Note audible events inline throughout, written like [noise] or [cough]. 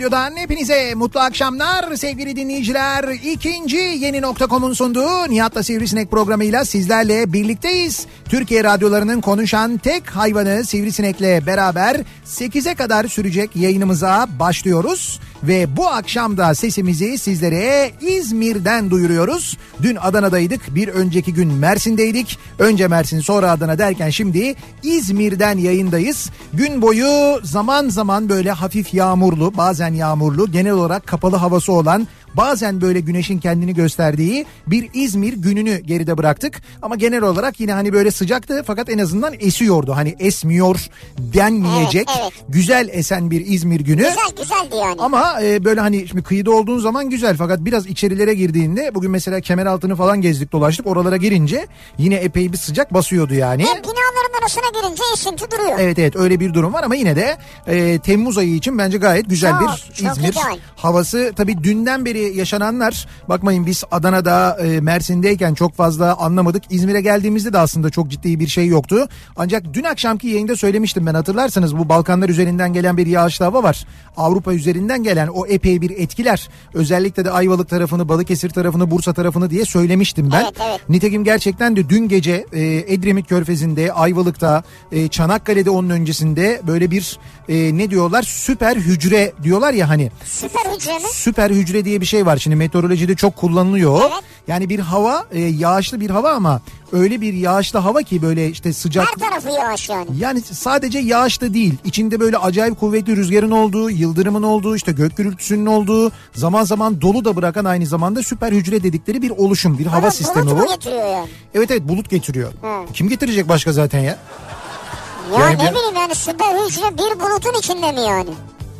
radyodan hepinize mutlu akşamlar sevgili dinleyiciler. İkinci yeni nokta.com'un sunduğu Nihat'la Sivrisinek programıyla sizlerle birlikteyiz. Türkiye radyolarının konuşan tek hayvanı Sivrisinek'le beraber 8'e kadar sürecek yayınımıza başlıyoruz. Ve bu akşam da sesimizi sizlere İzmir'den duyuruyoruz. Dün Adana'daydık, bir önceki gün Mersin'deydik. Önce Mersin sonra Adana derken şimdi İzmir'den yayındayız. Gün boyu zaman zaman böyle hafif yağmurlu, bazen yağmurlu, genel olarak kapalı havası olan bazen böyle güneşin kendini gösterdiği bir İzmir gününü geride bıraktık. Ama genel olarak yine hani böyle sıcaktı fakat en azından esiyordu. Hani esmiyor denmeyecek Evet, evet. güzel esen bir İzmir günü. Güzel güzeldi yani. Ama e, böyle hani şimdi kıyıda olduğun zaman güzel fakat biraz içerilere girdiğinde bugün mesela kemer altını falan gezdik dolaştık oralara girince yine epey bir sıcak basıyordu yani. Hem binaların arasına girince esinti duruyor. Evet evet öyle bir durum var ama yine de e, Temmuz ayı için bence gayet güzel Çok, bir çok İzmir güzel. havası. Tabii dünden beri yaşananlar bakmayın biz Adana'da e, Mersin'deyken çok fazla anlamadık. İzmir'e geldiğimizde de aslında çok ciddi bir şey yoktu. Ancak dün akşamki yayında söylemiştim ben hatırlarsanız bu Balkanlar üzerinden gelen bir yağışlı hava var. Avrupa üzerinden gelen o epey bir etkiler. Özellikle de Ayvalık tarafını, Balıkesir tarafını, Bursa tarafını diye söylemiştim ben. Evet, evet. Nitekim gerçekten de dün gece e, Edremit Körfezi'nde, Ayvalık'ta, e, Çanakkale'de onun öncesinde böyle bir e, ne diyorlar süper hücre diyorlar ya hani. Süper hücre mi? Süper hücre diye bir şey var. Şimdi meteorolojide çok kullanılıyor. Evet. Yani bir hava e, yağışlı bir hava ama öyle bir yağışlı hava ki böyle işte sıcak. Her tarafı yağış yani. Yani sadece yağış da değil. İçinde böyle acayip kuvvetli rüzgarın olduğu, yıldırımın olduğu, işte gök gürültüsünün olduğu, zaman zaman dolu da bırakan aynı zamanda süper hücre dedikleri bir oluşum, bir hava Ama sistemi bulut bu. mu getiriyor yani? Evet evet bulut getiriyor. Hı. Kim getirecek başka zaten ya? Ya Yani ne bir- bileyim yani süper hücre bir bulutun içinde mi yani?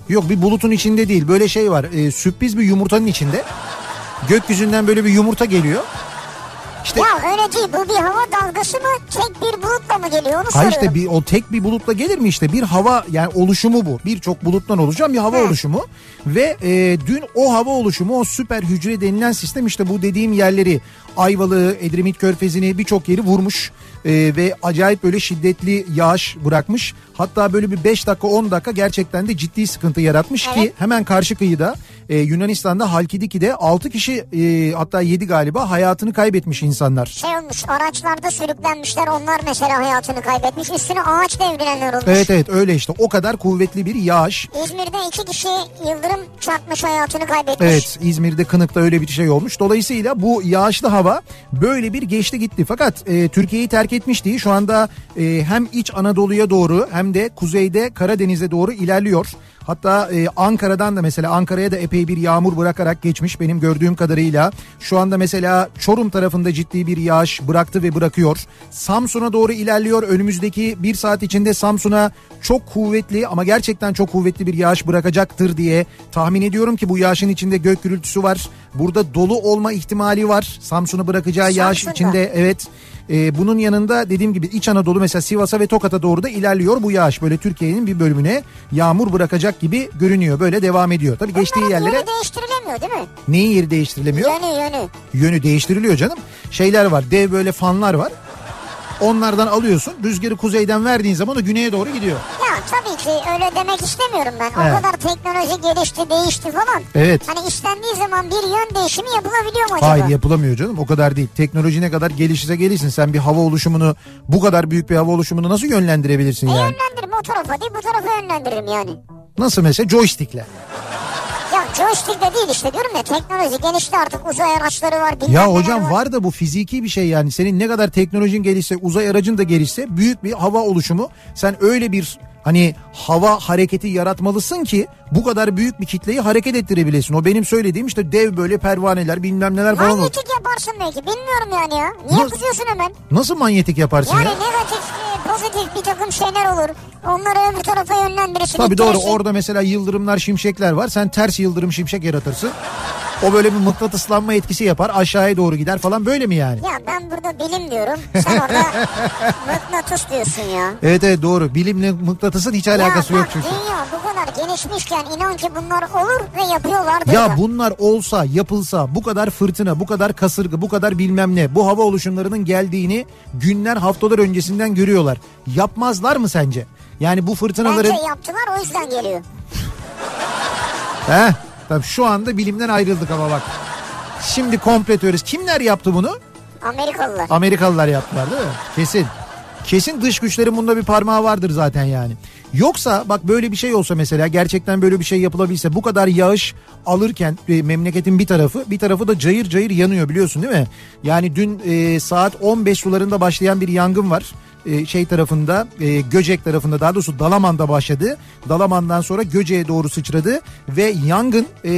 Yok bir bulutun içinde değil. Böyle şey var. e, sürpriz bir yumurtanın içinde. Gökyüzünden böyle bir yumurta geliyor. İşte Ya öyle değil bu bir hava dalgası mı tek bir bulutla mı geliyor onu Hayır soruyorum. işte bir, o tek bir bulutla gelir mi işte bir hava yani oluşumu bu. Birçok buluttan oluşan bir hava Hı. oluşumu. Ve e, dün o hava oluşumu o süper hücre denilen sistem işte bu dediğim yerleri Ayvalık'ı, Edremit Körfezi'ni birçok yeri vurmuş. E, ve acayip böyle şiddetli yağış bırakmış. Hatta böyle bir 5 dakika 10 dakika gerçekten de ciddi sıkıntı yaratmış ki Evet. hemen karşı kıyıda e, Yunanistan'da Halkidiki'de 6 kişi e, hatta 7 galiba hayatını kaybetmiş insanlar. Şey olmuş araçlarda sürüklenmişler onlar mesela hayatını kaybetmiş üstüne ağaç devrilenler olmuş. Evet evet öyle işte o kadar kuvvetli bir yağış. İzmir'de iki kişi yıldırım çarpmış hayatını kaybetmiş. Evet İzmir'de Kınık'ta öyle bir şey olmuş. Dolayısıyla bu yağışlı hava böyle bir geçti gitti. Fakat e, Türkiye'yi terk etmiş değil. Şu anda e, hem iç Anadolu'ya doğru hem de kuzeyde Karadeniz'e doğru ilerliyor. Hatta e, Ankara'dan da mesela Ankara'ya da epey bir yağmur bırakarak geçmiş benim gördüğüm kadarıyla. Şu anda mesela Çorum tarafında ciddi bir yağış bıraktı ve bırakıyor. Samsun'a doğru ilerliyor. Önümüzdeki bir saat içinde Samsun'a çok kuvvetli ama gerçekten çok kuvvetli bir yağış bırakacaktır diye tahmin ediyorum ki bu yağışın içinde gök gürültüsü var. Burada dolu olma ihtimali var. Samsun'u bırakacağı yağış Samsun'da. içinde evet. Ee, bunun yanında dediğim gibi İç Anadolu mesela Sivas'a ve Tokat'a doğru da ilerliyor bu yağış. Böyle Türkiye'nin bir bölümüne yağmur bırakacak gibi görünüyor. Böyle devam ediyor. Tabii geçtiği Bunların yerlere yeri değiştirilemiyor değil mi? neyin yeri değiştirilemiyor? Yönü yönü. Yönü değiştiriliyor canım. Şeyler var dev böyle fanlar var. Onlardan alıyorsun rüzgarı kuzeyden verdiğin zaman o güneye doğru gidiyor. Ya tabii ki öyle demek istemiyorum ben. O Evet. kadar teknoloji gelişti, değişti falan. Evet. Hani istendiği zaman bir yön değişimi yapılabiliyor mu acaba? Hayır yapılamıyor canım o kadar değil. Teknoloji ne kadar gelişirse gelişsin sen bir hava oluşumunu bu kadar büyük bir hava oluşumunu nasıl yönlendirebilirsin E yani? yönlendiririm o tarafa değil bu tarafa yönlendiririm yani. Nasıl mesela joystickle. Ya joystick de değil işte diyorum ya teknoloji gelişti artık uzay araçları var. bilmem Ya hocam var da bu fiziki bir şey yani. Senin ne kadar teknolojin gelişse, uzay aracın da gelişse büyük bir hava oluşumu. Sen öyle bir hani hava hareketi yaratmalısın ki bu kadar büyük bir kitleyi hareket ettirebilesin. O benim söylediğim işte dev böyle pervaneler bilmem neler falan. Manyetik yaparsın belki bilmiyorum yani ya. Niye Nasıl- kızıyorsun hemen? Nasıl manyetik yaparsın Yani ya? negatif, e, pozitif bir takım şeyler olur. Onları öbür tarafa yönlendirirsin. Tabii doğru orada mesela yıldırımlar şimşekler var. Sen ters yıldırım şimşek yaratırsın. O böyle bir mıknatıslanma etkisi yapar aşağıya doğru gider falan böyle mi yani? Ya ben burada bilim diyorum. Sen orada [laughs] mıknatıs diyorsun ya. Evet evet doğru. Bilimle mıknatısın hiç alakası ya yok çünkü. Dünya bu kadar gelişmişken inan ki bunlar olur ve yapıyorlardır Ya da. bunlar olsa yapılsa bu kadar fırtına bu kadar kasırga bu kadar bilmem ne bu hava oluşumlarının geldiğini günler haftalar öncesinden görüyorlar. Yapmazlar mı sence? Yani bu fırtınaların... Bence yaptılar o yüzden geliyor. Heh, tabii şu anda bilimden ayrıldık ama bak. Şimdi komple teorisi. Kimler yaptı bunu? Amerikalılar. Amerikalılar yaptılar değil mi? Kesin. Kesin dış güçlerin bunda bir parmağı vardır zaten yani. Yoksa bak böyle bir şey olsa mesela gerçekten böyle bir şey yapılabilse bu kadar yağış alırken e, memleketin bir tarafı bir tarafı da cayır cayır yanıyor biliyorsun değil mi? Yani dün e, saat 15 sularında başlayan bir yangın var. E, şey tarafında e, Göcek tarafında daha doğrusu Dalaman'da başladı. Dalaman'dan sonra Göcek'e doğru sıçradı ve yangın e,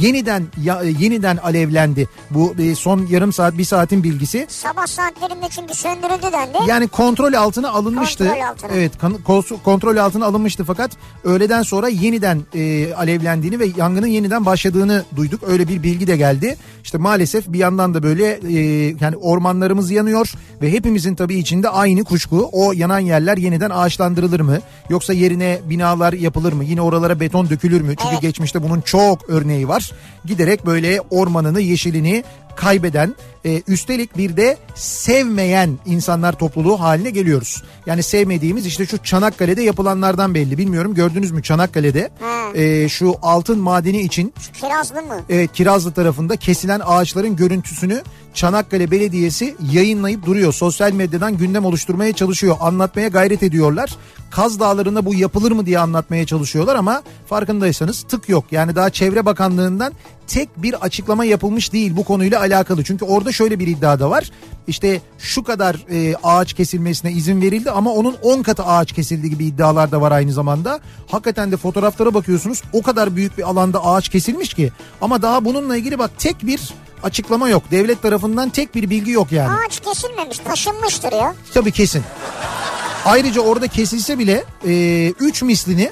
yeniden ya- yeniden alevlendi. Bu e, son yarım saat bir saatin bilgisi. Sabah saatlerinde çünkü söndürüldü dendi. Yani kontrol altına alınmıştı. Kontrol altına. Evet kontrol altına alınmıştı fakat öğleden sonra yeniden e, alevlendiğini ve yangının yeniden başladığını duyduk. Öyle bir bilgi de geldi. İşte maalesef bir yandan da böyle e, yani ormanlarımız yanıyor ve hepimizin tabii içinde aynı kuşku. O yanan yerler yeniden ağaçlandırılır mı? Yoksa yerine binalar yapılır mı? Yine oralara beton dökülür mü? Çünkü Evet. geçmişte bunun çok örneği var. Giderek böyle ormanını, yeşilini kaybeden e, üstelik bir de sevmeyen insanlar topluluğu haline geliyoruz. Yani sevmediğimiz işte şu Çanakkale'de yapılanlardan belli. Bilmiyorum gördünüz mü Çanakkale'de Ha. e, şu altın madeni için Kirazlı mı? Evet Kirazlı tarafında kesilen ağaçların görüntüsünü Çanakkale Belediyesi yayınlayıp duruyor. Sosyal medyadan gündem oluşturmaya çalışıyor. Anlatmaya gayret ediyorlar. Kaz Dağları'nda bu yapılır mı diye anlatmaya çalışıyorlar ama farkındaysanız tık yok. Yani daha Çevre Bakanlığı'ndan tek bir açıklama yapılmış değil bu konuyla alakalı. Çünkü orada şöyle bir iddia da var. İşte şu kadar e, ağaç kesilmesine izin verildi ama onun 10 katı ağaç kesildi gibi iddialar da var aynı zamanda. Hakikaten de fotoğraflara bakıyorsunuz o kadar büyük bir alanda ağaç kesilmiş ki ama daha bununla ilgili bak tek bir açıklama yok. Devlet tarafından tek bir bilgi yok yani. Ağaç kesilmemiş taşınmıştır ya. Tabii kesin. Ayrıca orada kesilse bile 3 mislini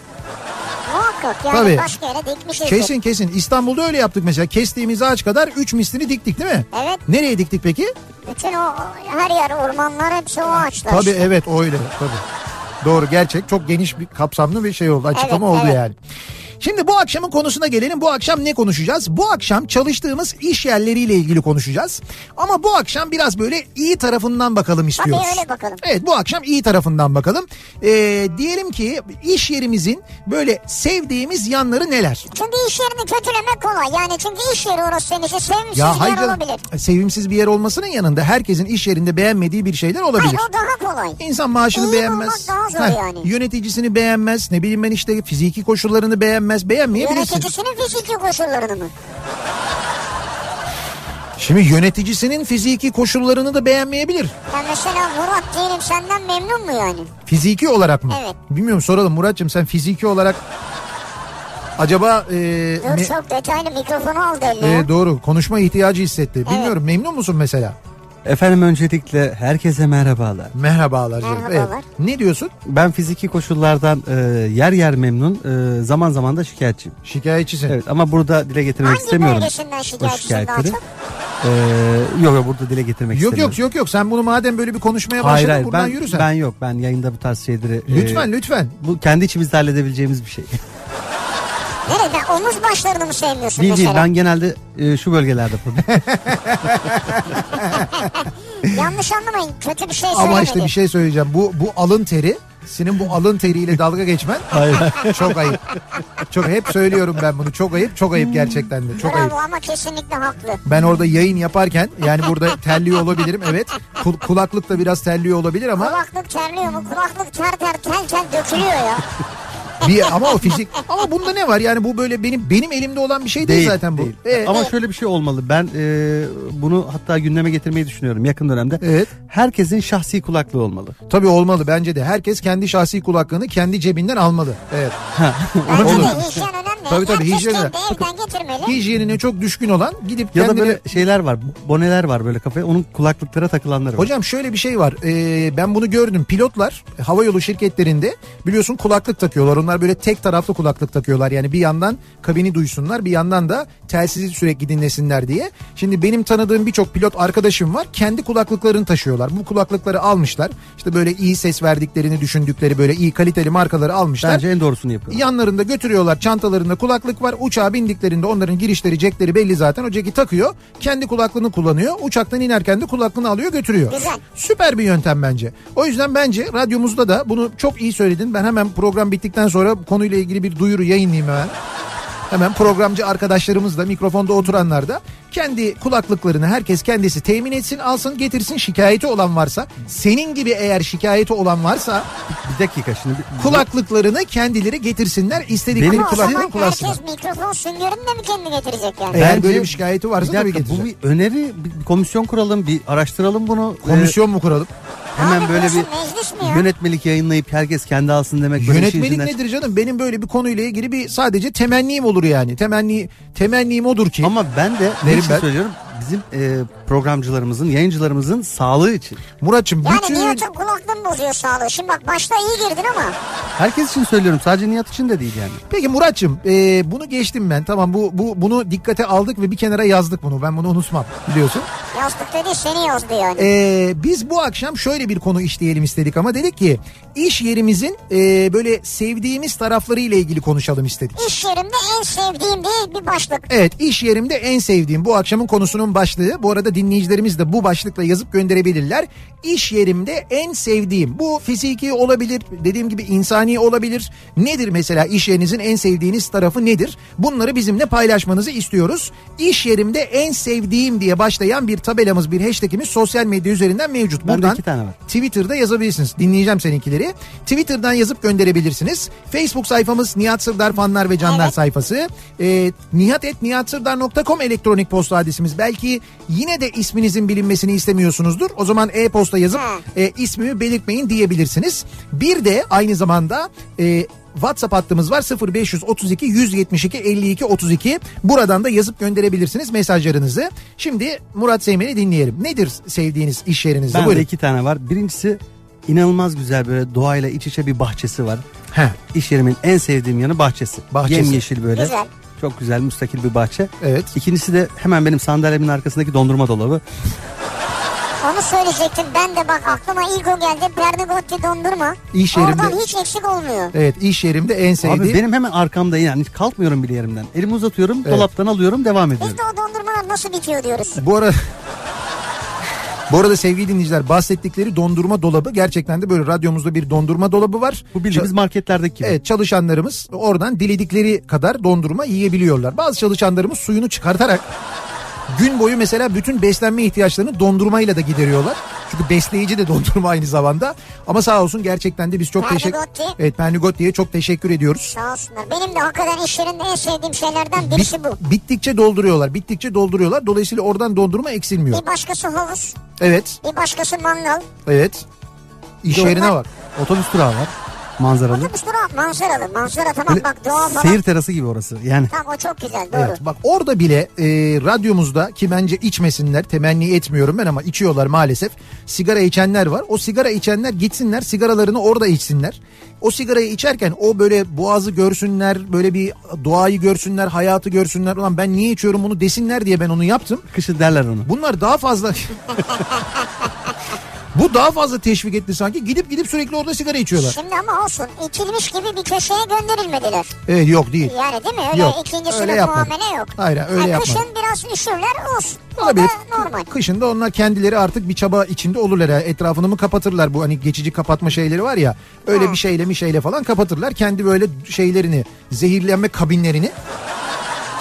Muhakkak yani Tabii. başka yere dikmişizdir. kesin kesin İstanbul'da öyle yaptık mesela. Kestiğimiz ağaç kadar 3 mislini diktik değil mi? Evet. Nereye diktik peki? Bütün o her yer ormanlar hepsi o ağaçlar. Tabii işte. evet öyle tabii. Doğru gerçek çok geniş bir kapsamlı bir şey oldu açıklama Evet, oldu evet. yani. Şimdi bu akşamın konusuna gelelim. Bu akşam ne konuşacağız? Bu akşam çalıştığımız iş yerleriyle ilgili konuşacağız. Ama bu akşam biraz böyle iyi tarafından bakalım istiyoruz. öyle bakalım. Evet bu akşam iyi tarafından bakalım. Ee, diyelim ki iş yerimizin böyle sevdiğimiz yanları neler? Çünkü iş yerini kötülemek kolay. Yani çünkü iş yeri orası senin için sevimsiz bir hayır yer canım, olabilir. sevimsiz bir yer olmasının yanında herkesin iş yerinde beğenmediği bir şeyler olabilir. Hayır o daha kolay. İnsan maaşını İyi beğenmez. daha zor yani. Yöneticisini beğenmez. Ne bileyim ben işte fiziki koşullarını beğenmez. Beğenmeyebilirsin. Yöneticisinin fiziki koşullarını mı? Şimdi yöneticisinin fiziki koşullarını da beğenmeyebilir. Ben mesela Murat diyelim senden memnun mu yani? Fiziki olarak mı? Evet. Bilmiyorum soralım Muratcığım sen fiziki olarak Acaba e, Dur me- çok detaylı mikrofonu aldı eline. ya. e, doğru konuşma ihtiyacı hissetti. Bilmiyorum memnun musun mesela? Efendim öncelikle herkese merhabalar. Merhabalar canım. Merhabalar. Evet. Ne diyorsun? Ben fiziki koşullardan e, yer yer memnun, e, zaman zaman da şikayetçiyim. Şikayetçisin. Evet ama burada dile getirmek Hangi istemiyorum. bölgesinden o şikayetçisin daha şikayetleri. çok? E, yok yok burada dile getirmek Yok istemiyorum. yok yok yok sen bunu madem böyle bir konuşmaya başladın Hayır hayır buradan ben, yürü sen. ben yok ben yayında bu tarz şeyleri. e, Lütfen lütfen. Bu kendi içimizde halledebileceğimiz bir şey. [laughs] Nerede? Omuz başlarını mı sevmiyorsun değil değil mesela? ben genelde e, şu bölgelerde problem. [laughs] Yanlış anlamayın. Kötü bir şey Ama söylemedi. işte bir şey söyleyeceğim. Bu bu alın teri senin bu alın teriyle dalga geçmen [laughs] çok ayıp. Çok hep söylüyorum ben bunu. Çok ayıp, çok ayıp gerçekten de. Çok ayıp. Bravo ama kesinlikle haklı. Ben orada yayın yaparken yani burada terliyor olabilirim evet. Kul- kulaklık da biraz terliyor olabilir ama Kulaklık terliyor mu? Kulaklık ter ter tel tel dökülüyor ya. [laughs] bir ama o fizik ama bunda ne var? Yani bu böyle benim benim elimde olan bir şey değil, zaten bu. değil. Ee, Ama şöyle bir şey olmalı. Ben e, bunu hatta gündeme getirmeyi düşünüyorum yakın dönemde. Evet. Herkesin şahsi kulaklığı olmalı. Tabii olmalı bence de. Herkes kendi şahsi kulaklığını kendi cebinden almalı. Evet. Bence Olur. de hijyen önemli. Tabii, tabii, Herkes hijyen kendi evden getirmeli. Hijyenine çok düşkün olan gidip Ya da böyle şeyler var. Boneler var böyle kafaya. Onun kulaklıklara takılanları var. Hocam şöyle bir şey var. Ee, ben bunu gördüm. Pilotlar havayolu şirketlerinde biliyorsun kulaklık takıyorlar. Onlar böyle tek taraflı kulaklık takıyorlar. Yani bir yandan kabini duysunlar bir yandan da telsizi sürekli dinlesinler diye. Şimdi benim tanıdığım birçok pilot arkadaşım var. Kendi kulaklıklarını taşıyorlar. Bu kulaklıkları almışlar. İşte böyle iyi ses verdiklerini düşündükleri böyle iyi kaliteli markaları almışlar. Bence en doğrusunu yapıyorlar. Yanlarında götürüyorlar çantalarında kulaklık var. Uçağa bindiklerinde onların girişleri cekleri belli zaten. O ceki takıyor. Kendi kulaklığını kullanıyor. Uçaktan inerken de kulaklığını alıyor götürüyor. Güzel. Süper bir yöntem bence. O yüzden bence radyomuzda da bunu çok iyi söyledin. Ben hemen program bittikten sonra konuyla ilgili bir duyuru yayınlayayım hemen. Hemen programcı arkadaşlarımız da mikrofonda oturanlar da kendi kulaklıklarını herkes kendisi temin etsin alsın getirsin şikayeti olan varsa senin gibi eğer şikayeti olan varsa Bir dakika şimdi. kulaklıklarını kendileri getirsinler istedikleri Benim kulaklığı kullansınlar. herkes mikrofon süngörünü de mi kendi getirecek yani? Eğer Bence- böyle bir şikayeti varsa Bir tabii dakika, getirecek. bu bir öneri. Bir komisyon kuralım, bir araştıralım bunu. Komisyon mu kuralım? Hemen Abi böyle bir yönetmelik yayınlayıp herkes kendi alsın demek. Yönetmelik içinden- nedir canım? Benim böyle bir konuyla ilgili bir sadece temennim olur yani. Temenni temennim odur ki. Ama ben de ne için ben. söylüyorum? Bizim e, programcılarımızın, yayıncılarımızın sağlığı için. Muratçım Yani bütün Nihat'ın kulaklığını bozuyor sağlığı. Şimdi bak başta iyi girdin ama Herkes için söylüyorum. Sadece Nihat için de değil yani. Peki Muratçım e, bunu geçtim ben. Tamam bu bu bunu dikkate aldık ve bir kenara yazdık bunu. Ben bunu unutmam biliyorsun. yazdık dedi seni yazdı yani. E, biz bu akşam şöyle bir konu işleyelim istedik ama dedik ki iş yerimizin e, böyle sevdiğimiz tarafları ile ilgili konuşalım istedik. İş yerimde en sevdiğim diye bir başlık. Evet iş yerimde en sevdiğim bu akşamın konusunun başlığı. Bu arada dinleyicilerimiz de bu başlıkla yazıp gönderebilirler. İş yerimde en sevdiğim bu fiziki olabilir dediğim gibi insani olabilir. Nedir mesela iş yerinizin en sevdiğiniz tarafı nedir? Bunları bizimle paylaşmanızı istiyoruz. İş yerimde en sevdiğim diye başlayan bir tabelamız bir hashtagimiz sosyal medya üzerinden mevcut. Buradan iki tane var. Twitter'da yazabilirsiniz. Dinleyeceğim seninkileri. Twitter'dan yazıp gönderebilirsiniz. Facebook sayfamız Nihat Sırdar fanlar ve canlar Evet. sayfası. E, nihat.nihatsırdar.com elektronik posta adresimiz. Belki yine de isminizin bilinmesini istemiyorsunuzdur. O zaman e-posta yazıp e, ismimi belirtmeyin diyebilirsiniz. Bir de aynı zamanda e, WhatsApp hattımız var 0532 172 52 32. Buradan da yazıp gönderebilirsiniz mesajlarınızı. Şimdi Murat Seymen'i dinleyelim. Nedir sevdiğiniz iş yerinizde? Bende Buyurun. iki tane var. Birincisi inanılmaz güzel böyle doğayla iç içe bir bahçesi var. Heh. İş yerimin en sevdiğim yanı bahçesi. Bahçesi. Yemyeşil böyle. Güzel. Çok güzel müstakil bir bahçe. Evet. İkincisi de hemen benim sandalyemin arkasındaki dondurma dolabı. Onu söyleyecektim. Ben de bak aklıma ilk o geldi. Pernigotti dondurma. İş yerimde- Oradan hiç eksik olmuyor. Evet iş yerimde en sevdiğim. Abi benim hemen arkamda yani hiç kalkmıyorum bile yerimden. Elimi uzatıyorum Evet. dolaptan alıyorum devam ediyorum. Biz de o dondurmalar nasıl bitiyor diyoruz. Bu arada Bu arada sevgili dinleyiciler bahsettikleri dondurma dolabı gerçekten de böyle radyomuzda bir dondurma dolabı var. Bu bildiğimiz Ça- marketlerdeki gibi. Evet çalışanlarımız oradan diledikleri kadar dondurma yiyebiliyorlar. Bazı çalışanlarımız suyunu çıkartarak gün boyu mesela bütün beslenme ihtiyaçlarını dondurmayla da gideriyorlar. Çünkü besleyici de dondurma aynı zamanda. Ama sağ olsun gerçekten de biz çok teşekkür Pernigotti. Evet Pernigotti'ye çok teşekkür ediyoruz. Sağ olsunlar. Benim de hakikaten iş yerinde en sevdiğim şeylerden birisi bu. Bit- bittikçe dolduruyorlar. Bittikçe dolduruyorlar. Dolayısıyla oradan dondurma eksilmiyor. Bir başkası havuz, Evet. bir başkası mangal. Evet. İş Yok. yerine bak. Otobüs durağı var. Manzaralı. Otobüs durağı manzaralı. Manzara tamam Böyle bak doğa falan. seyir terası gibi orası. Yani Tamam o çok güzel doğru. Evet bak orada bile e, radyomuzda ki bence içmesinler temenni etmiyorum ben ama içiyorlar maalesef. Sigara içenler var. O sigara içenler gitsinler sigaralarını orada içsinler. O sigarayı içerken o böyle boğazı görsünler böyle bir doğayı görsünler hayatı görsünler. Ulan ben niye içiyorum bunu desinler diye ben onu yaptım. kışın derler onu. Bunlar daha fazla... [laughs] Bu daha fazla teşvik etti sanki. Gidip gidip sürekli orada sigara içiyorlar. Şimdi ama olsun içilmiş gibi bir köşeye gönderilmediler. Evet yok değil. Yani değil mi? Öyle Yok, ikinci sınıf muamele yok. Hayır, öyle yani yapmadı. Kışın biraz üşürler olsun. O Olabilir. da normal. Kışında onlar kendileri artık bir çaba içinde olurlar. Yani etrafını mı kapatırlar bu hani geçici kapatma şeyleri var ya. Öyle Ha. bir şeyle bir şeyle falan kapatırlar. Kendi böyle şeylerini zehirlenme kabinlerini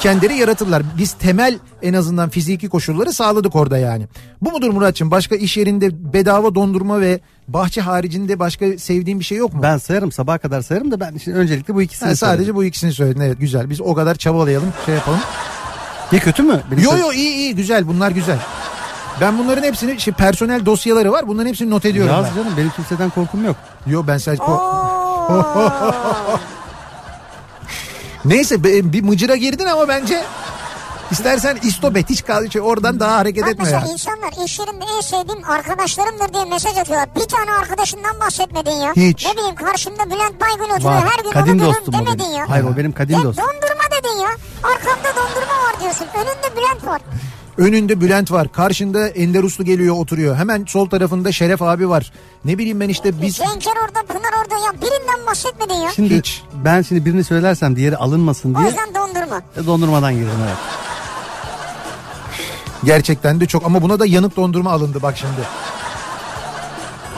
kendileri yaratırlar. Biz temel en azından fiziki koşulları sağladık orada yani. Bu mudur Muratçım? Başka iş yerinde bedava dondurma ve bahçe haricinde başka sevdiğin bir şey yok mu? Ben sayarım sabaha kadar sayarım da ben şimdi öncelikle bu ikisini Ha, sadece bu ikisini söyledin. Evet güzel. Biz o kadar çabalayalım, şey yapalım. Ne kötü mü? Benim Yo yo iyi iyi güzel bunlar güzel. Ben bunların hepsini işte personel dosyaları var. Bunların hepsini not ediyorum Yaz ben. canım benim kimseden korkum yok. Yo ben sadece ko- Oo. [laughs] Neyse bir mıcıra girdin ama bence istersen istobet hiç kal şey, oradan daha hareket Bak etme mesela ya. insanlar iş yerinde en sevdiğim arkadaşlarımdır diye mesaj atıyorlar. Bir tane arkadaşından bahsetmedin ya. Hiç. Ne bileyim karşımda Bülent Baygın oturuyor. Var. Her gün Kadim onu o demedin benim. ya. Hayır o benim kadim Ya dostum. dondurma dedin ya. Arkamda dondurma var diyorsun. Önünde Bülent var. Önünde Bülent var. Karşında Ender Uslu geliyor oturuyor. Hemen sol tarafında Şeref abi var. Ne bileyim ben işte biz... Cenker orada, Pınar orada. Ya birinden bahsetmedin ya. Şimdi Hiç. ben şimdi birini söylersem diğeri alınmasın O diye yüzden dondurma. dondurmadan girdim evet. Gerçekten de çok ama buna da yanık dondurma alındı bak şimdi.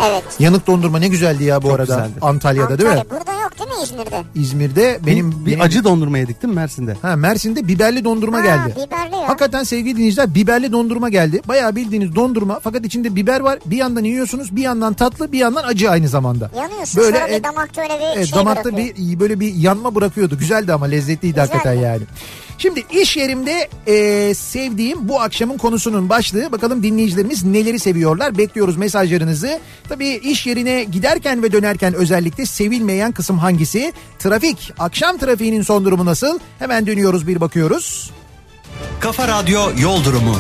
Evet. Yanık dondurma ne güzeldi ya bu Çok arada. güzeldi. Antalya'da değil mi? Antalya. Burada değil mi İzmir'de? İzmir'de benim... bir, bir benim- acı dondurma yedik değil mi Mersin'de? Ha Mersin'de biberli dondurma Ha, geldi. biberli ya. Hakikaten sevgili dinleyiciler biberli dondurma geldi. Bayağı bildiğiniz dondurma fakat içinde biber var. Bir yandan yiyorsunuz bir yandan tatlı bir yandan acı aynı zamanda. Yanıyorsun Böyle sonra e- bir damakta öyle bir Evet, şey damakta bırakıyor. bir böyle bir yanma bırakıyordu. Güzeldi ama lezzetliydi Güzeldi. hakikaten yani. Şimdi iş yerimde e, sevdiğim bu akşamın konusunun başlığı. Bakalım dinleyicilerimiz neleri seviyorlar. Bekliyoruz mesajlarınızı. Tabii iş yerine giderken ve dönerken özellikle sevilmeyen kısım hangisi? Trafik. Akşam trafiğinin son durumu nasıl? Hemen dönüyoruz bir bakıyoruz. Kafa Radyo Yol Durumu.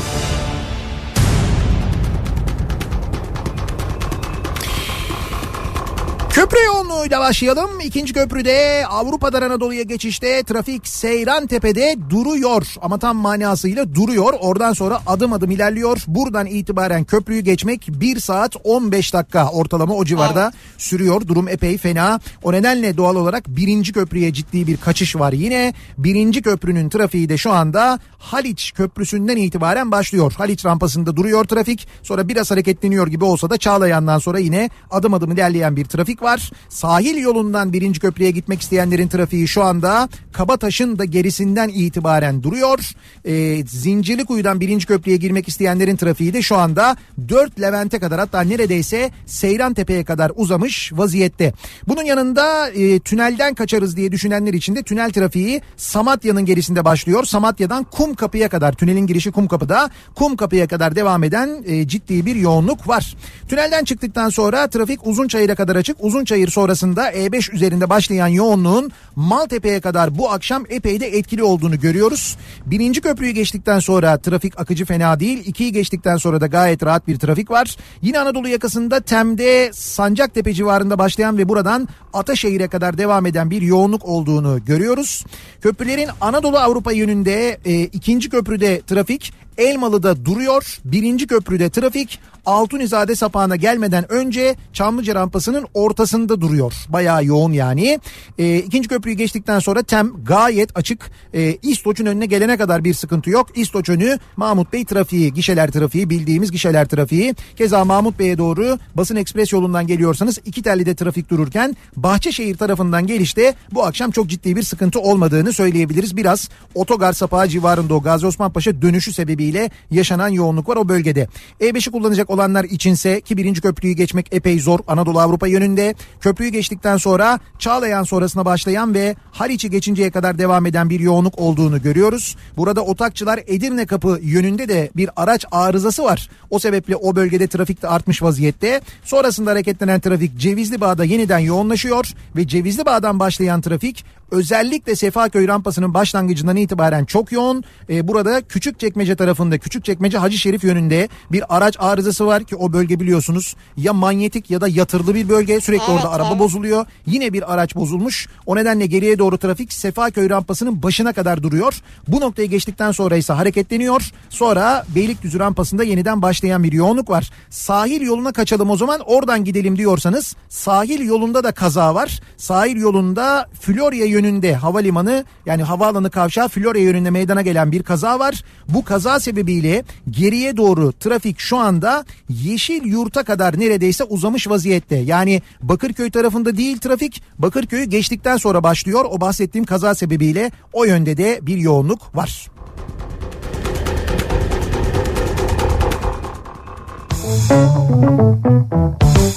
Köprü yoğunluğuyla başlayalım. İkinci köprüde Avrupa'dan Anadolu'ya geçişte trafik Seyrantepe'de duruyor. Ama tam manasıyla duruyor. Oradan sonra adım adım ilerliyor. Buradan itibaren köprüyü geçmek 1 saat 15 dakika ortalama o civarda sürüyor. Durum epey fena. O nedenle doğal olarak birinci köprüye ciddi bir kaçış var. Yine birinci köprünün trafiği de şu anda Haliç Köprüsü'nden itibaren başlıyor. Haliç rampasında duruyor trafik. Sonra biraz hareketleniyor gibi olsa da Çağlayan'dan sonra yine adım adım ilerleyen bir trafik var. Sahil yolundan birinci köprüye gitmek isteyenlerin trafiği şu anda Kabataş'ın da gerisinden itibaren duruyor. Ee, Zincirlikuyu'dan birinci köprüye girmek isteyenlerin trafiği de şu anda 4 Levent'e kadar hatta neredeyse Seyrantepe'ye kadar uzamış vaziyette. Bunun yanında e, tünelden kaçarız diye düşünenler için de tünel trafiği Samatya'nın gerisinde başlıyor. Samatya'dan Kumkapı'ya kadar tünelin girişi Kumkapı'da Kumkapı'ya kadar devam eden e, ciddi bir yoğunluk var. Tünelden çıktıktan sonra trafik Uzunçayır'a kadar açık. Uzunçayır sonrasında E5 üzerinde başlayan yoğunluğun Maltepe'ye kadar bu akşam epey de etkili olduğunu görüyoruz. Birinci köprüyü geçtikten sonra trafik akıcı fena değil. İkiyi geçtikten sonra da gayet rahat bir trafik var. Yine Anadolu yakasında Tem'de Sancaktepe civarında başlayan ve buradan Ataşehir'e kadar devam eden bir yoğunluk olduğunu görüyoruz. Köprülerin Anadolu Avrupa yönünde e, ikinci köprüde trafik Elmalı'da duruyor. Birinci köprüde trafik Altunizade sapağına gelmeden önce Çamlıca rampasının ortasında duruyor. Bayağı yoğun yani. E, ikinci köprüyü geçtikten sonra tem gayet açık. E, İstoç'un önüne gelene kadar bir sıkıntı yok. İstoç önü Mahmut Bey trafiği, gişeler trafiği, bildiğimiz gişeler trafiği. Keza Mahmut Bey'e doğru basın ekspres yolundan geliyorsanız iki tellide trafik dururken Bahçeşehir tarafından gelişte bu akşam çok ciddi bir sıkıntı olmadığını söyleyebiliriz. Biraz otogar sapağı civarında o Gazi Osman Paşa dönüşü sebebiyle sebebiyle yaşanan yoğunluk var o bölgede. E5'i kullanacak olanlar içinse ki birinci köprüyü geçmek epey zor Anadolu Avrupa yönünde. Köprüyü geçtikten sonra Çağlayan sonrasına başlayan ve Haliç'i geçinceye kadar devam eden bir yoğunluk olduğunu görüyoruz. Burada Otakçılar Edirne kapı yönünde de bir araç arızası var. O sebeple o bölgede trafik de artmış vaziyette. Sonrasında hareketlenen trafik Cevizli Bağ'da yeniden yoğunlaşıyor ve Cevizli Bağ'dan başlayan trafik özellikle Sefaköy rampasının başlangıcından itibaren çok yoğun. Ee, burada Küçükçekmece tarafında Küçükçekmece Hacı Şerif yönünde bir araç arızası var ki o bölge biliyorsunuz ya manyetik ya da yatırlı bir bölge sürekli Evet, orada araba evet. bozuluyor. Yine bir araç bozulmuş. O nedenle geriye doğru trafik Sefaköy rampasının başına kadar duruyor. Bu noktayı geçtikten sonra ise hareketleniyor. Sonra Beylikdüzü rampasında yeniden başlayan bir yoğunluk var. Sahil yoluna kaçalım o zaman oradan gidelim diyorsanız sahil yolunda da kaza var. Sahil yolunda Florya yönünde havalimanı yani havaalanı kavşağı Florya yönünde meydana gelen bir kaza var. Bu kaza sebebiyle geriye doğru trafik şu anda Yeşil Yurt'a kadar neredeyse uzamış vaziyette. Yani Bakırköy tarafında değil trafik Bakırköy'ü geçtikten sonra başlıyor. O bahsettiğim kaza sebebiyle o yönde de bir yoğunluk var.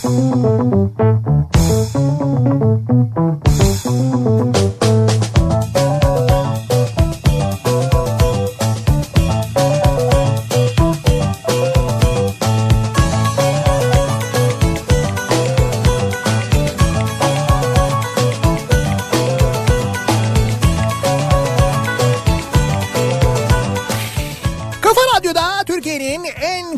Kafa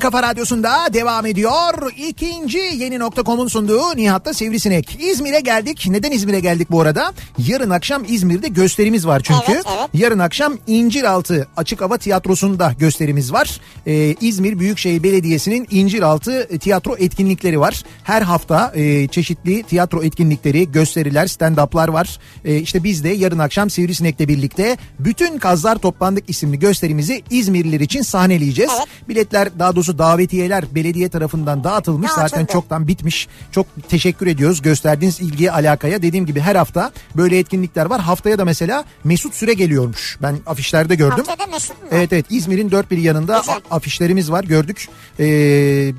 kafa radyosunda devam ediyor. İkinci yeni nokta.com'un sunduğu Nihat'ta Sivrisinek. İzmir'e geldik. Neden İzmir'e geldik bu arada? Yarın akşam İzmir'de gösterimiz var çünkü. Evet, evet. Yarın akşam İnciraltı Açık Hava Tiyatrosu'nda gösterimiz var. Ee, İzmir Büyükşehir Belediyesi'nin İnciraltı tiyatro etkinlikleri var. Her hafta e, çeşitli tiyatro etkinlikleri, gösteriler, stand-up'lar var. E, işte biz de yarın akşam Sivrisinek'le birlikte bütün Kazlar Toplandık isimli gösterimizi İzmirliler için sahneleyeceğiz. Evet. Biletler daha doğrusu davetiyeler belediye tarafından dağıtılmış. Dağıtıldı. Zaten çoktan bitmiş. Çok teşekkür ediyoruz gösterdiğiniz ilgiye alakaya. Dediğim gibi her hafta böyle etkinlikler var. Haftaya da mesela Mesut Süre geliyormuş. Ben afişlerde gördüm. Haftaya Mesut mu? Evet evet İzmir'in dört bir yanında Güzel. afişlerimiz var gördük. Ee,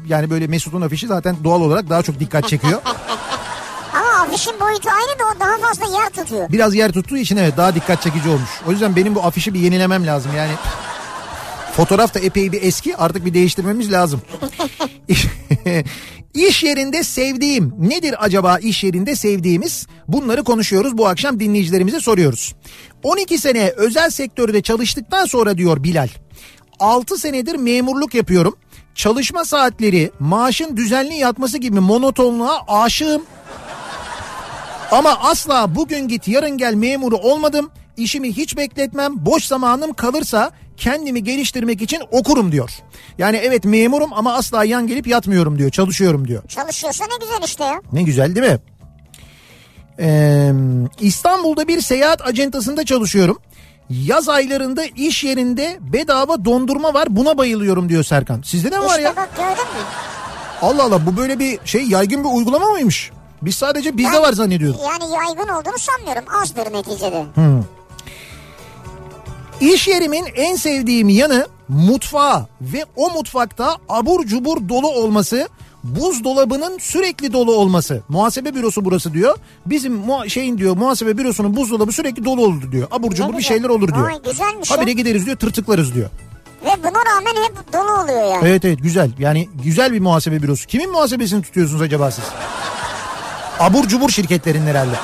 yani böyle Mesut'un afişi zaten doğal olarak daha çok dikkat çekiyor. [laughs] Ama afişin boyutu aynı da o daha fazla yer tutuyor. Biraz yer tuttuğu için evet daha dikkat çekici olmuş. O yüzden benim bu afişi bir yenilemem lazım yani. Fotoğraf da epey bir eski artık bir değiştirmemiz lazım. [laughs] İş yerinde sevdiğim nedir acaba iş yerinde sevdiğimiz? Bunları konuşuyoruz bu akşam dinleyicilerimize soruyoruz. 12 sene özel sektörde çalıştıktan sonra diyor Bilal. 6 senedir memurluk yapıyorum. Çalışma saatleri, maaşın düzenli yatması gibi monotonluğa aşığım. Ama asla bugün git yarın gel memuru olmadım. İşimi hiç bekletmem. Boş zamanım kalırsa kendimi geliştirmek için okurum diyor. Yani evet memurum ama asla yan gelip yatmıyorum diyor. Çalışıyorum diyor. Çalışıyorsa ne güzel işte ya. Ne güzel değil mi? Ee, İstanbul'da bir seyahat acentasında çalışıyorum. Yaz aylarında iş yerinde bedava dondurma var buna bayılıyorum diyor Serkan. Sizde de mi var İşte ya? bak gördün mü? Allah Allah bu böyle bir şey yaygın bir uygulama mıymış? Biz sadece bizde Ben- var zannediyorduk. Yani yaygın olduğunu sanmıyorum. Azdır neticede. İş yerimin en sevdiğim yanı mutfağı ve o mutfakta abur cubur dolu olması, buzdolabının sürekli dolu olması. Muhasebe bürosu burası diyor. Bizim muha- şeyin diyor muhasebe bürosunun buzdolabı sürekli dolu olur diyor. Abur cubur bir şeyler olur diyor. Vay, güzelmiş. Habire gideriz diyor tırtıklarız diyor. Ve buna rağmen hep dolu oluyor yani. Evet evet güzel yani güzel bir muhasebe bürosu. Kimin muhasebesini tutuyorsunuz acaba siz? Abur cubur şirketlerin herhalde.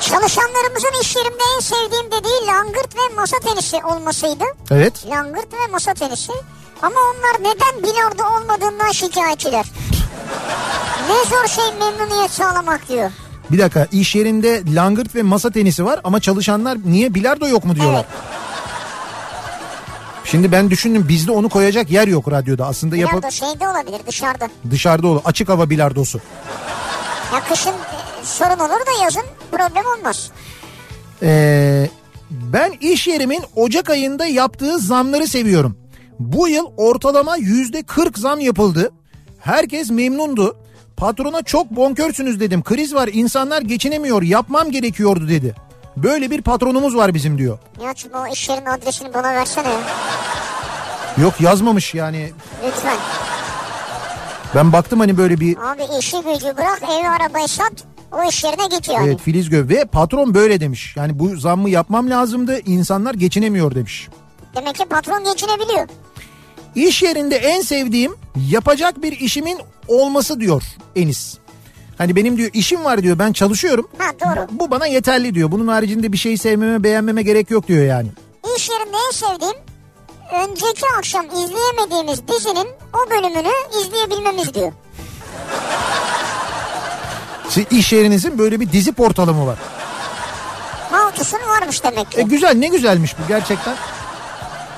Çalışanlarımızın iş yerimde en sevdiğim dediği langırt ve masa tenisi olmasıydı. Evet. Langırt ve masa tenisi. Ama onlar neden bilardo olmadığından şikayetçiler. ne zor şey memnuniyet sağlamak diyor. Bir dakika iş yerinde langırt ve masa tenisi var ama çalışanlar niye bilardo yok mu diyorlar. Evet. Şimdi ben düşündüm bizde onu koyacak yer yok radyoda. Aslında Bilardo yapıp şeyde olabilir dışarıda. dışarıda olur. Açık hava bilardosu. Ya kışın sorun olur da yazın problem olmaz. Ee, ben iş yerimin Ocak ayında yaptığı zamları seviyorum. Bu yıl ortalama yüzde 40 zam yapıldı. Herkes memnundu. Patrona çok bonkörsünüz dedim. Kriz var insanlar geçinemiyor yapmam gerekiyordu dedi. Böyle bir patronumuz var bizim diyor. Nihat'cığım o iş yerinin adresini bana versene. Yok yazmamış yani. Lütfen. Ben baktım hani böyle bir Abi işi gücü bırak evi arabayı sat o iş yerine git yani. evet, Filiz Göv ve patron böyle demiş. Yani bu zammı yapmam lazımdı. İnsanlar geçinemiyor demiş. Demek ki patron geçinebiliyor. İş yerinde en sevdiğim yapacak bir işimin olması diyor Enis. Hani benim diyor işim var diyor ben çalışıyorum. Ha doğru. Bu bana yeterli diyor. Bunun haricinde bir şey sevmeme beğenmeme gerek yok diyor yani. İş yerinde en sevdiğim önceki akşam izleyemediğimiz dizinin o bölümünü izleyebilmemiz diyor. Siz iş yerinizin böyle bir dizi portalı mı var? Moutus'un varmış demek ki. E güzel ne güzelmiş bu gerçekten.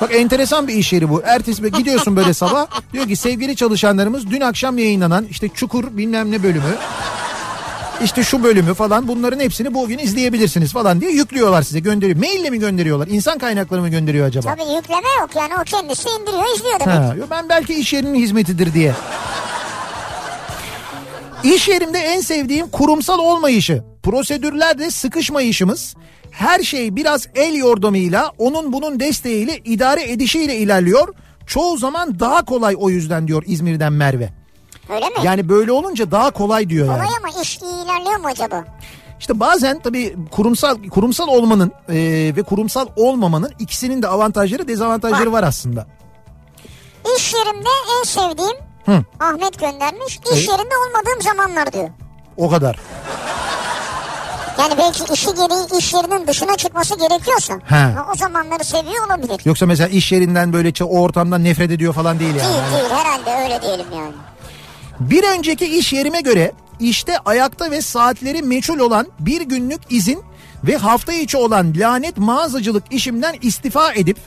Bak enteresan bir iş yeri bu. Ertesi bir gidiyorsun böyle [laughs] sabah. Diyor ki sevgili çalışanlarımız dün akşam yayınlanan işte Çukur bilmem ne bölümü. işte şu bölümü falan bunların hepsini bugün izleyebilirsiniz falan diye yüklüyorlar size gönderiyor. Maille mi gönderiyorlar? İnsan kaynakları mı gönderiyor acaba? Tabii yükleme yok yani o kendisi indiriyor izliyor demek. Ha, ben belki iş yerinin hizmetidir diye. İş yerimde en sevdiğim kurumsal olmayışı, prosedürlerde sıkışmayışımız, her şey biraz el yordamıyla, onun bunun desteğiyle, idare edişiyle ilerliyor. Çoğu zaman daha kolay o yüzden diyor İzmir'den Merve. Öyle mi? Yani böyle olunca daha kolay diyor yani. Kolay ama iş iyi ilerliyor mu acaba? İşte bazen tabii kurumsal kurumsal olmanın e, ve kurumsal olmamanın ikisinin de avantajları dezavantajları var aslında. İş yerimde en sevdiğim Hı. Ahmet göndermiş. İş Evet. yerinde olmadığım zamanlar diyor. O kadar. Yani belki işi gereği iş yerinin dışına çıkması gerekiyorsa He. o zamanları seviyor olabilir. Yoksa mesela iş yerinden böyle o ortamdan nefret ediyor falan değil yani. Değil Yani değil herhalde öyle diyelim yani. Bir önceki iş yerime göre işte ayakta ve saatleri meçhul olan bir günlük izin ve hafta içi olan lanet mağazacılık işimden istifa edip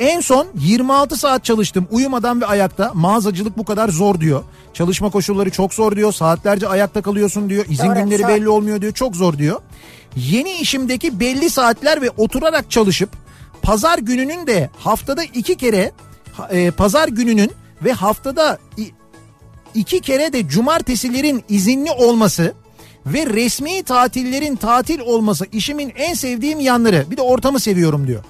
en son 26 saat çalıştım uyumadan ve ayakta mağazacılık bu kadar zor diyor. Çalışma koşulları çok zor diyor saatlerce ayakta kalıyorsun diyor izin Doğru, günleri zor. belli olmuyor diyor çok zor diyor. Yeni işimdeki belli saatler ve oturarak çalışıp pazar gününün de haftada iki kere e, pazar gününün ve haftada iki kere de cumartesilerin izinli olması ve resmi tatillerin tatil olması işimin en sevdiğim yanları. Bir de ortamı seviyorum diyor.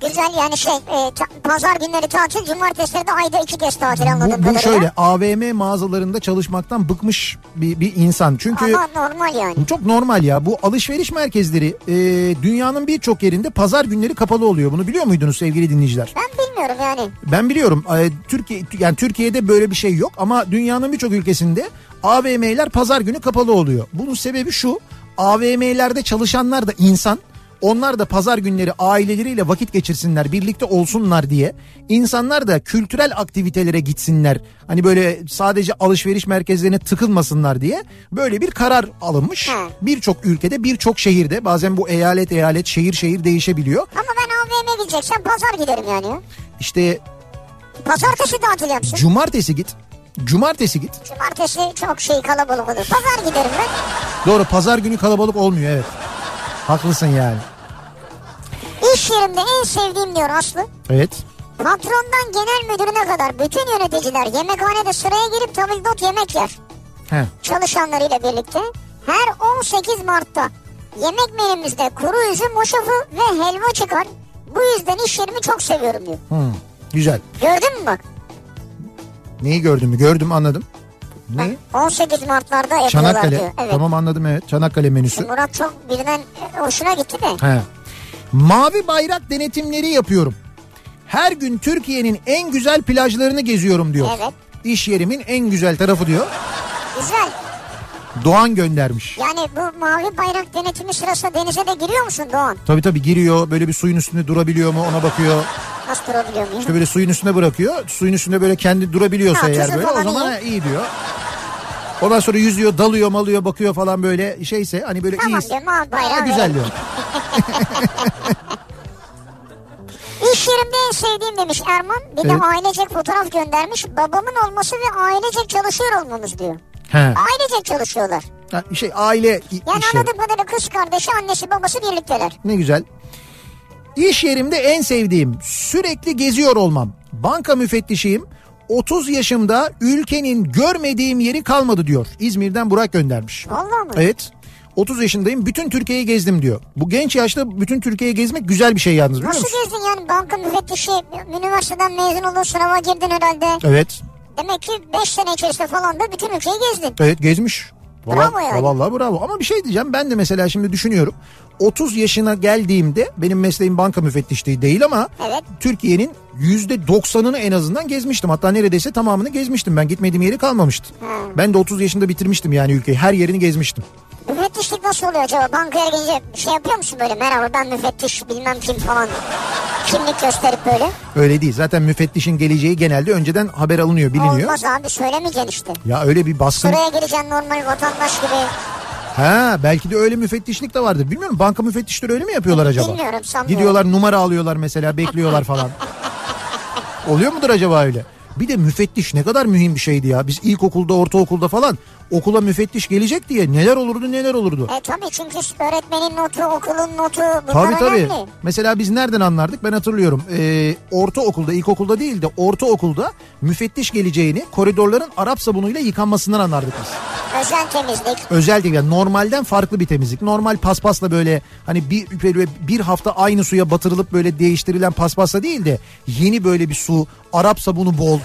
Güzel yani şey e, pazar günleri tatil cumartesileri de ayda iki kez tatil anladım. Bu, bu şöyle AVM mağazalarında çalışmaktan bıkmış bir, bir insan. Çünkü Ama normal yani. çok normal ya bu alışveriş merkezleri e, dünyanın birçok yerinde pazar günleri kapalı oluyor. Bunu biliyor muydunuz sevgili dinleyiciler? Ben bilmiyorum yani. Ben biliyorum e, Türkiye yani Türkiye'de böyle bir şey yok ama dünyanın birçok ülkesinde AVM'ler pazar günü kapalı oluyor. Bunun sebebi şu AVM'lerde çalışanlar da insan onlar da pazar günleri aileleriyle vakit geçirsinler, birlikte olsunlar diye. insanlar da kültürel aktivitelere gitsinler. Hani böyle sadece alışveriş merkezlerine tıkılmasınlar diye böyle bir karar alınmış. Birçok ülkede, birçok şehirde bazen bu eyalet eyalet, şehir şehir değişebiliyor. Ama ben AVM'ye gideceksem pazar giderim yani. ya. İşte Pazartesi tatil yapsın. cumartesi git. Cumartesi git. Cumartesi çok şey kalabalık olur. Pazar giderim ben. Doğru pazar günü kalabalık olmuyor evet. Haklısın yani. İş yerimde en sevdiğim diyor Aslı. Evet. Patrondan genel müdürüne kadar bütün yöneticiler yemekhanede sıraya girip tabildot yemek yer. He. Çalışanlarıyla birlikte. Her 18 Mart'ta yemek menümüzde kuru üzüm hoşafı ve helva çıkar. Bu yüzden iş yerimi çok seviyorum diyor. Hmm, güzel. Gördün mü bak? Neyi gördün mü? Gördüm anladım. Ne? 18 Mart'larda yapıyorlar Çanakkale. diyor. Evet. Tamam anladım evet. Çanakkale menüsü. Murat çok birden hoşuna gitti de. He. Mavi bayrak denetimleri yapıyorum. Her gün Türkiye'nin en güzel plajlarını geziyorum diyor. Evet. İş yerimin en güzel tarafı diyor. Güzel. Doğan göndermiş. Yani bu mavi bayrak denetimi sırasında denize de giriyor musun Doğan? Tabii tabii giriyor böyle bir suyun üstünde durabiliyor mu ona bakıyor. Nasıl durabiliyor muyum? İşte böyle suyun üstüne bırakıyor. Suyun üstünde böyle kendi durabiliyorsa Ha, eğer böyle o zaman iyi. iyi diyor. Ondan sonra yüzüyor, dalıyor, malıyor, bakıyor falan böyle şeyse hani böyle Tamam iyi. mavi bayrağı güzel diyor. [laughs] İş yerimde en sevdiğim demiş Erman. Bir de Evet. ailecek fotoğraf göndermiş. Babamın olması ve ailecek çalışıyor olmamız diyor. He. Ailecek çalışıyorlar. Ha, şey aile Yani işi. anladığım kadarıyla kız kardeşi annesi babası birlikteler. Ne güzel. İş yerimde en sevdiğim sürekli geziyor olmam. Banka müfettişiyim. 30 yaşımda ülkenin görmediğim yeri kalmadı diyor. İzmir'den Burak göndermiş. Vallahi mı? Evet. 30 yaşındayım bütün Türkiye'yi gezdim diyor. Bu genç yaşta bütün Türkiye'yi gezmek güzel bir şey yalnız biliyor Nasıl musun? gezdin yani banka müfettişi üniversiteden mezun oldun sınava girdin herhalde. Evet. Demek ki 5 sene içerisinde falan da bütün ülkeyi gezdin. Evet gezmiş. Bravo yani. Vallahi bravo. Ama bir şey diyeceğim. Ben de mesela şimdi düşünüyorum. 30 yaşına geldiğimde benim mesleğim banka müfettişliği değil ama Evet. Türkiye'nin %90'ını en azından gezmiştim. Hatta neredeyse tamamını gezmiştim. Ben gitmediğim yeri kalmamıştı. Ben de 30 yaşında bitirmiştim yani ülkeyi. Her yerini gezmiştim. Müfettişlik nasıl oluyor acaba? Bankaya gelince şey yapıyor musun böyle? Merhaba ben müfettiş bilmem kim falan. Kimlik gösterip böyle. Öyle değil. Zaten müfettişin geleceği genelde önceden haber alınıyor, biliniyor. Olmaz abi söylemeyeceksin işte. Ya öyle bir baskın. Sıraya gireceksin normal vatandaş gibi. Ha belki de öyle müfettişlik de vardır. Bilmiyorum banka müfettişleri öyle mi yapıyorlar acaba? Bilmiyorum, sanmıyorum. Gidiyorlar numara alıyorlar mesela bekliyorlar falan. [laughs] Oluyor mudur acaba öyle? Bir de müfettiş ne kadar mühim bir şeydi ya. Biz ilkokulda, ortaokulda falan okula müfettiş gelecek diye neler olurdu neler olurdu. E tabii çünkü öğretmenin notu, okulun notu bunlar Tabii tabii. önemli. Mesela biz nereden anlardık ben hatırlıyorum. Ee, ortaokulda, ilkokulda değil de ortaokulda müfettiş geleceğini koridorların Arap sabunuyla yıkanmasından anlardık biz. Özel temizlik. Özel değil yani normalden farklı bir temizlik. Normal paspasla böyle hani bir böyle bir hafta aynı suya batırılıp böyle değiştirilen paspasla değil de yeni böyle bir su, Arap sabunu bol.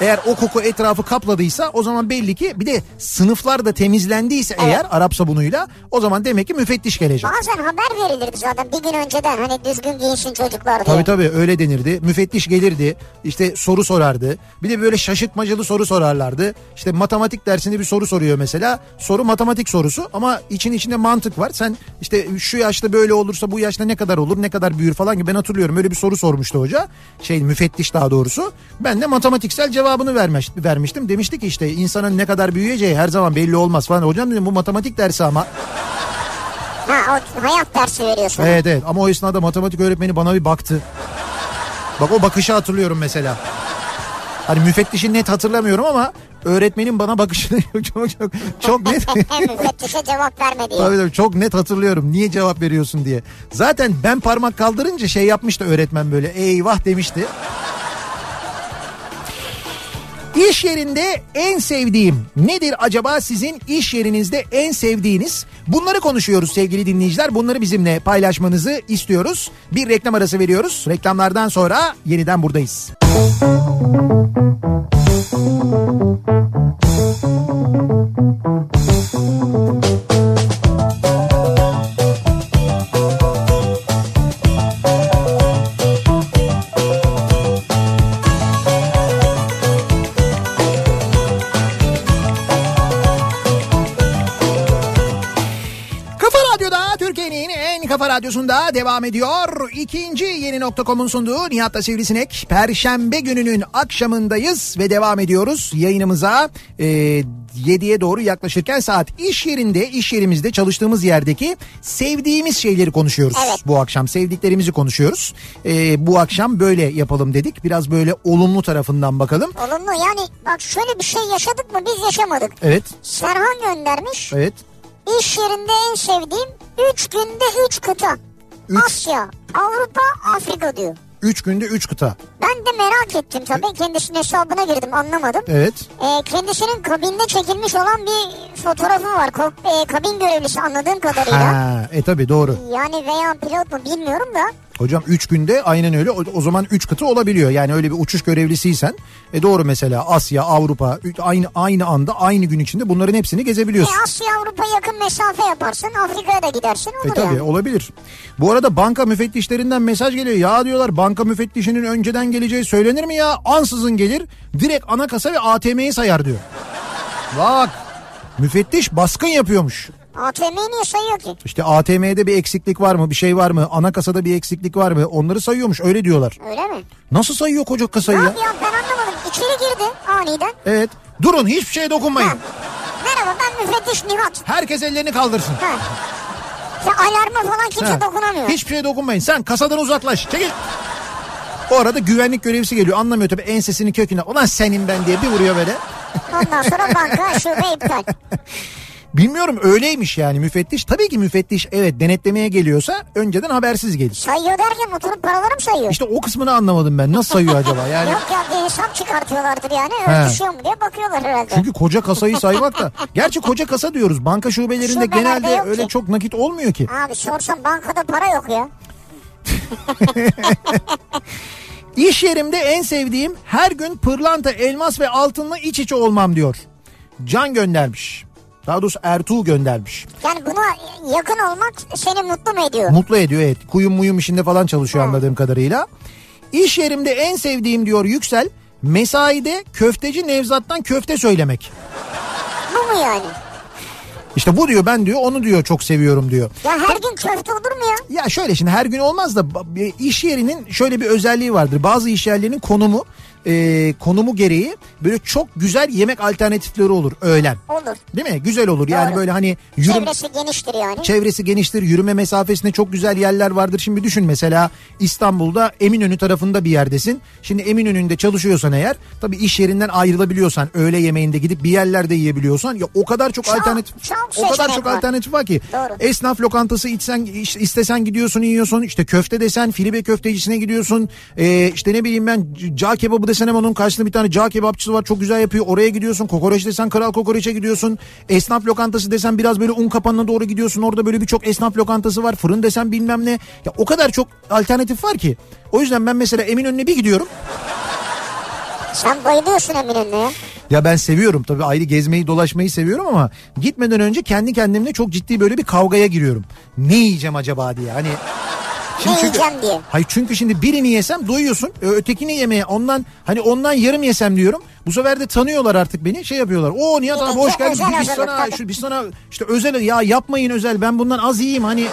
Eğer o koku etrafı kapladıysa o zaman belli ki bir de sınıflar da temizlendiyse eğer Arap sabunuyla o zaman demek ki müfettiş gelecek. Bazen haber verilirdi zaten bir gün önceden hani düzgün giyinsin çocuklar diye. Tabii tabii öyle denirdi. Müfettiş gelirdi. işte soru sorardı. Bir de böyle şaşırtmacalı soru sorarlardı. İşte matematik dersinde bir soru soruyor mesela. Soru matematik sorusu ama için içinde mantık var. Sen işte şu yaşta böyle olursa bu yaşta ne kadar olur ne kadar büyür falan gibi ben hatırlıyorum. Öyle bir soru sormuştu hoca. Şey müfettiş daha doğrusu. Ben de matematiksel cevabını vermiş, vermiştim. Demişti ki işte insanın ne kadar büyüyeceği her zaman belli olmaz falan. Hocam dedim bu matematik dersi ama. Ha o hayat dersi veriyorsun. Evet evet ama o esnada matematik öğretmeni bana bir baktı. Bak o bakışı hatırlıyorum mesela. Hani müfettişi net hatırlamıyorum ama öğretmenin bana bakışını [laughs] çok çok çok net. [laughs] Müfettişe cevap verme diye. Tabii tabii çok net hatırlıyorum. Niye cevap veriyorsun diye. Zaten ben parmak kaldırınca şey yapmıştı öğretmen böyle eyvah demişti. İş yerinde en sevdiğim nedir acaba sizin iş yerinizde en sevdiğiniz? Bunları konuşuyoruz sevgili dinleyiciler. Bunları bizimle paylaşmanızı istiyoruz. Bir reklam arası veriyoruz. Reklamlardan sonra yeniden buradayız. Kafa radyosunda devam ediyor. İkinci yeni nokta.com'un sunduğu Nihat'la Sivrisinek. Perşembe gününün akşamındayız ve devam ediyoruz yayınımıza. E, 7'ye doğru yaklaşırken saat iş yerinde, iş yerimizde çalıştığımız yerdeki sevdiğimiz şeyleri konuşuyoruz. Evet. Bu akşam sevdiklerimizi konuşuyoruz. E, bu akşam böyle yapalım dedik. Biraz böyle olumlu tarafından bakalım. Olumlu yani bak şöyle bir şey yaşadık mı biz yaşamadık. Evet, Serhan göndermiş. evet. İş yerinde en sevdiğim 3 günde 3 kıta. Üç. Asya, Avrupa, Afrika diyor. 3 günde 3 kıta. Ben de merak ettim tabii. Kendisinin hesabına girdim anlamadım. Evet. Ee, kendisinin kabinde çekilmiş olan bir fotoğrafı var. Ko- e, kabin görevlisi anladığım kadarıyla. Ha, e tabi doğru. Yani veya pilot mu bilmiyorum da. Hocam 3 günde aynen öyle. O, o zaman 3 kıta olabiliyor. Yani öyle bir uçuş görevlisiysen e doğru mesela Asya, Avrupa aynı aynı anda aynı gün içinde bunların hepsini E, gezebiliyorsun. Asya Avrupa yakın mesafe yaparsın. Afrika'ya da gidersin E olur tabii yani. olabilir. Bu arada banka müfettişlerinden mesaj geliyor. Ya diyorlar banka müfettişinin önceden geleceği söylenir mi ya? Ansızın gelir direkt ana kasa ve ATM'yi sayar diyor. Bak müfettiş baskın yapıyormuş. ATM'yi niye sayıyor ki? İşte ATM'de bir eksiklik var mı? Bir şey var mı? Ana kasada bir eksiklik var mı? Onları sayıyormuş öyle diyorlar. Öyle mi? Nasıl sayıyor koca kasayı Ne ya? yapıyor ben anlamadım. İçeri girdi aniden. Evet. Durun hiçbir şeye dokunmayın. Ha. Merhaba ben müfettiş Nihat. Herkes ellerini kaldırsın. Ha. Ya alarma falan kimse Ha. dokunamıyor. Hiçbir şeye dokunmayın. Sen kasadan uzaklaş. Çekil. O arada güvenlik görevlisi geliyor. Anlamıyor tabii ensesinin köküne. Ulan senin ben diye bir vuruyor böyle. Ondan sonra banka [laughs] şube iptal. Bilmiyorum öyleymiş yani müfettiş. Tabii ki müfettiş evet denetlemeye geliyorsa önceden habersiz gelir. Sayıyor derken oturup paraları mı sayıyor? İşte o kısmını anlamadım ben. Nasıl sayıyor acaba? [laughs] Yani Yok ya bir hesap çıkartıyorlardır yani. Düşüyor mu diye bakıyorlar herhalde. çünkü koca kasayı saymak da. [laughs] Gerçi koca kasa diyoruz. Banka şubelerinde Şubelerde genelde öyle ki. çok nakit olmuyor ki. Abi sorsam bankada para yok ya. [laughs] İş yerimde en sevdiğim her gün pırlanta, elmas ve altınla iç içe olmam diyor. Can göndermiş. Daha doğrusu Ertuğ göndermiş. Yani buna yakın olmak seni mutlu mu ediyor? Mutlu ediyor evet. Kuyum muyum işinde falan çalışıyor anladığım kadarıyla. İş yerimde en sevdiğim diyor Yüksel. Mesaide köfteci Nevzat'tan köfte söylemek. Bu mu yani? İşte bu diyor ben diyor onu diyor çok seviyorum diyor. Ya her gün köfte olur mu ya? Ya şöyle şimdi her gün olmaz da iş yerinin şöyle bir özelliği vardır. Bazı iş yerlerinin konumu e, konumu gereği böyle çok güzel yemek alternatifleri olur öğlen. Olur. Değil mi? Güzel olur. Yani Doğru. böyle hani yürüm Çevresi geniştir yani. çevresi geniştir. Yürüme mesafesinde çok güzel yerler vardır. Şimdi düşün mesela İstanbul'da Eminönü tarafında bir yerdesin. Şimdi Eminönü'nde çalışıyorsan eğer tabii iş yerinden ayrılabiliyorsan öğle yemeğinde gidip bir yerlerde yiyebiliyorsan ya o kadar çok, Çok, alternatif çok o kadar çok var. alternatif var ki. Doğru. Esnaf lokantası içsen istesen gidiyorsun yiyorsun. İşte köfte desen filibe köftecisine gidiyorsun. Ee, işte ne bileyim ben cağ kebabı desen hemen onun karşısında bir tane cağ kebapçısı var çok güzel yapıyor. Oraya gidiyorsun. Kokoreç desen kral kokoreçe gidiyorsun. Esnaf lokantası desen biraz böyle un kapanına doğru gidiyorsun. Orada böyle birçok esnaf lokantası var. Fırın desen bilmem ne. Ya o kadar çok alternatif var ki. O yüzden ben mesela Eminönü'ne bir gidiyorum. Sen bayılıyorsun Eminönü'ne ya. Ya ben seviyorum tabii ayrı gezmeyi dolaşmayı seviyorum ama gitmeden önce kendi kendimle çok ciddi böyle bir kavgaya giriyorum. Ne yiyeceğim acaba diye hani. Ne yiyeceğim diye. Hayır çünkü şimdi birini yesem doyuyorsun. Ö- Ötekini yemeye ondan hani ondan yarım yesem diyorum. Bu sefer de tanıyorlar artık beni şey yapıyorlar. O Nihat abi hoş geldin. Biz sana, şu, biz sana işte özel ya yapmayın özel ben bundan az yiyeyim hani.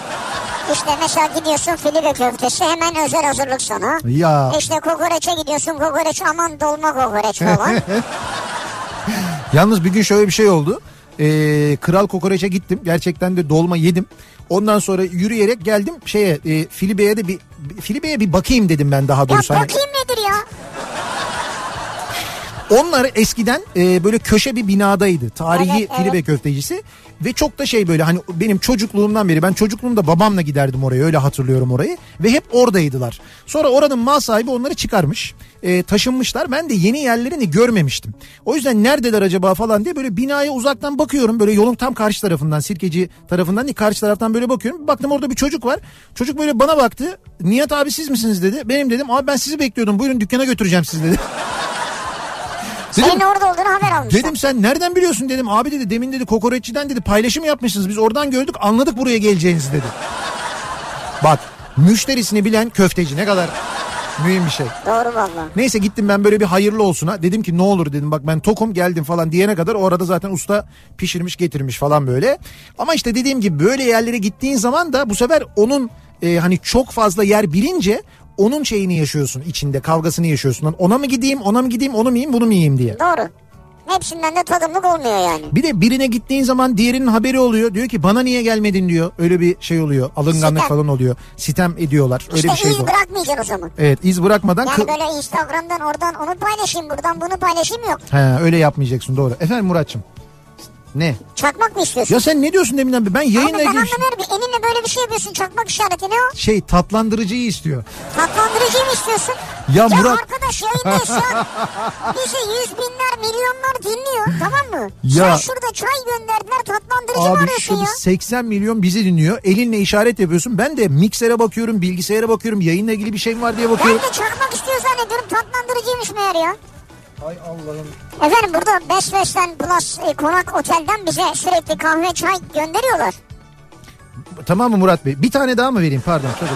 İşte mesela gidiyorsun filibe köftesi hemen özel hazırlık sana. Ya. İşte kokoreçe gidiyorsun kokoreç aman dolma kokoreç falan. [laughs] Yalnız bir gün şöyle bir şey oldu. Ee, Kral Kokoreç'e gittim. Gerçekten de dolma yedim. Ondan sonra yürüyerek geldim şeye e, Filibe'ye de bir Filibe'ye bir bakayım dedim ben daha ya doğrusu. Hani- bakayım nedir ya? Onlar eskiden e, böyle köşe bir binadaydı. Tarihi Evet, evet. Filibe köftecisi. Ve çok da şey böyle hani benim çocukluğumdan beri ben çocukluğumda babamla giderdim oraya öyle hatırlıyorum orayı. Ve hep oradaydılar. Sonra oranın mal sahibi onları çıkarmış. e, taşınmışlar. Ben de yeni yerlerini görmemiştim. O yüzden neredeler acaba falan diye böyle binaya uzaktan bakıyorum. Böyle yolun tam karşı tarafından sirkeci tarafından değil karşı taraftan böyle bakıyorum. Baktım orada bir çocuk var. Çocuk böyle bana baktı. Nihat abi siz misiniz dedi. Benim dedim abi ben sizi bekliyordum. Buyurun dükkana götüreceğim sizi dedi. [laughs] Senin orada olduğunu haber almışlar. Dedim sen nereden biliyorsun dedim. Abi dedi demin dedi kokoreççiden dedi paylaşım yapmışsınız. Biz oradan gördük anladık buraya geleceğinizi dedi. Bak müşterisini bilen köfteci ne kadar mühim bir şey. Doğru valla. Neyse gittim ben böyle bir hayırlı olsuna. Dedim ki ne olur dedim bak ben tokum geldim falan diyene kadar o arada zaten usta pişirmiş getirmiş falan böyle. Ama işte dediğim gibi böyle yerlere gittiğin zaman da bu sefer onun e, hani çok fazla yer bilince onun şeyini yaşıyorsun içinde kavgasını yaşıyorsun. Lan Ona mı gideyim ona mı gideyim onu mu yiyeyim bunu mu yiyeyim diye. Doğru. Hepsinden de tadımlık olmuyor yani. Bir de birine gittiğin zaman diğerinin haberi oluyor. Diyor ki bana niye gelmedin diyor. Öyle bir şey oluyor. Alınganlık Sitem. falan oluyor. Sitem ediyorlar. Öyle İşte bir şey iz bırakmayacaksın o zaman. Evet iz bırakmadan Yani böyle Instagram'dan oradan onu paylaşayım buradan bunu paylaşayım yok. He, öyle yapmayacaksın doğru. Efendim Muratçım. Ne? Çakmak mı istiyorsun? Ya sen ne diyorsun deminden beri? Ben Abi yayınla ben ilgili bir şey- anlamıyorum ki elinle böyle bir şey yapıyorsun çakmak işareti ne o? şey tatlandırıcıyı istiyor. Tatlandırıcıyı mı istiyorsun? Ya Murat- arkadaş yayındayız şu an. [laughs] Bizi yüz binler milyonlar dinliyor tamam mı? Ya- Sen şurada çay gönderdiler tatlandırıcı mı Abi arıyorsun şurada ya? 80 milyon bizi dinliyor. Elinle işaret yapıyorsun. Ben de miksere bakıyorum, bilgisayara bakıyorum. Yayınla ilgili bir şey var diye Ben bakıyorum. de çakmak istiyor zannediyorum tatlandırıcıymış meğer ya. Ay Allah'ım. Efendim burada Best Western Plus e, Konak Otel'den bize sürekli kahve çay gönderiyorlar. Tamam mı Murat Bey? Bir tane daha mı vereyim? Pardon. Çok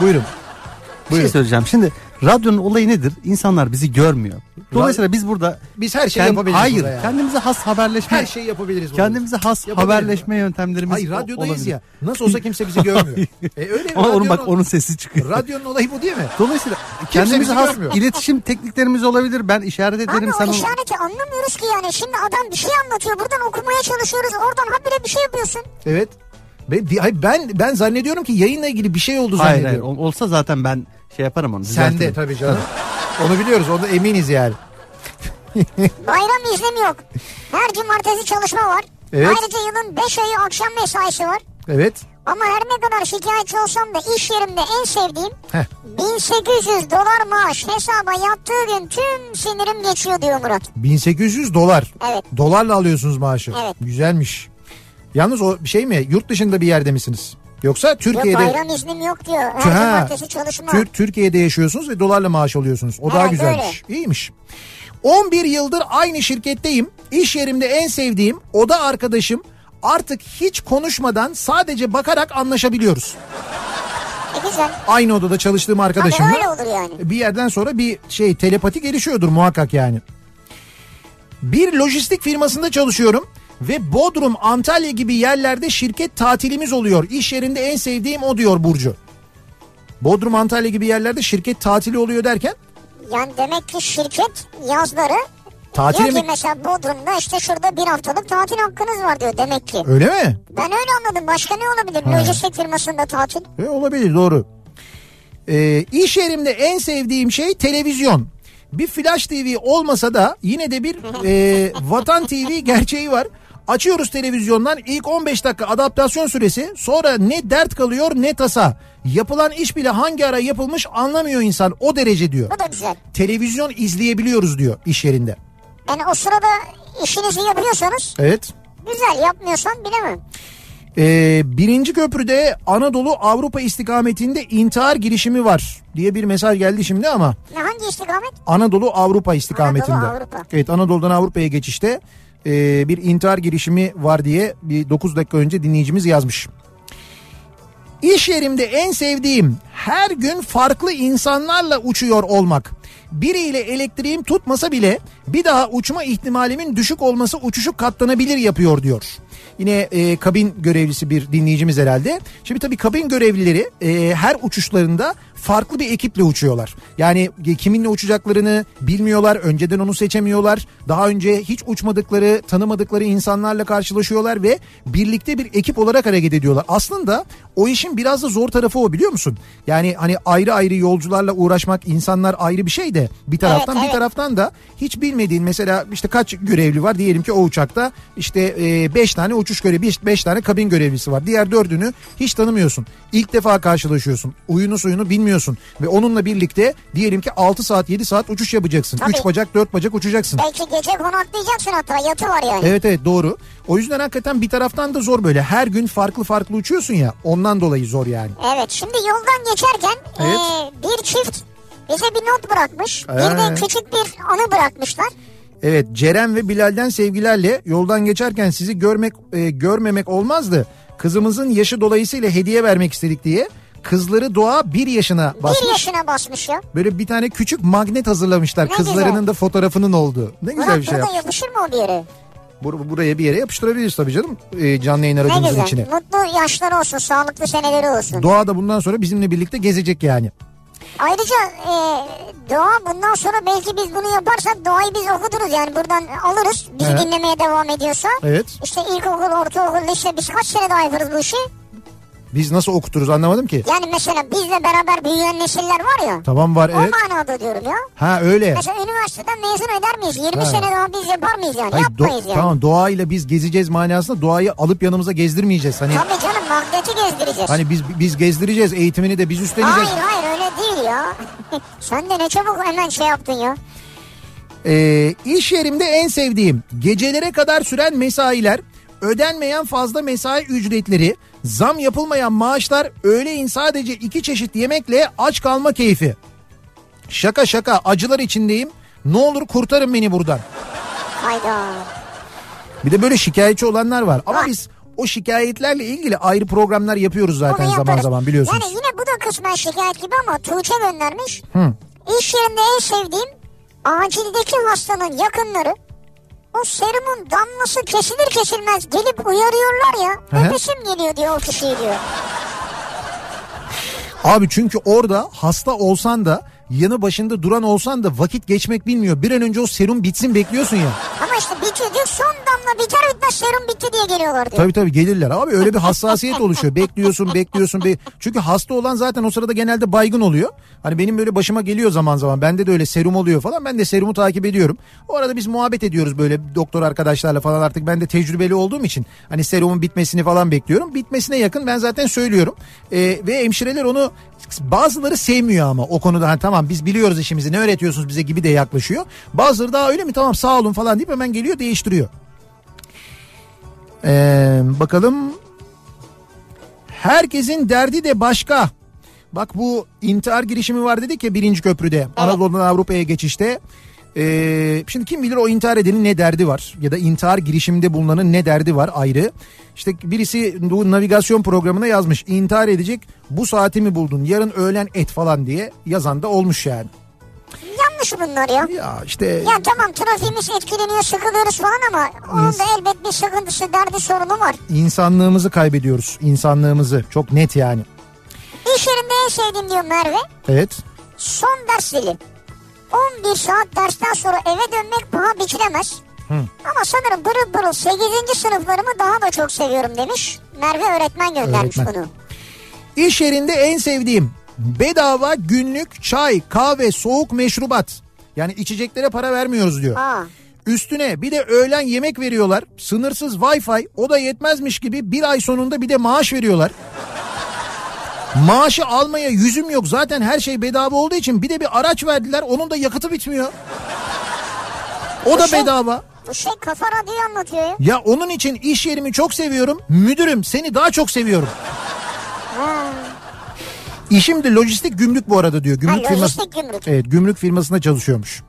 Buyurun. Bir şey Buyurun. söyleyeceğim. Şimdi radyonun olayı nedir? İnsanlar bizi görmüyor. Dolayısıyla biz burada Biz her şeyi kend- yapabiliriz hayır, ya. kendimize has haberleşme Her şeyi yapabiliriz. burada. kendimize has haberleşme yöntemlerimiz Hayır radyodayız olabilir. ya. Nasıl olsa kimse bizi görmüyor. [laughs] e öyle Ama onun bak radyonun- onun sesi çıkıyor. Radyonun olayı bu değil mi? Dolayısıyla kendimize bizi has görmüyor. iletişim tekniklerimiz olabilir. Ben işaret Abi ederim o sana. işareti anlamıyoruz ki yani. Şimdi adam bir şey anlatıyor buradan okumaya çalışıyoruz. Oradan habire bir şey yapıyorsun. Evet. Ben, hayır, ben ben zannediyorum ki yayınla ilgili bir şey oldu Hayır hayır zannediyorum. ol- olsa zaten ben şey yaparım onu. Sen de tabii canım. Onu biliyoruz. Onda eminiz yani. [laughs] Bayram izni yok. Her cumartesi çalışma var. Evet. Ayrıca yılın 5 ayı akşam mesaisi var. Evet. Ama her ne kadar şikayetçi olsam da iş yerimde en sevdiğim Heh. 1800 dolar maaş hesaba yattığı gün tüm sinirim geçiyor diyor Murat. 1800 dolar. Evet. Dolarla alıyorsunuz maaşı. Evet. Güzelmiş. Yalnız o şey mi yurt dışında bir yerde misiniz? Yoksa Yok Türkiye'de bayram iznim yok diyor. Her Ha. cumartesi çalışma. Tür- Türkiye'de yaşıyorsunuz ve dolarla maaş alıyorsunuz. O daha Evet, güzelmiş. İyiymiş. 11 yıldır aynı şirketteyim. İş yerimde en sevdiğim oda arkadaşım artık hiç konuşmadan sadece bakarak anlaşabiliyoruz. E güzel. Aynı odada çalıştığım Tabii arkadaşımla öyle olur yani. bir yerden sonra bir şey telepati gelişiyordur muhakkak yani. Bir lojistik firmasında çalışıyorum ve Bodrum, Antalya gibi yerlerde şirket tatilimiz oluyor. İş yerinde en sevdiğim o diyor Burcu. Bodrum, Antalya gibi yerlerde şirket tatili oluyor derken Yani demek ki şirket yazları tatile diyor ki mi? mesela Bodrum'da işte şurada bir haftalık tatil hakkınız var diyor demek ki. Öyle mi? Ben öyle anladım. Başka ne olabilir? Ha. Lojistik firmasında tatil. E, olabilir doğru. Ee, iş yerimde en sevdiğim şey televizyon. Bir Flash TV olmasa da yine de bir e, Vatan TV gerçeği var. Açıyoruz televizyondan ilk 15 dakika adaptasyon süresi sonra ne dert kalıyor ne tasa. Yapılan iş bile hangi ara yapılmış anlamıyor insan o derece diyor. Bu da güzel. Televizyon izleyebiliyoruz diyor iş yerinde. Yani o sırada işinizi yapıyorsanız Evet. güzel yapmıyorsan bilemem. Ee, birinci köprüde Anadolu Avrupa istikametinde intihar girişimi var diye bir mesaj geldi şimdi ama Ne hangi istikamet? Anadolu Avrupa istikametinde. Anadolu, Avrupa. Evet Anadolu'dan Avrupa'ya geçişte e, bir intihar girişimi var diye bir 9 dakika önce dinleyicimiz yazmış. İş yerimde en sevdiğim her gün farklı insanlarla uçuyor olmak. Biriyle elektriğim tutmasa bile bir daha uçma ihtimalimin düşük olması uçuşu katlanabilir yapıyor diyor. Yine e, kabin görevlisi bir dinleyicimiz herhalde. Şimdi tabii kabin görevlileri e, her uçuşlarında farklı bir ekiple uçuyorlar. Yani e, kiminle uçacaklarını bilmiyorlar, önceden onu seçemiyorlar. Daha önce hiç uçmadıkları, tanımadıkları insanlarla karşılaşıyorlar ve birlikte bir ekip olarak hareket ediyorlar. Aslında o işin biraz da zor tarafı o biliyor musun? Yani hani ayrı ayrı yolcularla uğraşmak, insanlar ayrı bir şey de bir taraftan Evet, bir evet. taraftan da hiç bilmediğin mesela işte kaç görevli var diyelim ki o uçakta işte 5 tane uçuş görevi 5 tane kabin görevlisi var. Diğer dördünü hiç tanımıyorsun. İlk defa karşılaşıyorsun. Uyunu suyunu bilmiyorsun ve onunla birlikte diyelim ki 6 saat 7 saat uçuş yapacaksın. Tabii. 3 bacak 4 bacak uçacaksın. Belki gece konaklayacaksın hatta yatı var yani. Evet evet doğru. O yüzden hakikaten bir taraftan da zor böyle. Her gün farklı farklı uçuyorsun ya. Ondan dolayı zor yani. Evet şimdi yoldan geçerken Evet. eee, bir çift bize bir not bırakmış. Bir de Ee. küçük bir anı bırakmışlar. Evet Ceren ve Bilal'den sevgilerle yoldan geçerken sizi görmek e, görmemek olmazdı. Kızımızın yaşı dolayısıyla hediye vermek istedik diye kızları Doğa bir yaşına Bir basmış. yaşına basmış ya. Böyle bir tane küçük magnet hazırlamışlar. Ne Kızlarının güzel. da fotoğrafının olduğu. Ne güzel Murat bir şey yapmış. yapışır mı o bir yere? Bur- buraya bir yere yapıştırabiliriz tabii canım. E, canlı yayın aracımızın içine. Mutlu yaşları olsun, sağlıklı seneleri olsun. Doğa da bundan sonra bizimle birlikte gezecek yani. Ayrıca e, Doğa bundan sonra belki biz bunu yaparsak Doğa'yı biz okuduruz yani buradan alırız. Bizi Evet. dinlemeye devam ediyorsa. Evet. İşte ilkokul, ortaokul, lise biz kaç sene daha yaparız bu işi? Biz nasıl okuturuz anlamadım ki. Yani mesela bizle beraber büyüyen nesiller var ya. Tamam var evet. O manada diyorum ya. Ha öyle. Mesela üniversiteden mezun eder miyiz? 20 Ha. sene daha biz yapar mıyız yani? Hayır, do- Yapmayız yani. Tamam doğayla biz gezeceğiz manasında doğayı alıp yanımıza gezdirmeyeceğiz. Hani Tabii canım magneti gezdireceğiz. hani biz biz gezdireceğiz eğitimini de biz üstleneceğiz. Hayır hayır değil ya. [laughs] Sen de ne çabuk hemen şey yaptın ya. Ee, iş yerimde en sevdiğim gecelere kadar süren mesailer, ödenmeyen fazla mesai ücretleri, zam yapılmayan maaşlar, öğleyin sadece iki çeşit yemekle aç kalma keyfi. Şaka şaka acılar içindeyim. Ne olur kurtarın beni buradan. Hayda. Bir de böyle şikayetçi olanlar var. Ama Var. biz o şikayetlerle ilgili ayrı programlar yapıyoruz zaten zaman zaman biliyorsunuz. Yani yine bu da kısmen şikayet gibi ama Tuğçe göndermiş. Hı. İş yerinde en sevdiğim acildeki hastanın yakınları o serumun damlası kesilir kesilmez gelip uyarıyorlar ya. Hı hı. Öpesim geliyor diyor o kişiyi diyor. Abi çünkü orada hasta olsan da yanı başında duran olsan da vakit geçmek bilmiyor. Bir an önce o serum bitsin bekliyorsun ya. Ama işte bitiyor diyor. Son damla biter bitmez serum bitti diye geliyorlar diyor. Tabii tabii gelirler abi öyle bir [laughs] hassasiyet oluşuyor. Bekliyorsun bekliyorsun. Be Çünkü hasta olan zaten o sırada genelde baygın oluyor. Hani benim böyle başıma geliyor zaman zaman. Bende de öyle serum oluyor falan. Ben de serumu takip ediyorum. O arada biz muhabbet ediyoruz böyle doktor arkadaşlarla falan artık. Ben de tecrübeli olduğum için hani serumun bitmesini falan bekliyorum. Bitmesine yakın ben zaten söylüyorum. Ee, ve hemşireler onu bazıları sevmiyor ama o konuda hani tamam biz biliyoruz işimizi ne öğretiyorsunuz bize gibi de yaklaşıyor. Bazıları daha öyle mi tamam sağ olun falan deyip hemen geliyor değiştiriyor. Ee, bakalım. Herkesin derdi de başka. Bak bu intihar girişimi var dedik ya birinci köprüde. Anadolu'dan Avrupa'ya geçişte. Ee, şimdi kim bilir o intihar edenin ne derdi var ya da intihar girişiminde bulunanın ne derdi var ayrı. İşte birisi bu navigasyon programına yazmış intihar edecek bu saati mi buldun yarın öğlen et falan diye yazan da olmuş yani. Yanlış bunlar ya. Ya işte Ya tamam trafiğimiz etkileniyor sıkılıyoruz falan ama onun da elbet bir sıkıntısı derdi sorunu var. insanlığımızı kaybediyoruz insanlığımızı çok net yani. İş yerinde en sevdiğim diyor Merve. Evet Son ders zili. 11 saat dersten sonra eve dönmek paha biçilemez. Ama sanırım pırıl pırıl 8. sınıflarımı daha da çok seviyorum demiş. Merve öğretmen göndermiş Öğretmen. bunu. İş yerinde en sevdiğim bedava günlük çay, kahve, soğuk meşrubat. Yani içeceklere para vermiyoruz diyor. Aa, Üstüne bir de öğlen yemek veriyorlar. Sınırsız wifi o da yetmezmiş gibi bir ay sonunda bir de maaş veriyorlar. Maaşı almaya yüzüm yok zaten her şey bedava olduğu için bir de bir araç verdiler onun da yakıtı bitmiyor. O da şey- bedava. bu şey kafa radyoyu anlatıyor ya. Ya onun için iş yerimi çok seviyorum. Müdürüm seni daha çok seviyorum. İşim de lojistik gümrük bu arada diyor. Gümrük Ha, firması. gümrük. Evet gümrük firmasında çalışıyormuş.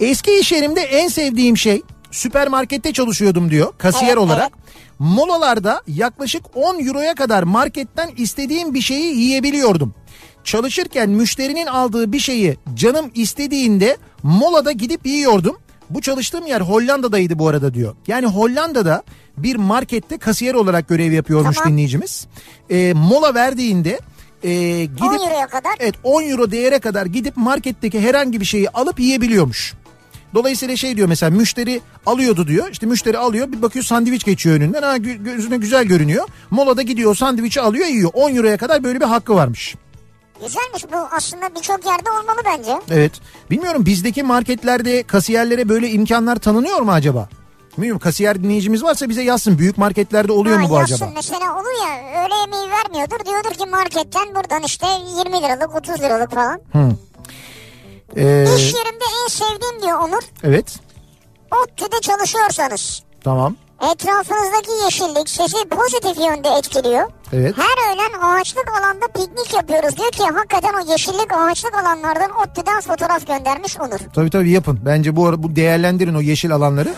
Eski iş yerimde en sevdiğim şey süpermarkette çalışıyordum diyor kasiyer Evet, olarak. Molalarda yaklaşık 10 euroya kadar marketten istediğim bir şeyi yiyebiliyordum. Çalışırken müşterinin aldığı bir şeyi canım istediğinde molada gidip yiyordum. Bu çalıştığım yer Hollanda'daydı bu arada diyor. Yani Hollanda'da bir markette kasiyer olarak görev yapıyormuş Tamam. dinleyicimiz. Ee, mola verdiğinde e, gidip 10 euroya kadar. Evet 10 euro değere kadar gidip marketteki herhangi bir şeyi alıp yiyebiliyormuş. Dolayısıyla şey diyor mesela müşteri alıyordu diyor. İşte müşteri alıyor bir bakıyor sandviç geçiyor önünden. Ha, gö- gözüne güzel görünüyor. Molada gidiyor sandviçi alıyor yiyor. 10 euroya kadar böyle bir hakkı varmış. Güzelmiş bu aslında birçok yerde olmalı bence. Evet. Bilmiyorum bizdeki marketlerde kasiyerlere böyle imkanlar tanınıyor mu acaba? Bilmiyorum kasiyer dinleyicimiz varsa bize yazsın. Büyük marketlerde oluyor Ha, mu bu yazsın acaba? Mesela olur ya öğle yemeği vermiyordur. Diyordur ki marketten buradan işte 20 liralık 30 liralık falan. Ee, İş yerimde en sevdiğim diyor Onur. evet. ODTÜ'de çalışıyorsanız Tamam. etrafınızdaki yeşillik sizi pozitif yönde etkiliyor. Evet. Her öğlen ağaçlık alanda piknik yapıyoruz diyor ki hakikaten o yeşillik ağaçlık alanlardan ODTÜ'den fotoğraf göndermiş Onur. Tabii tabii yapın. Bence bu ara bu değerlendirin o yeşil alanları.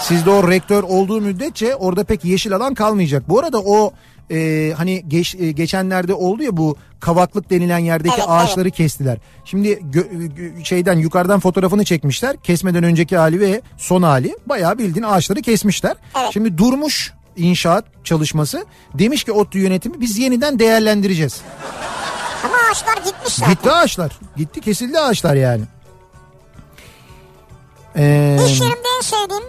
Sizde o rektör olduğu müddetçe orada pek yeşil alan kalmayacak. Bu arada o e, hani geç, e, geçenlerde oldu ya bu kavaklık denilen yerdeki Evet, ağaçları kestiler. Şimdi gö- gö- şeyden yukarıdan fotoğrafını çekmişler. Kesmeden önceki hali ve son hali. Bayağı bildiğin ağaçları kesmişler. Evet. Şimdi durmuş inşaat çalışması. Demiş ki ODTÜ yönetimi biz yeniden değerlendireceğiz. Ama ağaçlar gitmiş zaten. Gitti ağaçlar. Gitti kesildi ağaçlar yani. Ee, İş yerimde en sevdiğim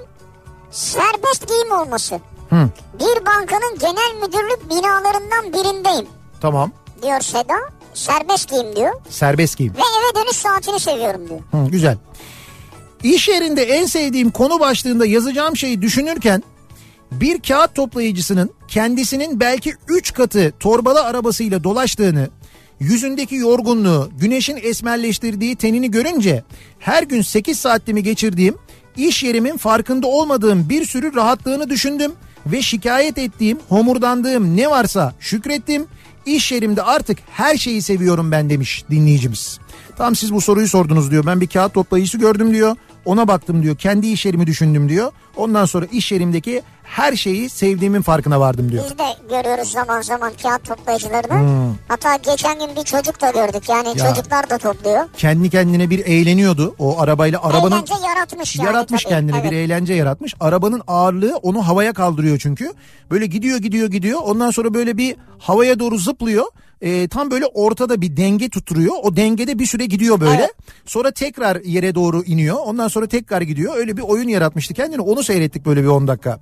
serbest giyim olması. Hı. Bir bankanın genel müdürlük binalarından birindeyim tamam. diyor Seda. Serbest giyim diyor. Serbest giyim. Ve eve dönüş saatini seviyorum diyor. Hı, güzel. İş yerinde en sevdiğim konu başlığında yazacağım şeyi düşünürken bir kağıt toplayıcısının kendisinin belki 3 katı torbalı arabasıyla dolaştığını, yüzündeki yorgunluğu, güneşin esmerleştirdiği tenini görünce her gün 8 saatimi geçirdiğim, iş yerimin farkında olmadığım bir sürü rahatlığını düşündüm ve şikayet ettiğim, homurdandığım ne varsa şükrettim. İş yerimde artık her şeyi seviyorum ben demiş dinleyicimiz. Tam siz bu soruyu sordunuz diyor. Ben bir kağıt toplayıcısı gördüm diyor. Ona baktım diyor. Kendi iş yerimi düşündüm diyor. Ondan sonra iş yerimdeki her şeyi sevdiğimin farkına vardım diyor. Biz de görüyoruz zaman zaman kağıt toplayıcılarını. Hatta geçen gün bir çocuk da gördük. Yani Hmm. Ya. çocuklar da topluyor. Kendi kendine bir eğleniyordu. O arabayla arabanın Eğlence yaratmış yani. yaratmış tabii. kendine Evet. bir eğlence yaratmış. Arabanın ağırlığı onu havaya kaldırıyor çünkü. Böyle gidiyor gidiyor gidiyor. Ondan sonra böyle bir havaya doğru zıplıyor. E, tam böyle ortada bir denge tutturuyor. O dengede bir süre gidiyor böyle. Evet. Sonra tekrar yere doğru iniyor. Ondan sonra tekrar gidiyor. Öyle bir oyun yaratmıştı kendini. Onu seyrettik böyle bir 10 dakika.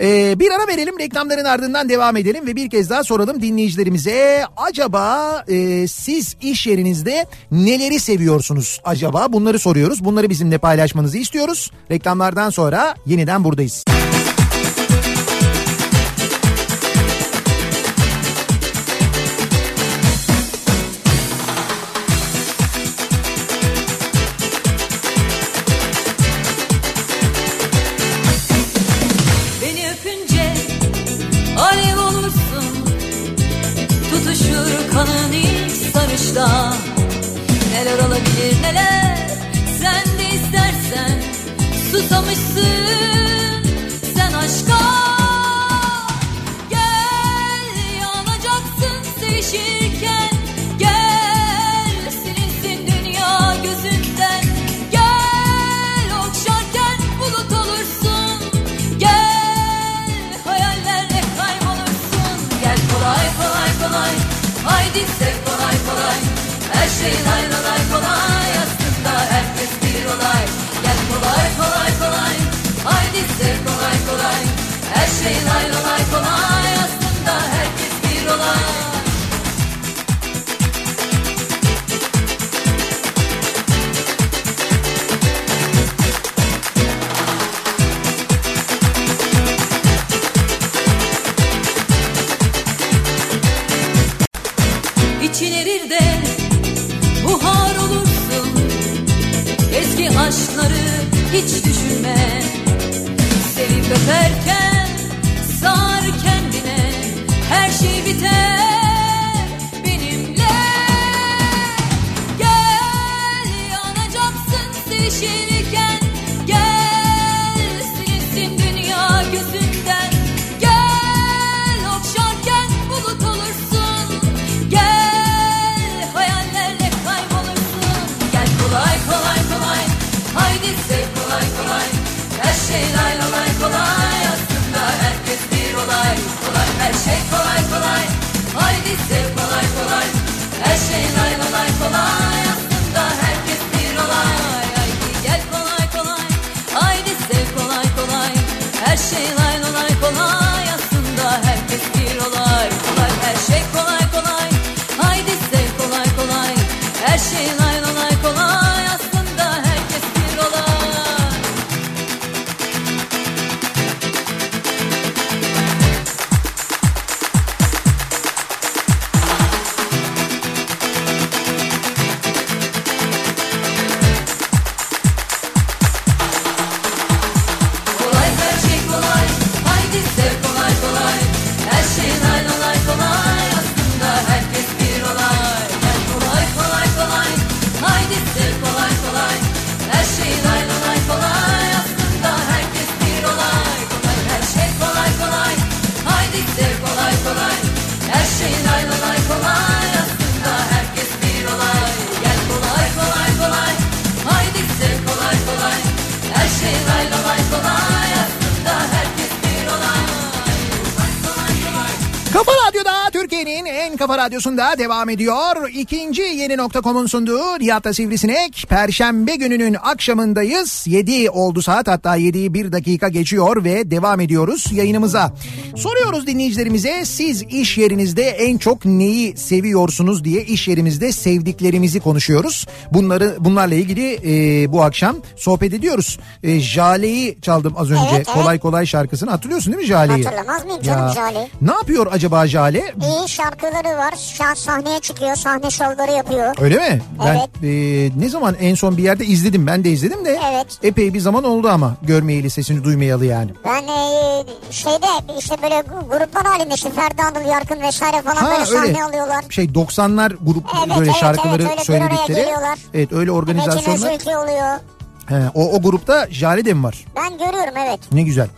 Ee, bir ara verelim reklamların ardından devam edelim ve bir kez daha soralım dinleyicilerimize acaba e, siz iş yerinizde neleri seviyorsunuz acaba bunları soruyoruz bunları bizimle paylaşmanızı istiyoruz reklamlardan sonra yeniden buradayız. Haydi sev kolay kolay. Her şey lay Her şey lay lay lay kolay Aslında herkes bir olay. İçin erir de buhar olursun. Eski aşkları hiç düşünme. Sevip öperken sar kolay Her şey lay lay kolay. Aslında herkes bir olay Haydi gel kolay kolay. Haydi sev kolay kolay Her şey lay lay kolay. Aslında herkes bir olay Kolay her şey kolay kolay. Haydi sev kolay kolay Her şey radyosunda devam ediyor. İkinci yeni nokta.com'un sunduğu Nihat'la Sivrisinek. Perşembe gününün akşamındayız. 7 oldu saat hatta 7'yi 1 dakika geçiyor ve devam ediyoruz yayınımıza. Soruyoruz dinleyicilerimize siz iş yerinizde en çok neyi seviyorsunuz diye iş yerimizde sevdiklerimizi konuşuyoruz. Bunları bunlarla ilgili e, bu akşam sohbet ediyoruz. E, Jale'yi çaldım az önce. Evet, evet. Kolay kolay şarkısını hatırlıyorsun değil mi Jale'yi? Hatırlamaz mıyım canım Jale? Ne yapıyor acaba Jale? İyi şarkıları var. Şu an sahneye çıkıyor. Sahne şovları yapıyor. Öyle mi? Ben Evet. e, ne zaman en son bir yerde izledim. Ben de izledim de. Evet. Epey bir zaman oldu ama görmeyeli sesini duymayalı yani. Ben e, şeyde işte böyle gruplar halinde işte Ferdi Anıl Yarkın vesaire falan böyle sahne alıyorlar. Şey 90'lar grup Evet, böyle evet, şarkıları evet, öyle söyledikleri. Evet öyle organizasyonlar. Özülkü oluyor. He, o, o grupta Jale de mi var? Ben görüyorum evet. Ne güzel.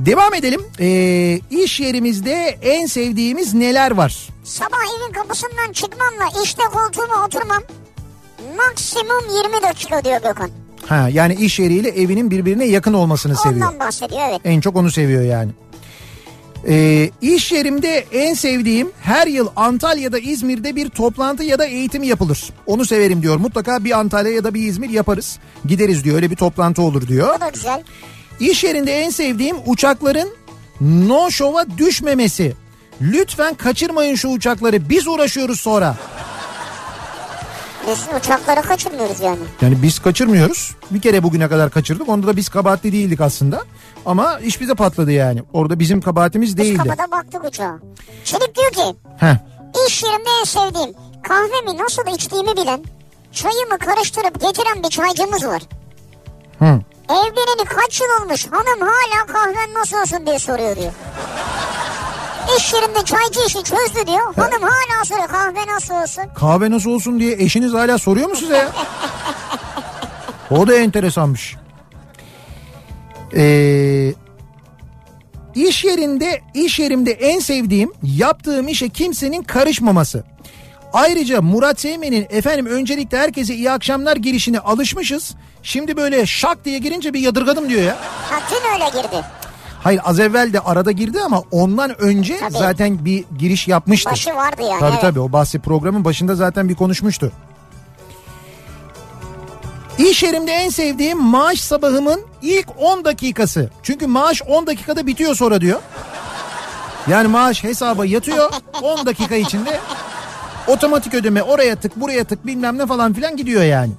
Devam edelim. Ee, iş yerimizde en sevdiğimiz neler var? Sabah evin kapısından çıkmamla işte koltuğuma oturmam maksimum 20 dakika diyor Gökhan. Ha, yani iş yeriyle evinin birbirine yakın olmasını seviyor. Ondan bahsediyor evet. En çok onu seviyor yani. Ee, iş yerimde en sevdiğim her yıl Antalya'da İzmir'de bir toplantı ya da eğitim yapılır. Onu severim diyor. Mutlaka bir Antalya ya da bir İzmir yaparız. Gideriz diyor. Öyle bir toplantı olur diyor. Da güzel. İş yerinde en sevdiğim uçakların no show'a düşmemesi. Lütfen kaçırmayın şu uçakları. Biz uğraşıyoruz sonra. Biz uçakları kaçırmıyoruz yani. Yani biz kaçırmıyoruz. Bir kere bugüne kadar kaçırdık. Onda da biz kabahatli değildik aslında. Ama iş bize patladı yani. Orada bizim kabahatimiz Biz değildi. kapıda baktık uçağa. Çelik diyor ki Heh. iş yerimde en sevdiğim kahvemi nasıl içtiğimi bilen çayımı karıştırıp getiren bir çaycımız var. Hı. Evleneli kaç yıl olmuş hanım hala kahven nasıl olsun diye soruyor diyor. İş yerinde çaycı işi çözdü diyor. Hanım hala soruyor kahve nasıl olsun. Kahve nasıl olsun diye eşiniz hala soruyor mu size ya? o da enteresanmış. Ee, iş yerinde iş yerimde en sevdiğim yaptığım işe kimsenin karışmaması. Ayrıca Murat Seymen'in efendim öncelikle herkese iyi akşamlar girişine alışmışız. Şimdi böyle şak diye girince bir yadırgadım diyor ya. Ha dün öyle girdi. Hayır az evvel de arada girdi ama ondan önce Tabii. zaten bir giriş yapmıştı. Başı vardı yani. Tabii evet. tabii o bahsi programın başında zaten bir konuşmuştu. İş yerimde en sevdiğim maaş sabahımın ilk 10 dakikası. Çünkü maaş 10 dakikada bitiyor sonra diyor. Yani maaş hesaba yatıyor 10 dakika içinde otomatik ödeme oraya tık buraya tık bilmem ne falan filan gidiyor yani.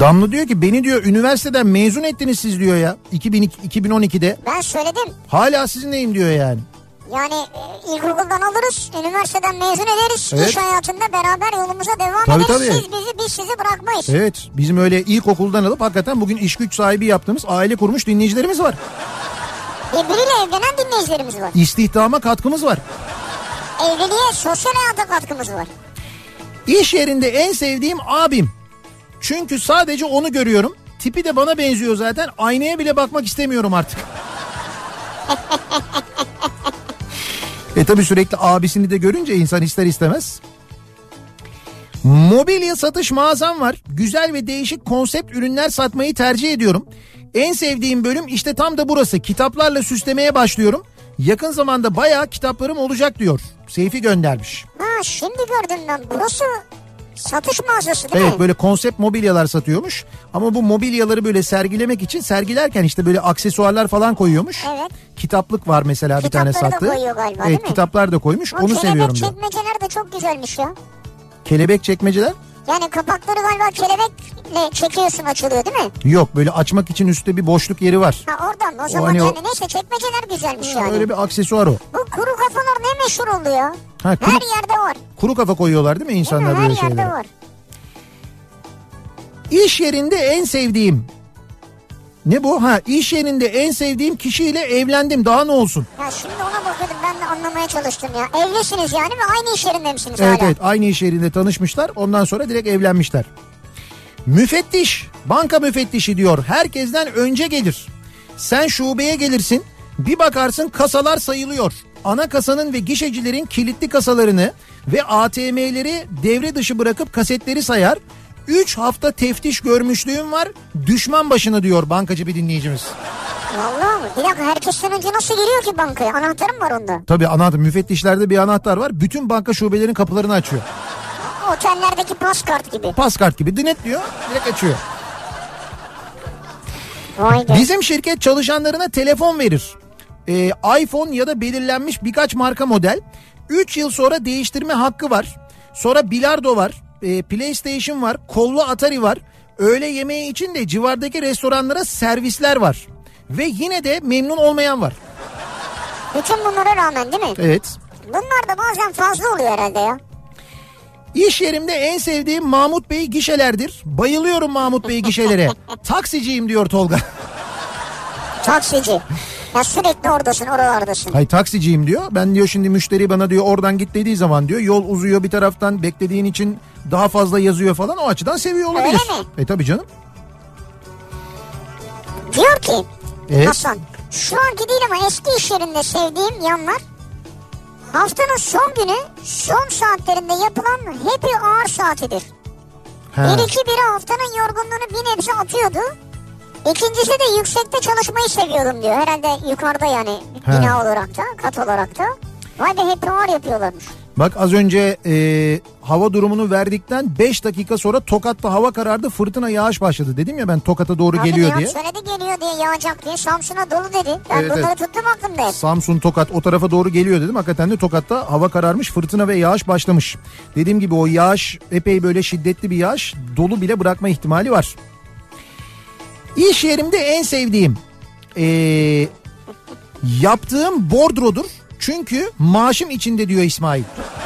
Damla diyor ki beni diyor üniversiteden mezun ettiniz siz diyor ya 2002, 2012'de. Ben söyledim. Hala sizinleyim diyor yani. Yani e, ilkokuldan alırız, üniversiteden mezun ederiz. Evet. İş hayatında beraber yolumuza devam Tabii, ederiz. tabii. Siz bizi, biz sizi bırakmayız. Evet bizim öyle ilkokuldan alıp hakikaten bugün iş güç sahibi yaptığımız aile kurmuş dinleyicilerimiz var. Birbiriyle evlenen dinleyicilerimiz var. İstihdama katkımız var. Evliliğe, sosyal hayata katkımız var. İş yerinde en sevdiğim abim. Çünkü sadece onu görüyorum. Tipi de bana benziyor zaten. Aynaya bile bakmak istemiyorum artık. e tabi sürekli abisini de görünce insan ister istemez. Mobilya satış mağazam var. Güzel ve değişik konsept ürünler satmayı tercih ediyorum. En sevdiğim bölüm işte tam da burası. Kitaplarla süslemeye başlıyorum. Yakın zamanda bayağı kitaplarım olacak diyor. Seyfi göndermiş. Ha şimdi gördüm ben. Burası satış mağazası değil Evet mi? böyle konsept mobilyalar satıyormuş. Ama bu mobilyaları böyle sergilemek için sergilerken işte böyle aksesuarlar falan koyuyormuş. Evet. Kitaplık var mesela bir tane Kitapları da koyuyor galiba, evet değil mi? kitaplar da koymuş. O Onu kelebek seviyorum diyor. çekmeceler de çok güzelmiş ya. Kelebek çekmeceler? Yani kapakları galiba kelebekle çekiyorsun açılıyor değil mi? Yok böyle açmak için üstte bir boşluk yeri var. Ha oradan o zaman hani o- yani neyse çekmeceler güzelmiş yani. Öyle bir aksesuar o. Bu kuru kafalar ne meşhur oldu ya? Ha, kuru, Her yerde var. kuru kafa koyuyorlar değil mi Değil mi? insanlar Her böyle yerde şeylere? var. İş yerinde en sevdiğim. Ne bu? Ha iş yerinde en sevdiğim kişiyle evlendim. Daha ne olsun? Ya şimdi ona bakıyordum ben de anlamaya çalıştım ya. Evlisiniz yani ve aynı iş yerinde misiniz Evet hala? evet aynı iş yerinde tanışmışlar ondan sonra direkt evlenmişler. Müfettiş banka müfettişi diyor herkesten önce gelir. Sen şubeye gelirsin bir bakarsın kasalar sayılıyor. Ana kasanın ve gişecilerin kilitli kasalarını ve ATM'leri devre dışı bırakıp kasetleri sayar. 3 hafta teftiş görmüşlüğüm var düşman başına diyor bankacı bir dinleyicimiz. Vallahi mi? Bir dakika herkesten önce nasıl giriyor ki bankaya? Anahtarım var onda. Tabii anahtar müfettişlerde bir anahtar var bütün banka şubelerinin kapılarını açıyor. Otellerdeki pas kart gibi. Paskart gibi dinet diyor direkt açıyor. Vay be. Bizim şirket çalışanlarına telefon verir. Ee, iPhone ya da belirlenmiş birkaç marka model. 3 yıl sonra değiştirme hakkı var. Sonra bilardo var. E, PlayStation var. Kollu Atari var. Öğle yemeği için de civardaki restoranlara servisler var. Ve yine de memnun olmayan var. Bütün bunlara rağmen değil mi? Evet. Bunlar da bazen fazla oluyor herhalde ya. İş yerimde en sevdiğim Mahmut Bey gişelerdir. Bayılıyorum Mahmut Bey gişelere. [laughs] Taksiciyim diyor Tolga. Taksici. Ya sürekli oradasın oralardasın. Hay taksiciyim diyor. Ben diyor şimdi müşteri bana diyor oradan git dediği zaman diyor yol uzuyor bir taraftan beklediğin için daha fazla yazıyor falan o açıdan seviyor olabilir. Öyle mi? E tabi canım. Diyor ki Evet. Hasan şu anki değil ama eski iş yerinde sevdiğim yanlar haftanın son günü son saatlerinde yapılan happy hour saatidir. Ha. Bir iki biri haftanın yorgunluğunu bir nebze atıyordu. İkincisi de yüksekte çalışmayı seviyorum diyor. Herhalde yukarıda yani He. bina olarak da kat olarak da. Vay be hep ağır yapıyorlarmış. Bak az önce e, hava durumunu verdikten 5 dakika sonra Tokat'ta hava karardı fırtına yağış başladı. Dedim ya ben Tokat'a doğru Tabii geliyor ya, diye. Söyledi geliyor diye yağacak diye Samsun'a dolu dedi. Ben Evet, bunları evet. tuttum aklımda hep. Samsun, Tokat o tarafa doğru geliyor dedim. Hakikaten de Tokat'ta hava kararmış, fırtına ve yağış başlamış. Dediğim gibi o yağış epey böyle şiddetli bir yağış dolu bile bırakma ihtimali var. İş yerimde en sevdiğim ee, yaptığım bordrodur. Çünkü maaşım içinde diyor İsmail.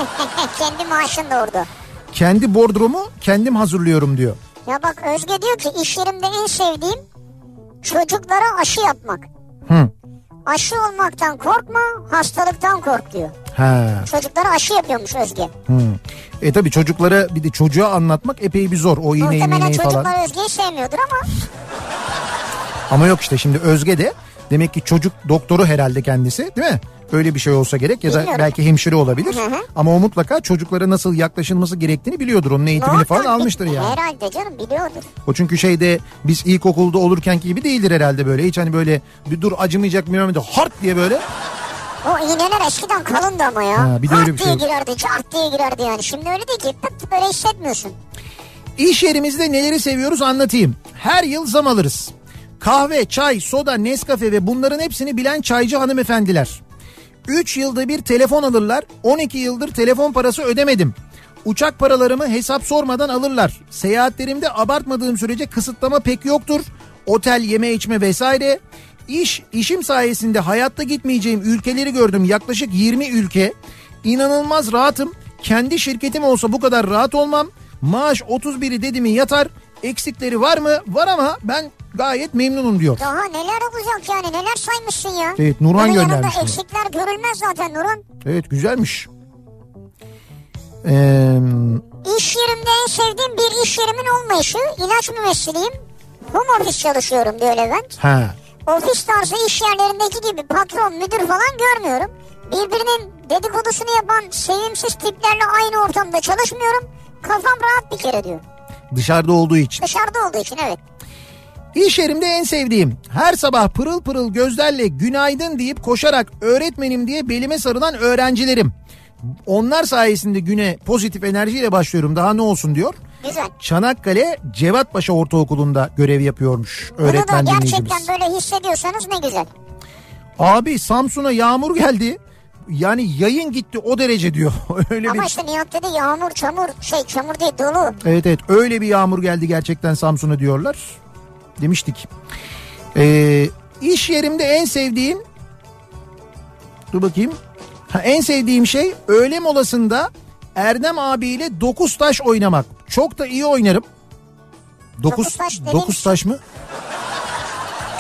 [laughs] Kendi maaşın da orada. Kendi bordromu kendim hazırlıyorum diyor. Ya bak Özge diyor ki iş yerimde en sevdiğim çocuklara aşı yapmak. Hı. Aşı olmaktan korkma, hastalıktan kork diyor. He. Çocuklara aşı yapıyormuş Özge. Hı. E tabi çocuklara bir de çocuğa anlatmak epey bir zor. O iğneyi Muhtemelen miğneyi falan. çocuklar Özge'yi sevmiyordur ama Ama yok işte şimdi Özge de demek ki çocuk doktoru herhalde kendisi değil mi? Öyle bir şey olsa gerek ya da Bilmiyorum. belki hemşire olabilir. Hı hı. Ama o mutlaka çocuklara nasıl yaklaşılması gerektiğini biliyordur. Onun eğitimini muhakkak falan almıştır yani. Herhalde canım biliyordur. O çünkü şeyde biz ilkokulda olurken gibi değildir herhalde böyle. Hiç hani böyle bir dur acımayacak bilmem ne hart diye böyle. O iğneler eskiden kalındı ama ya. Ha, bir de öyle bir Hart diye şey. girerdi, cart diye girerdi yani. Şimdi öyle değil ki pıt böyle hissetmiyorsun. İş yerimizde neleri seviyoruz anlatayım. Her yıl zam alırız. Kahve, çay, soda, Nescafe ve bunların hepsini bilen çaycı hanımefendiler. 3 yılda bir telefon alırlar. 12 yıldır telefon parası ödemedim. Uçak paralarımı hesap sormadan alırlar. Seyahatlerimde abartmadığım sürece kısıtlama pek yoktur. Otel, yeme içme vesaire. İş, işim sayesinde hayatta gitmeyeceğim ülkeleri gördüm. Yaklaşık 20 ülke. İnanılmaz rahatım. Kendi şirketim olsa bu kadar rahat olmam. Maaş 31'i dedi mi yatar. Eksikleri var mı? Var ama ben gayet memnunum diyor. Daha neler olacak yani neler saymışsın ya. Evet, Nurhan Bunun göndermiş yanında bunu. eksikler görülmez zaten Nurhan. Evet güzelmiş. Ee, İş yerimde en sevdiğim bir iş yerimin olmayışı. ilaç mümessiliyim. Home office çalışıyorum diyor Levent. ha. Ofis tarzı iş yerlerindeki gibi patron, müdür falan görmüyorum. Birbirinin dedikodusunu yapan sevimsiz tiplerle aynı ortamda çalışmıyorum. Kafam rahat bir kere diyor. Dışarıda olduğu için. Dışarıda olduğu için evet. İş yerimde en sevdiğim her sabah pırıl pırıl gözlerle günaydın deyip koşarak öğretmenim diye belime sarılan öğrencilerim. Onlar sayesinde güne pozitif enerjiyle başlıyorum daha ne olsun diyor. Güzel. Çanakkale Cevatpaşa Ortaokulu'nda görev yapıyormuş Bunu da öğretmen gerçekten böyle hissediyorsanız ne güzel. Abi Samsun'a yağmur geldi. Yani yayın gitti o derece diyor. [laughs] Öyle Ama bir işte Nihat dedi yağmur, çamur, şey çamur değil dolu. Evet evet öyle bir yağmur geldi gerçekten Samsun'a diyorlar. Demiştik. Ee, iş yerimde en sevdiğim dur bakayım. Ha, en sevdiğim şey öğle molasında Erdem abiyle dokuz taş oynamak. Çok da iyi oynarım. Dokuz, Dokuz taş dediğin dokuz taş mı?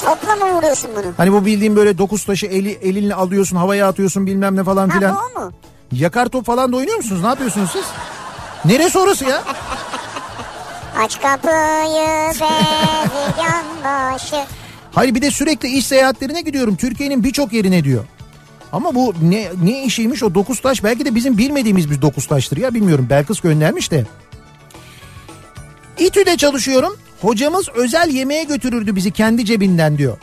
Topla mı vuruyorsun bunu? Hani bu bildiğim böyle dokuz taşı eli, elinle alıyorsun havaya atıyorsun bilmem ne falan Ha filan. bu o mu? Yakar top falan da oynuyor musunuz? Ne yapıyorsunuz siz? Neresi orası ya? [laughs] Aç kapıyı bezirgan başı. Hayır bir de sürekli iş seyahatlerine gidiyorum. Türkiye'nin birçok yerine diyor. Ama bu ne ne işiymiş o dokuz taş belki de bizim bilmediğimiz bir dokuz taştır ya bilmiyorum. Belkıs göndermiş de. İTÜ'de çalışıyorum. Hocamız özel yemeğe götürürdü bizi kendi cebinden diyor.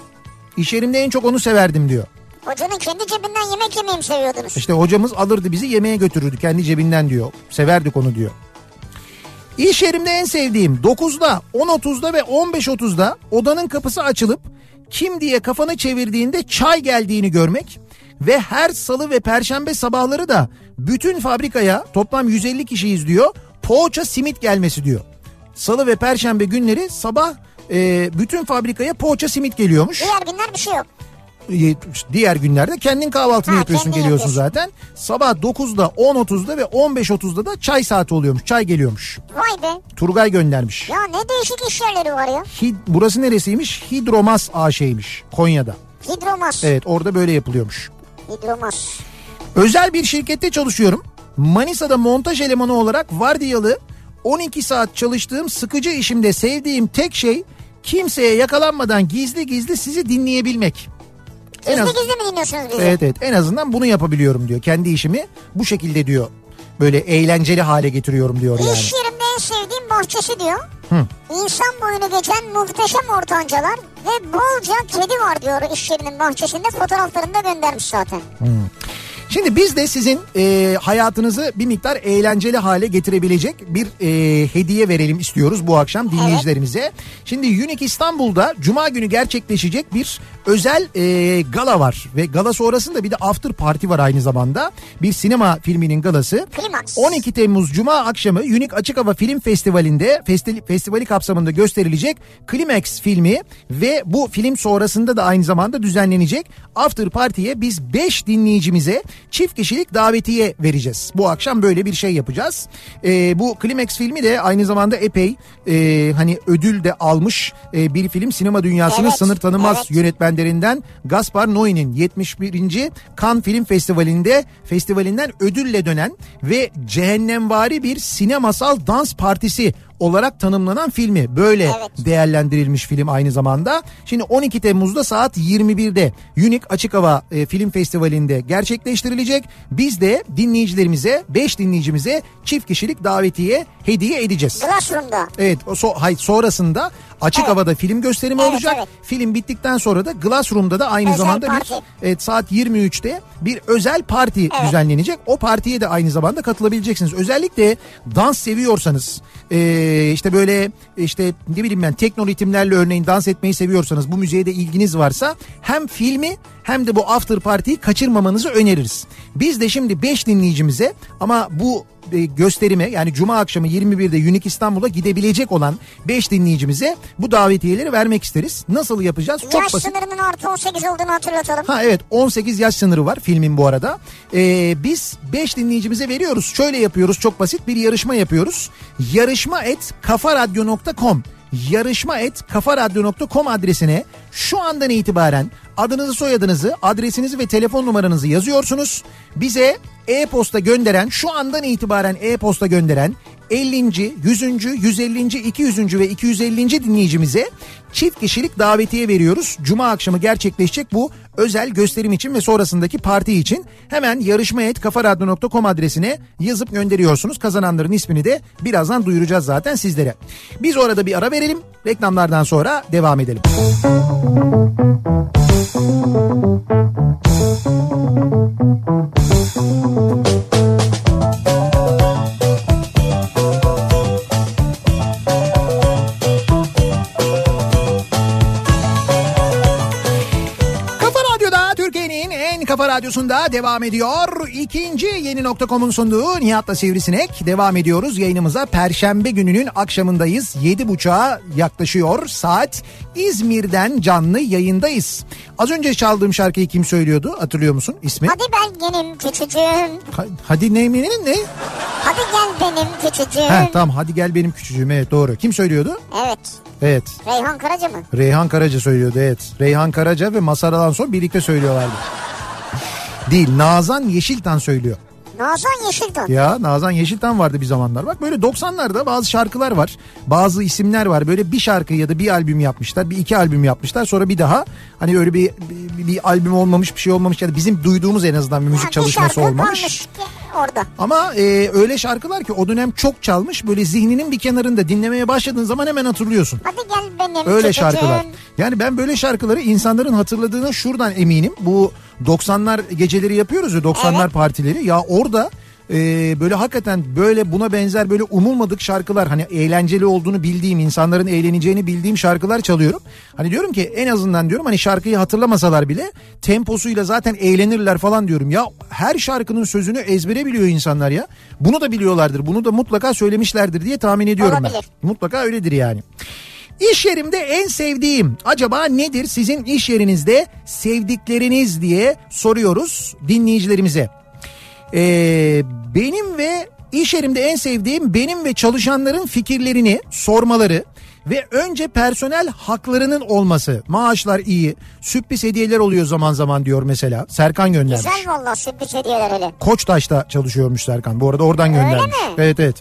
İş yerimde en çok onu severdim diyor. Hocanın kendi cebinden yemek yemeyi mi seviyordunuz? İşte hocamız alırdı bizi yemeğe götürürdü kendi cebinden diyor. Severdik onu diyor. İş yerimde en sevdiğim 9'da, 10.30'da ve 15.30'da odanın kapısı açılıp kim diye kafanı çevirdiğinde çay geldiğini görmek ve her salı ve perşembe sabahları da bütün fabrikaya toplam 150 kişi izliyor poğaça simit gelmesi diyor. Salı ve perşembe günleri sabah e, bütün fabrikaya poğaça simit geliyormuş. Diğer günler bir şey yok. E, diğer günlerde kendin kahvaltını Ha, yapıyorsun kendin geliyorsun yapıyorsun. zaten. Sabah 9'da 10.30'da ve 15.30'da da çay saati oluyormuş. Çay geliyormuş. Vay be. Turgay göndermiş. Ya ne değişik iş yerleri var ya. Hid, burası neresiymiş? Hidromas AŞ'ymiş Konya'da. Hidromas. Evet orada böyle yapılıyormuş. Hidromas. Özel bir şirkette çalışıyorum. Manisa'da montaj elemanı olarak vardiyalı 12 saat çalıştığım sıkıcı işimde sevdiğim tek şey kimseye yakalanmadan gizli gizli sizi dinleyebilmek. En Gizli az- gizli mi dinliyorsunuz bizi? Evet evet en azından bunu yapabiliyorum diyor. Kendi işimi bu şekilde diyor. Böyle eğlenceli hale getiriyorum diyor yani. İş yerimde en sevdiğim bahçesi diyor. İnsan boyunu geçen muhteşem ortancalar ve bolca kedi var diyor iş yerinin bahçesinde fotoğraflarını da göndermiş zaten. Şimdi biz de sizin e, hayatınızı bir miktar eğlenceli hale getirebilecek bir e, hediye verelim istiyoruz bu akşam dinleyicilerimize. Şimdi Unique İstanbul'da Cuma günü gerçekleşecek bir özel e, gala var ve gala sonrasında bir de after party var aynı zamanda. Bir sinema filminin galası. Klimaks. 12 Temmuz Cuma akşamı Unique Açık Hava Film Festivali'nde festi- festivali kapsamında gösterilecek Climax filmi ve bu film sonrasında da aynı zamanda düzenlenecek After Party'ye biz 5 dinleyicimize çift kişilik davetiye vereceğiz. Bu akşam böyle bir şey yapacağız. Ee, bu Climax filmi de aynı zamanda epey e, hani ödül de almış e, bir film. Sinema dünyasının Evet, sınır tanımaz evet. yönetmenlerinden Gaspar Noé'nin 71. Cannes Film Festivali'nde festivalinden ödülle dönen ve cehennemvari bir sinemasal dans partisi olarak tanımlanan filmi. Böyle Evet. değerlendirilmiş film aynı zamanda. Şimdi 12 Temmuz'da saat 21'de Unique Açık Hava e, Film Festivali'nde gerçekleştirilecek. Biz de dinleyicilerimize, 5 dinleyicimize çift kişilik davetiye hediye edeceğiz. Classroom'da. Evet o so, hayır, sonrasında açık Evet. havada film gösterimi Evet, olacak. evet. Film bittikten sonra da Glassroom'da da aynı Özel zamanda parti. bir evet, saat 23'te bir özel parti düzenlenecek. O partiye de aynı zamanda katılabileceksiniz. Özellikle dans seviyorsanız e, işte böyle işte ne bileyim ben tekno ritimlerle örneğin dans etmeyi seviyorsanız bu müziğe de ilginiz varsa hem filmi hem de bu after party'yi kaçırmamanızı öneririz. Biz de şimdi 5 dinleyicimize ama bu gösterime yani Cuma akşamı 21'de Unique İstanbul'a gidebilecek olan 5 dinleyicimize bu davetiyeleri vermek isteriz. Nasıl yapacağız? Çok Yaş basit. sınırının artı 18 olduğunu hatırlatalım. Ha evet 18 yaş sınırı var filmin bu arada. Ee, biz 5 dinleyicimize veriyoruz. Şöyle yapıyoruz çok basit bir yarışma yapıyoruz. Yarışma et kafaradyo.com yarışma et kafaradyo.com adresine şu andan itibaren adınızı soyadınızı adresinizi ve telefon numaranızı yazıyorsunuz. Bize e-posta gönderen şu andan itibaren e-posta gönderen 50. 100. 150. 200. ve 250. dinleyicimize çift kişilik davetiye veriyoruz. Cuma akşamı gerçekleşecek bu özel gösterim için ve sonrasındaki parti için hemen yarışma.kafaradyo.com adresine yazıp gönderiyorsunuz. Kazananların ismini de birazdan duyuracağız zaten sizlere. Biz orada bir ara verelim. Reklamlardan sonra devam edelim. Kafa radyosunda devam ediyor. İkinci yeni nokta.com'un sunduğu Nihat'la Sivrisinek. Devam ediyoruz yayınımıza. Perşembe gününün akşamındayız. Yedi buçuğa yaklaşıyor saat. İzmir'den canlı yayındayız. Az önce çaldığım şarkıyı kim söylüyordu hatırlıyor musun ismi? Hadi ben benim küçücüğüm. Ha- Hadi neymenin ne? Hadi gel benim küçücüğüm. Ha, tamam hadi gel benim küçücüğüm evet doğru. Kim söylüyordu? Evet. Evet Reyhan Karaca mı? Reyhan Karaca söylüyordu evet. Reyhan Karaca ve Mazhar Alanson birlikte söylüyorlardı. Değil Nazan Yeşiltan söylüyor. Nazan Yeşilton. Ya Nazan Yeşiltan vardı bir zamanlar. Bak böyle 90'larda bazı şarkılar var. Bazı isimler var. Böyle bir şarkı ya da bir albüm yapmışlar. Bir iki albüm yapmışlar. Sonra bir daha hani öyle bir, bir, bir albüm olmamış bir şey olmamış. Ya da bizim duyduğumuz en azından bir müzik Yani bir çalışması şarkı olmamış. orada. Ama e, öyle şarkılar ki o dönem çok çalmış. Böyle zihninin bir kenarında dinlemeye başladığın zaman hemen hatırlıyorsun. Hadi gel benim Öyle küçücüğüm. şarkılar. Yani ben böyle şarkıları insanların hatırladığına şuradan eminim. Bu 90'lar geceleri yapıyoruz ya 90'lar Evet. partileri. Ya orada e, böyle hakikaten böyle buna benzer böyle umulmadık şarkılar hani eğlenceli olduğunu bildiğim insanların eğleneceğini bildiğim şarkılar çalıyorum. Hani diyorum ki en azından diyorum hani şarkıyı hatırlamasalar bile temposuyla zaten eğlenirler falan diyorum. Ya her şarkının sözünü ezbere biliyor insanlar ya. Bunu da biliyorlardır. Bunu da mutlaka söylemişlerdir diye tahmin ediyorum ben. Olabilir. Mutlaka öyledir yani. İş yerimde en sevdiğim acaba nedir sizin iş yerinizde sevdikleriniz diye soruyoruz dinleyicilerimize. Ee, benim ve iş yerimde en sevdiğim benim ve çalışanların fikirlerini sormaları ve önce personel haklarının olması. Maaşlar iyi, sürpriz hediyeler oluyor zaman zaman diyor mesela. Serkan göndermiş. Güzel valla sürpriz hediyeler hele. Koçtaş'ta çalışıyormuş Serkan. Bu arada oradan göndermiş. mi? Evet evet.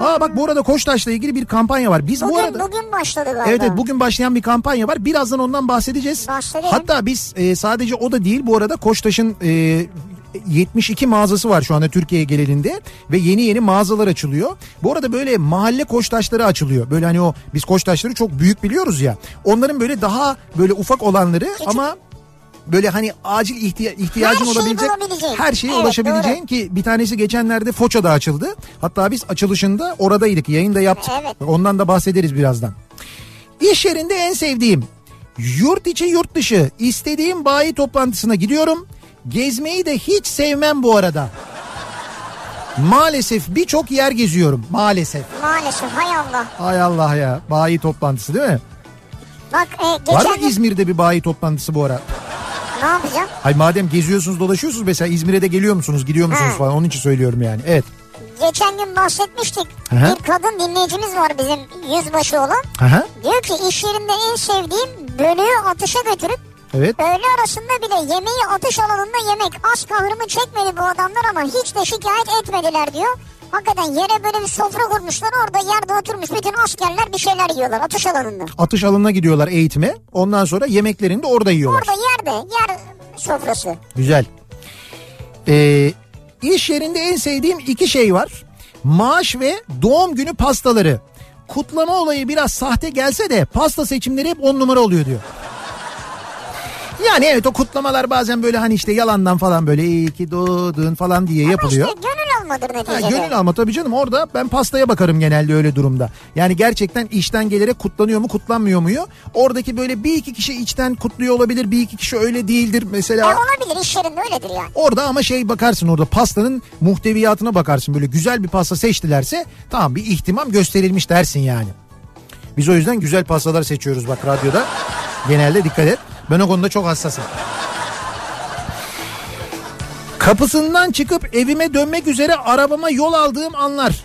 Aa bak bu arada Koçtaş'la ilgili bir kampanya var. Biz bu Bugün, arada bugün başladı galiba. Evet evet bugün başlayan bir kampanya var. Birazdan ondan bahsedeceğiz. Bahsedelim. Hatta biz e, sadece o da değil bu arada Koçtaş'ın e, 72 mağazası var şu anda Türkiye genelinde ve yeni yeni mağazalar açılıyor. Bu arada böyle mahalle koçtaşları açılıyor. Böyle hani o biz koçtaşları çok büyük biliyoruz ya. Onların böyle daha böyle ufak olanları ama böyle hani acil ihtiya- ihtiyacın Her olabilecek her şeye Evet, ulaşabileceğin ki bir tanesi geçenlerde Foça'da açıldı. Hatta biz açılışında oradaydık yayında yaptık. Evet. Ondan da bahsederiz birazdan. İş yerinde en sevdiğim yurt içi yurt dışı istediğim bayi toplantısına gidiyorum. Gezmeyi de hiç sevmem bu arada. Maalesef birçok yer geziyorum maalesef. Maalesef hay Allah. Hay Allah ya bayi toplantısı değil mi? Bak e, Var mı geçen gün İzmir'de bir bayi toplantısı bu ara? ne yapacağım? Hay madem geziyorsunuz dolaşıyorsunuz mesela İzmir'e de geliyor musunuz gidiyor musunuz Ha. falan onun için söylüyorum yani. Evet. Geçen gün bahsetmiştik. Hı. Bir kadın dinleyicimiz var bizim yüzbaşı olan. Aha, Diyor ki iş yerinde en sevdiğim bölüğü atışa götürüp evet. öğle arasında bile yemeği atış alanında yemek. Az kahrımı çekmedi bu adamlar ama hiç de şikayet etmediler diyor. Hakikaten yere böyle bir sofra kurmuşlar orada yerde oturmuş bütün askerler bir şeyler yiyorlar atış alanında. Atış alanına gidiyorlar eğitime. Ondan sonra yemeklerini de orada yiyorlar. Orada yerde yer sofrası. Güzel. Ee, iş yerinde en sevdiğim iki şey var. Maaş ve doğum günü pastaları. Kutlama olayı biraz sahte gelse de pasta seçimleri hep on numara oluyor diyor. Yani evet o kutlamalar bazen böyle hani işte yalandan falan böyle iyi ki doğdun falan diye yapılıyor. İşte gönül almadır Ha, neticede. gönül alma tabii canım orada ben pastaya bakarım genelde öyle durumda. Yani gerçekten işten gelerek kutlanıyor mu kutlanmıyor mu? Oradaki böyle bir iki kişi içten kutluyor olabilir bir iki kişi öyle değildir mesela. Ya olabilir iş yerinde öyledir yani. Orada ama şey bakarsın orada pastanın muhteviyatına bakarsın böyle güzel bir pasta seçtilerse tamam bir ihtimam gösterilmiş dersin yani. Biz o yüzden güzel pastalar seçiyoruz bak radyoda. Genelde dikkat et. Ben o konuda çok hassasım. Kapısından çıkıp evime dönmek üzere arabama yol aldığım anlar.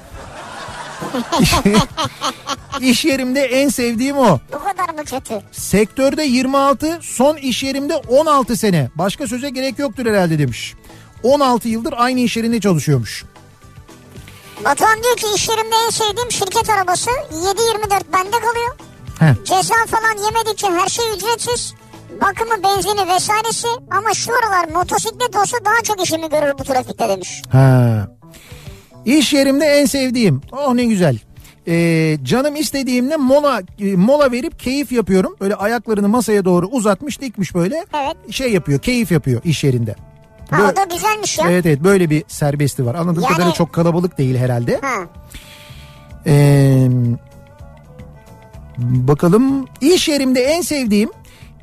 İş yerimde en sevdiğim o. Bu kadar mı kötü? Sektörde 26, son iş yerimde 16 sene. Başka söze gerek yoktur herhalde demiş. 16 yıldır aynı iş yerinde çalışıyormuş. Batuhan diyor ki iş yerimde en sevdiğim şirket arabası 7-24 bende kalıyor. Heh. Ceza falan yemedikçe her şey ücretsiz. Bakımı, benzini vesairesi ama şu aralar motosiklet olsa daha çok işimi görür bu trafikte demiş. Ha. İş yerimde en sevdiğim. Oh ne güzel. Ee, canım istediğimde mola e, mola verip keyif yapıyorum. Böyle ayaklarını masaya doğru uzatmış dikmiş böyle. Evet. Şey yapıyor keyif yapıyor iş yerinde. Ha, Böyle- o da güzelmiş ya. Evet evet böyle bir serbesti var. Anladığım Yani- kadarıyla çok kalabalık değil herhalde. Ha. Ee, bakalım iş yerimde en sevdiğim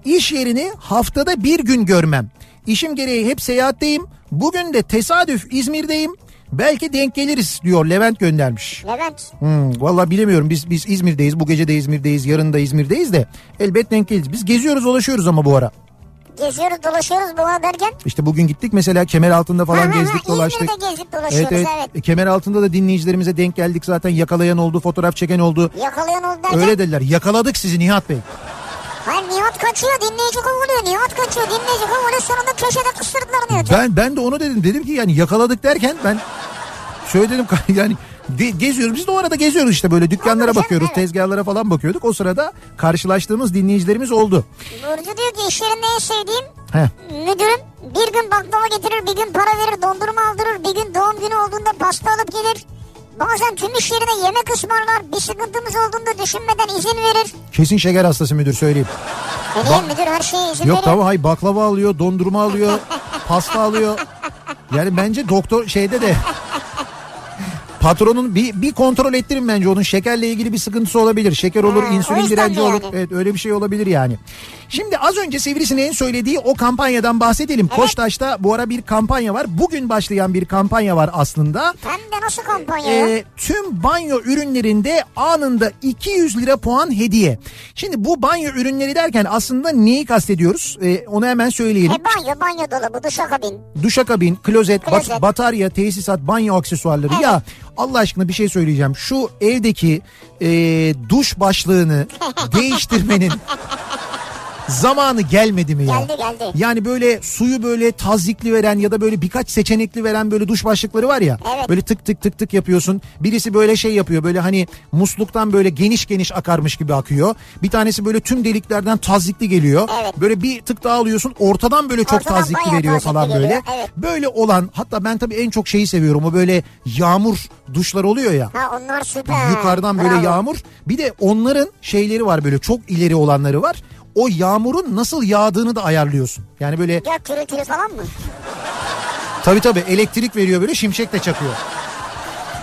iş yerini haftada bir gün görmem. İşim gereği hep seyahatteyim. Bugün de tesadüf İzmir'deyim. Belki denk geliriz diyor Levent göndermiş. Levent. Hmm, Valla bilemiyorum biz biz İzmir'deyiz. Bu gece de İzmir'deyiz. Yarın da İzmir'deyiz de elbet denk geliriz. Biz geziyoruz dolaşıyoruz ama bu ara. Geziyoruz dolaşıyoruz bu derken. İşte bugün gittik mesela kemer altında falan Ha, ha, ha, gezdik dolaştık. İzmir'de gezip dolaşıyoruz Evet evet. evet. Kemer altında da dinleyicilerimize denk geldik zaten yakalayan oldu, fotoğraf çeken oldu. Yakalayan oldu derken. Öyle dediler. Yakaladık sizi Nihat Bey. Hayır Nihat kaçıyor dinleyici kovuluyor. Nihat kaçıyor dinleyici kovuluyor. Sonunda köşede kıstırdılar Nihat'ı. Ben ben de onu dedim. Dedim ki yani yakaladık derken ben şöyle dedim [laughs] yani de- geziyoruz. Biz de o arada geziyoruz işte böyle dükkanlara Olur bakıyoruz, evet. tezgahlara falan bakıyorduk. O sırada karşılaştığımız dinleyicilerimiz oldu. Burcu diyor ki iş yerinde en sevdiğim Heh. müdürüm bir gün baklava getirir bir gün para verir dondurma aldırır bir gün doğum günü olduğunda pasta alıp gelir. Bazen tüm iş yerine yemek ısmarlar bir sıkıntımız olduğunda düşünmeden izin verir. Kesin şeker hastası müdür söyleyeyim. Niye müdür her şeye izin Yok tamam hay baklava alıyor, dondurma alıyor, [laughs] pasta alıyor. Yani bence doktor şeyde de patronun bir, bir kontrol ettirin bence onun şekerle ilgili bir sıkıntısı olabilir. Şeker olur, Ha, insülin direnci yani. olur. Evet öyle bir şey olabilir yani. Şimdi az önce Sivrisineğin söylediği o kampanyadan bahsedelim. Koçtaş'ta bu ara bir kampanya var. Bugün başlayan bir kampanya var aslında. Hem de nasıl kampanya ya? Ee, tüm banyo ürünlerinde anında 200 lira puan hediye. Şimdi bu banyo ürünleri derken aslında neyi kastediyoruz? Ee, onu hemen söyleyelim. E banyo, banyo dolabı, duşakabin. Duşakabin, klozet, bat- Klozet. batarya, tesisat, banyo aksesuarları. Evet. Ya Allah aşkına bir şey söyleyeceğim. Şu evdeki e, duş başlığını [laughs] değiştirmenin zamanı gelmedi mi ya? Geldi, geldi. Yani böyle suyu böyle tazikli veren ya da böyle birkaç seçenekli veren böyle duş başlıkları var ya. Evet. Böyle tık tık tık tık yapıyorsun. Birisi böyle şey yapıyor böyle hani musluktan böyle geniş geniş akarmış gibi akıyor. Bir tanesi böyle tüm deliklerden tazikli geliyor. Evet. Böyle bir tık daha alıyorsun ortadan böyle çok Ortadan tazikli veriyor tazikli falan geliyor, böyle. evet. Böyle olan hatta ben tabii en çok şeyi seviyorum o böyle yağmur duşlar oluyor ya. Ha onlar süper. Yukarıdan böyle Bravo. yağmur. Bir de onların şeyleri var böyle çok ileri olanları var. O yağmurun nasıl yağdığını da ayarlıyorsun. Yani böyle Ya gürültülü falan mı? tabii tabii elektrik veriyor böyle şimşek de çakıyor.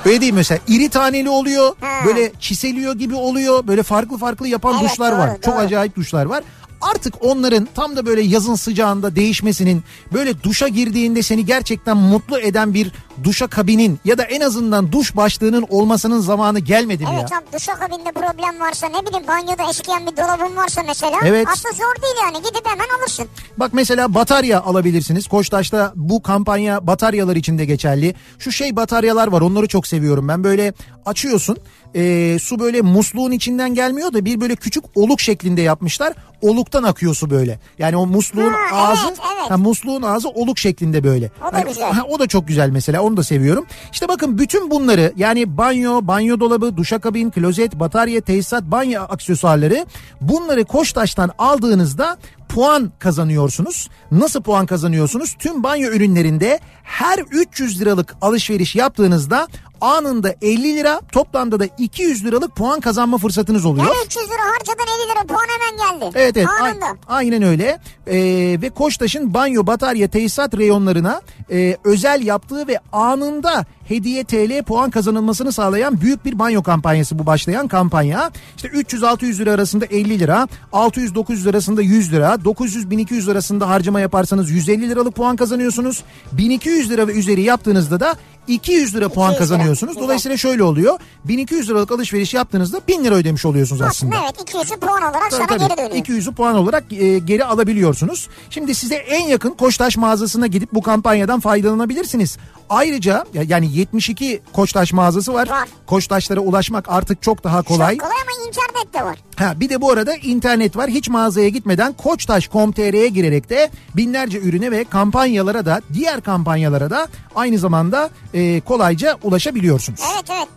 Öyle değil mesela iri taneli oluyor Ha. böyle çiseliyor gibi oluyor böyle farklı farklı yapan Evet, duşlar doğru, var çok doğru. acayip duşlar var. Artık onların tam da böyle yazın sıcağında değişmesinin böyle duşa girdiğinde seni gerçekten mutlu eden bir duşa kabinin ya da en azından duş başlığının olmasının zamanı gelmedi mi ya? Evet tam duşakabinde problem varsa ne bileyim banyoda eskiyen bir dolabın varsa mesela. Evet. Aslında zor değil yani gidip hemen alırsın. Bak mesela batarya alabilirsiniz. Koçtaş'ta bu kampanya bataryalar için de geçerli. Şu şey bataryalar var onları çok seviyorum ben. Böyle açıyorsun e, su böyle musluğun içinden gelmiyor da bir böyle küçük oluk şeklinde yapmışlar. Oluktan akıyor su böyle. Yani o musluğun Ha, ağzı evet, evet. ha, musluğun ağzı oluk şeklinde böyle. O da Hani- güzel. ha, o da çok güzel mesela onu da seviyorum. İşte bakın bütün bunları yani banyo, banyo dolabı, duşakabin, klozet, batarya, tesisat, banyo aksesuarları bunları Koçtaş'tan aldığınızda puan kazanıyorsunuz. Nasıl puan kazanıyorsunuz? Tüm banyo ürünlerinde her 300 liralık alışveriş yaptığınızda anında 50 lira toplamda da 200 liralık puan kazanma fırsatınız oluyor. Yani 300 lira harcadan 50 lira puan hemen geldi. Evet evet Anında. a- aynen öyle Ee, ve Koçtaş'ın banyo batarya tesisat reyonlarına e, özel yaptığı ve anında hediye TL puan kazanılmasını sağlayan büyük bir banyo kampanyası bu başlayan kampanya. İşte 300-600 lira arasında 50 lira 600-900 arasında 100 lira 900-1200 arasında harcama yaparsanız 150 liralık puan kazanıyorsunuz. 1200 lira ve üzeri yaptığınızda da 200 lira puan 200 lira. kazanıyorsunuz. Güzel. Dolayısıyla şöyle oluyor. 1200 liralık alışveriş yaptığınızda 1000 lira ödemiş oluyorsunuz aslında. Aslında evet 200'ü puan olarak Tabii, sana tabii. geri dönüyor. 200'ü puan olarak e, geri alabiliyorsunuz. Şimdi size en yakın Koçtaş mağazasına gidip bu kampanyadan faydalanabilirsiniz. Ayrıca ya- yani 72 Koçtaş mağazası var. Var. Koçtaşlara ulaşmak artık çok daha kolay. Çok kolay ama internet de var. Ha, bir de bu arada internet var. Hiç mağazaya gitmeden koçtaş.com.tr'ye girerek de binlerce ürüne ve kampanyalara da diğer kampanyalara da aynı zamanda e, kolayca ulaşabiliyorsunuz. Evet evet.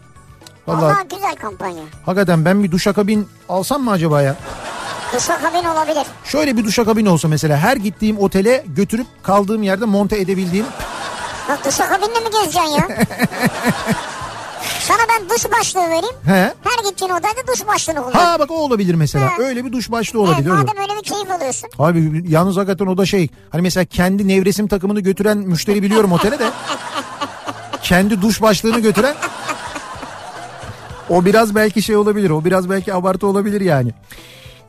Vallahi Vallahi güzel kampanya. hakikaten ben bir duşakabin alsam mı acaba ya? Duşakabin olabilir. Şöyle bir duşakabin olsa mesela her gittiğim otele götürüp kaldığım yerde monte edebildiğim. Bak duşakabinle mi gezeceksin ya? Sana ben duş başlığı vereyim. He. Her gittiğin odada duş başlığını kullan. Ha bak o olabilir mesela. Ha. Öyle bir duş başlığı Evet, olabilir. olur. madem öyle bir keyif alıyorsun. Abi yalnız hakikaten o da şey. Hani mesela kendi nevresim takımını götüren müşteri biliyorum otele de. kendi duş başlığını götüren. O biraz belki şey olabilir. O biraz belki abartı olabilir yani.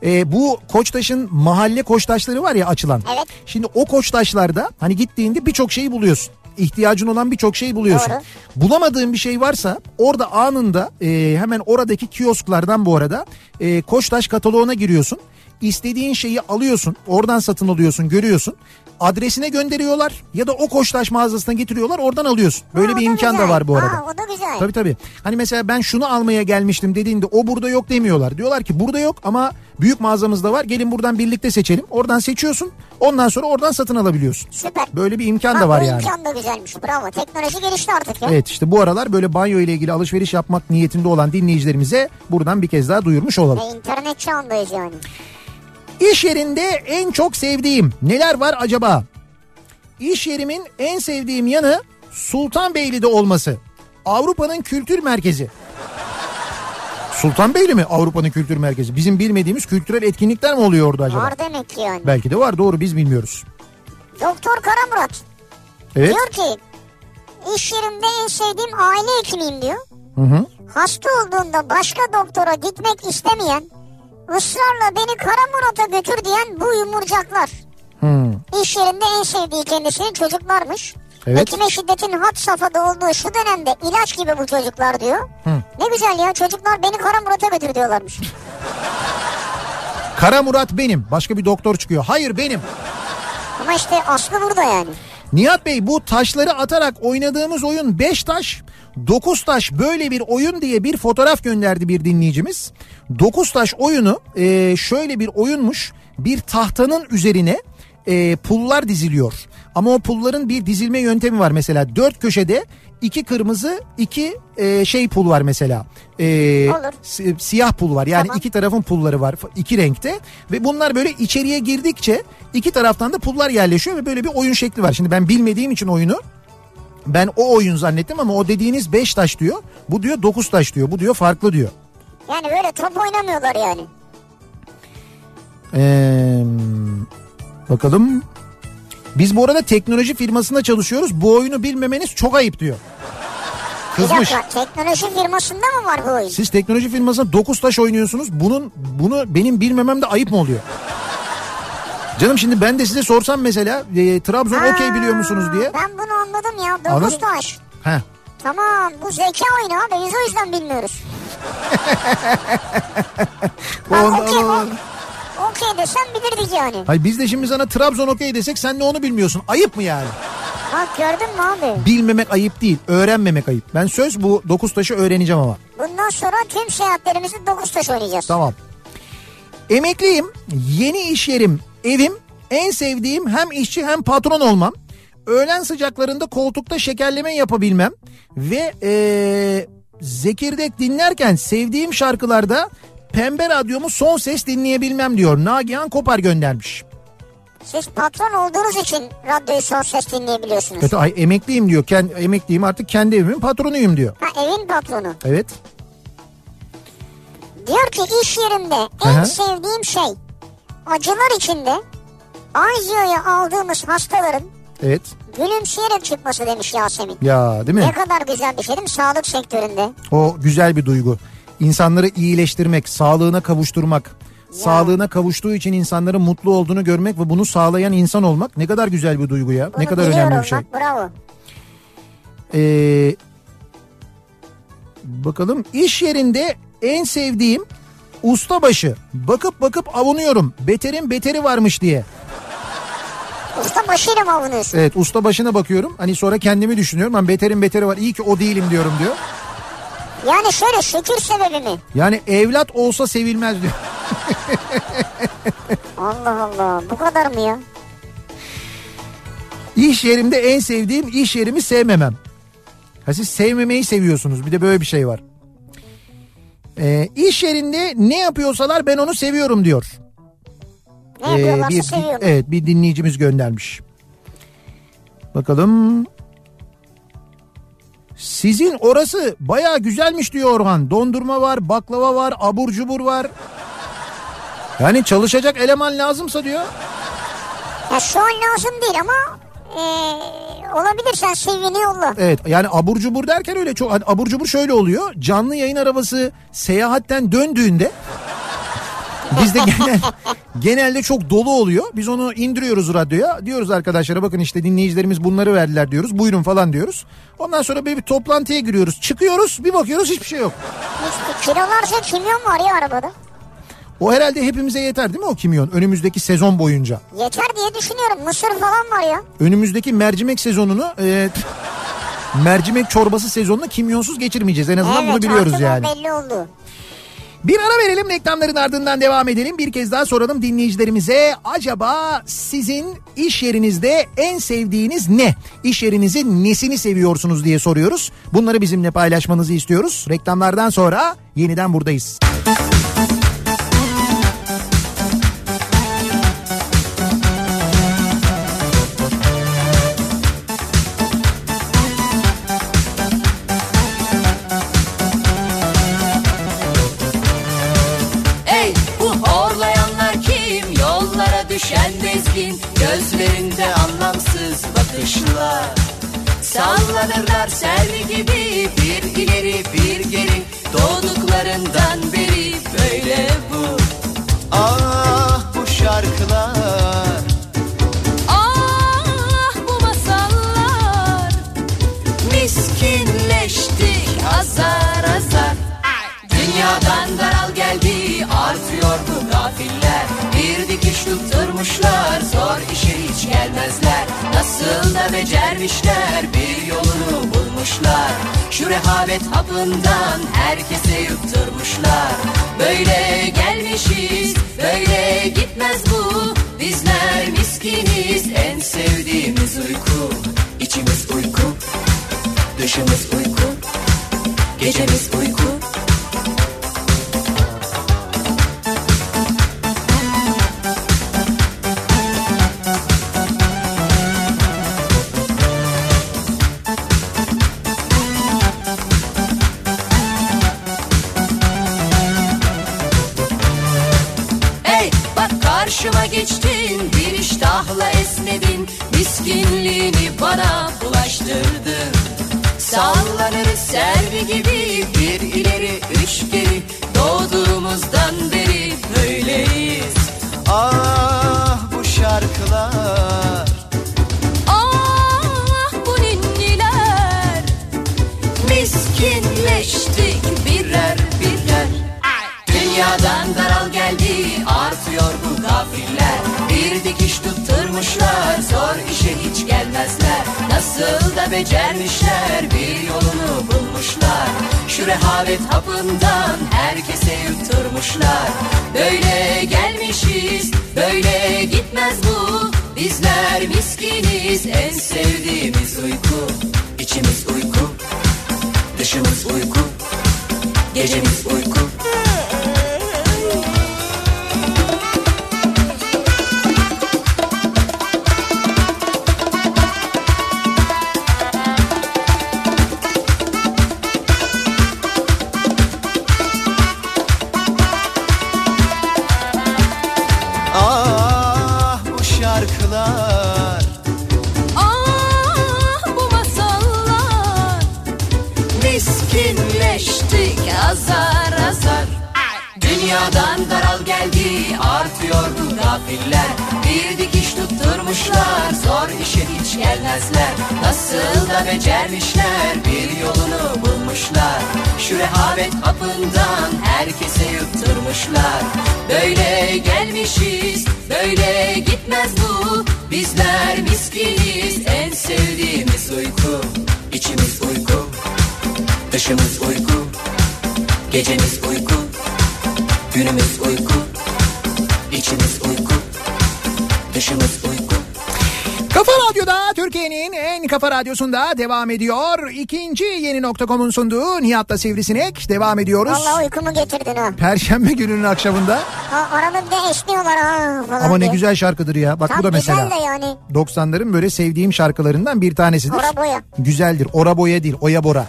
Ee, bu Koçtaş'ın mahalle koçtaşları var ya açılan. Evet. Şimdi o koçtaşlarda hani gittiğinde birçok şeyi buluyorsun. İhtiyacın olan birçok şeyi buluyorsun. Doğru. Bulamadığın bir şey varsa orada anında e, hemen oradaki kiosklardan bu arada e, Koçtaş kataloğuna giriyorsun. İstediğin şeyi alıyorsun. Oradan satın alıyorsun, görüyorsun. Adresine gönderiyorlar ya da o Koçtaş mağazasına getiriyorlar oradan alıyorsun. Böyle Ha, bir da imkan da güzel. var bu arada. Ha, o da güzel. Tabii tabii. Hani mesela ben şunu almaya gelmiştim dediğinde o burada yok demiyorlar. Diyorlar ki burada yok ama büyük mağazamızda var. Gelin buradan birlikte seçelim. Oradan seçiyorsun. Ondan sonra oradan satın alabiliyorsun. Süper. Böyle bir imkan Ha, da var yani. imkan da güzelmiş. Bravo. Teknoloji gelişti artık ya. Evet işte bu aralar böyle banyo ile ilgili alışveriş yapmak niyetinde olan dinleyicilerimize buradan bir kez daha duyurmuş olalım. E, internet çağındayız yani. İş yerinde en çok sevdiğim neler var acaba? İş yerimin en sevdiğim yanı Sultanbeyli'de olması. Avrupa'nın kültür merkezi. Sultanbeyli mi Avrupa'nın kültür merkezi? Bizim bilmediğimiz kültürel etkinlikler mi oluyor orada acaba? Var demek ki yani. Belki de var doğru biz bilmiyoruz. Doktor Karamurat Evet. diyor ki iş yerimde en sevdiğim aile hekimiyim diyor. Hı hı. Hasta olduğunda başka doktora gitmek istemeyen ısrarla beni Karamurat'a götür diyen bu yumurcaklar. Hı. İş yerinde en sevdiği kendisinin çocuklarmış. Evet. Hekime şiddetin had safhada olduğu şu dönemde ilaç gibi bu çocuklar diyor. Ne güzel ya çocuklar beni Karamurat'a götür diyorlarmış. Kara Murat benim. Başka bir doktor çıkıyor. Hayır benim. Ama işte aslı burada yani. Nihat Bey bu taşları atarak oynadığımız oyun 5 taş 9 taş böyle bir oyun diye bir fotoğraf gönderdi bir dinleyicimiz. 9 taş oyunu e, şöyle bir oyunmuş. bir tahtanın üzerine e, pullar diziliyor. Ama o pulların bir dizilme yöntemi var mesela. Dört köşede iki kırmızı iki e, şey pul var mesela. E, si- siyah pul var. Yani Tamam. iki tarafın pulları var. iki renkte. Ve bunlar böyle içeriye girdikçe iki taraftan da pullar yerleşiyor ve böyle bir oyun şekli var. Şimdi ben bilmediğim için oyunu ben o oyun zannettim ama o dediğiniz 5 taş diyor. Bu diyor 9 taş diyor. Bu diyor farklı diyor. Yani böyle top oynamıyorlar yani. Ee, bakalım. Biz bu arada teknoloji firmasında çalışıyoruz. Bu oyunu bilmemeniz çok ayıp diyor. Bir Kızmış. dakika teknoloji firmasında mı var bu oyun? Siz teknoloji firmasında 9 taş oynuyorsunuz. Bunun bunu benim bilmemem de ayıp mı oluyor? Canım şimdi ben de size sorsam mesela e, Trabzon Ha, okey biliyor musunuz diye. Ben bunu anladım ya. Anladın Dokuz mı? taş. Heh. Tamam bu zeka oyunu abi biz o yüzden bilmiyoruz. [laughs] O- okey, okey desem bilirdik yani. Hayır biz de şimdi sana Trabzon okey desek sen de onu bilmiyorsun. Ayıp mı yani? Bak gördün mü abi? Bilmemek ayıp değil. Öğrenmemek ayıp. Ben söz bu 9 taşı öğreneceğim ama. Bundan sonra tüm seyahatlerimizi dokuz taş oynayacağız. Tamam. Emekliyim. Yeni iş yerim, evim. En sevdiğim hem işçi hem patron olmam. Öğlen sıcaklarında koltukta şekerleme yapabilmem. Ve ee, zekirdek dinlerken sevdiğim şarkılarda pembe radyomu son ses dinleyebilmem diyor. Nagihan Kopar göndermiş. Siz patron olduğunuz için radyoyu son ses dinleyebiliyorsunuz. Kötü ay emekliyim diyor. Kend, emekliyim artık kendi evimin patronuyum diyor. Ha evin patronu. Evet. Diyor ki iş yerimde en Aha. sevdiğim şey acılar içinde Ayzio'ya aldığımız hastaların Evet. gülümseyerek çıkması demiş Yasemin. Ya değil mi? Ne kadar güzel bir şey değil mi sağlık sektöründe? O güzel bir duygu. İnsanları iyileştirmek, sağlığına kavuşturmak. Sağlığına kavuştuğu için insanların mutlu olduğunu görmek ve bunu sağlayan insan olmak ne kadar güzel bir duygu ya. Bunu ne kadar önemli bir şey. Bak, bravo. Ee, bakalım iş yerinde en sevdiğim ustabaşı. Bakıp bakıp avunuyorum. Beterin beteri varmış diye. Usta başıyla mı avunuyorsun? Evet ustabaşına bakıyorum. Hani sonra kendimi düşünüyorum. Ben beterin beteri var. İyi ki o değilim diyorum diyor. Yani şöyle şükür sebebi mi? Yani evlat olsa sevilmez diyor. Allah Allah bu kadar mı ya? İş yerimde en sevdiğim iş yerimi sevmemem. Ha siz sevmemeyi seviyorsunuz. Bir de böyle bir şey var. Ee, iş yerinde ne yapıyorsalar ben onu seviyorum diyor. Ne Ee, bir, seviyorum. Evet bir dinleyicimiz göndermiş. Bakalım. Sizin orası baya güzelmiş diyor Orhan. Dondurma var, baklava var, abur cubur var. Yani çalışacak eleman lazımsa diyor. Ya şu an lazım değil ama e, olabilir sen CV'ni yolla. Evet yani abur cubur derken öyle çok hani abur cubur şöyle oluyor. Canlı yayın arabası seyahatten döndüğünde bizde genel, genelde çok dolu oluyor. Biz onu indiriyoruz radyoya. Diyoruz arkadaşlara bakın işte dinleyicilerimiz bunları verdiler diyoruz. Buyurun falan diyoruz. Ondan sonra böyle bir toplantıya giriyoruz. Çıkıyoruz bir bakıyoruz hiçbir şey yok. İşte kilolarca kimyon var ya arabada. O herhalde hepimize yeter değil mi o kimyon? Önümüzdeki sezon boyunca. Yeter diye düşünüyorum. Mısır falan var ya. Önümüzdeki mercimek sezonunu e, mercimek çorbası sezonunu kimyonsuz geçirmeyeceğiz. En azından evet bunu biliyoruz yani. belli oldu. Bir ara verelim reklamların ardından devam edelim. Bir kez daha soralım dinleyicilerimize. Acaba sizin iş yerinizde en sevdiğiniz ne? İş yerinizin nesini seviyorsunuz diye soruyoruz. Bunları bizimle paylaşmanızı istiyoruz. Reklamlardan sonra yeniden buradayız. Ey düşen bezgin Gözlerinde anlamsız bakışlar. Sallanırlar selvi gibi Bir ileri bir geri. Doğduklarından beri böyle bu. Ah bu şarkılar. Ah bu masallar. Miskinleştik azar azar. Dünyadan daral geldi artıyor bu gafiller tutturmuşlar zor işe hiç gelmezler. Nasıl da becermişler. Bir yolunu bulmuşlar. Şu rehavet hapından herkese yutturmuşlar. Böyle gelmişiz böyle gitmez bu. Bizler miskiniz en sevdiğimiz uyku. İçimiz uyku dışımız uyku Gecemiz uyku geçtin bir iştahla esnedin Miskinliğini bana bulaştırdın Sallanırız servi gibi bir ileri üç geri Doğduğumuzdan beri böyleyiz. Ah bu şarkılar. Ah bu ninniler. Miskinleştik birer Dünyadan daral geldi artıyor bu gafiller. Bir dikiş tutturmuşlar zor işe hiç gelmezler. Nasıl da becermişler bir yolunu bulmuşlar. Şu rehavet hapından herkese yutturmuşlar. Böyle gelmişiz böyle gitmez bu. Bizler miskiniz en sevdiğimiz uyku. İçimiz uyku dışımız uyku Gecemiz uyku Dünyadan daral geldi artıyor bu gafiller. Bir dikiş tutturmuşlar zor işe hiç gelmezler. Nasıl da becermişler bir yolunu bulmuşlar. Şu rehavet hapından herkese yutturmuşlar. Böyle gelmişiz böyle gitmez bu. Bizler miskiniz en sevdiğimiz uyku. İçimiz uyku dışımız uyku Gecemiz uyku Günümüz uyku içimiz uyku Dışımız uyku Kafa Radyo'da Türkiye'nin en kafa radyosunda devam ediyor. İkinci yeni nokta.com'un sunduğu Nihat'la Sivrisinek devam ediyoruz. Vallahi uykumu getirdin ha. Perşembe gününün akşamında. ha arada bir de esniyorlar ha falan Ama ne diye. güzel şarkıdır ya. Bak Tam bu da mesela. güzel de yani. 90'ların böyle sevdiğim şarkılarından bir tanesidir. Ora boya. Güzeldir. Ora boya değil, oya bora.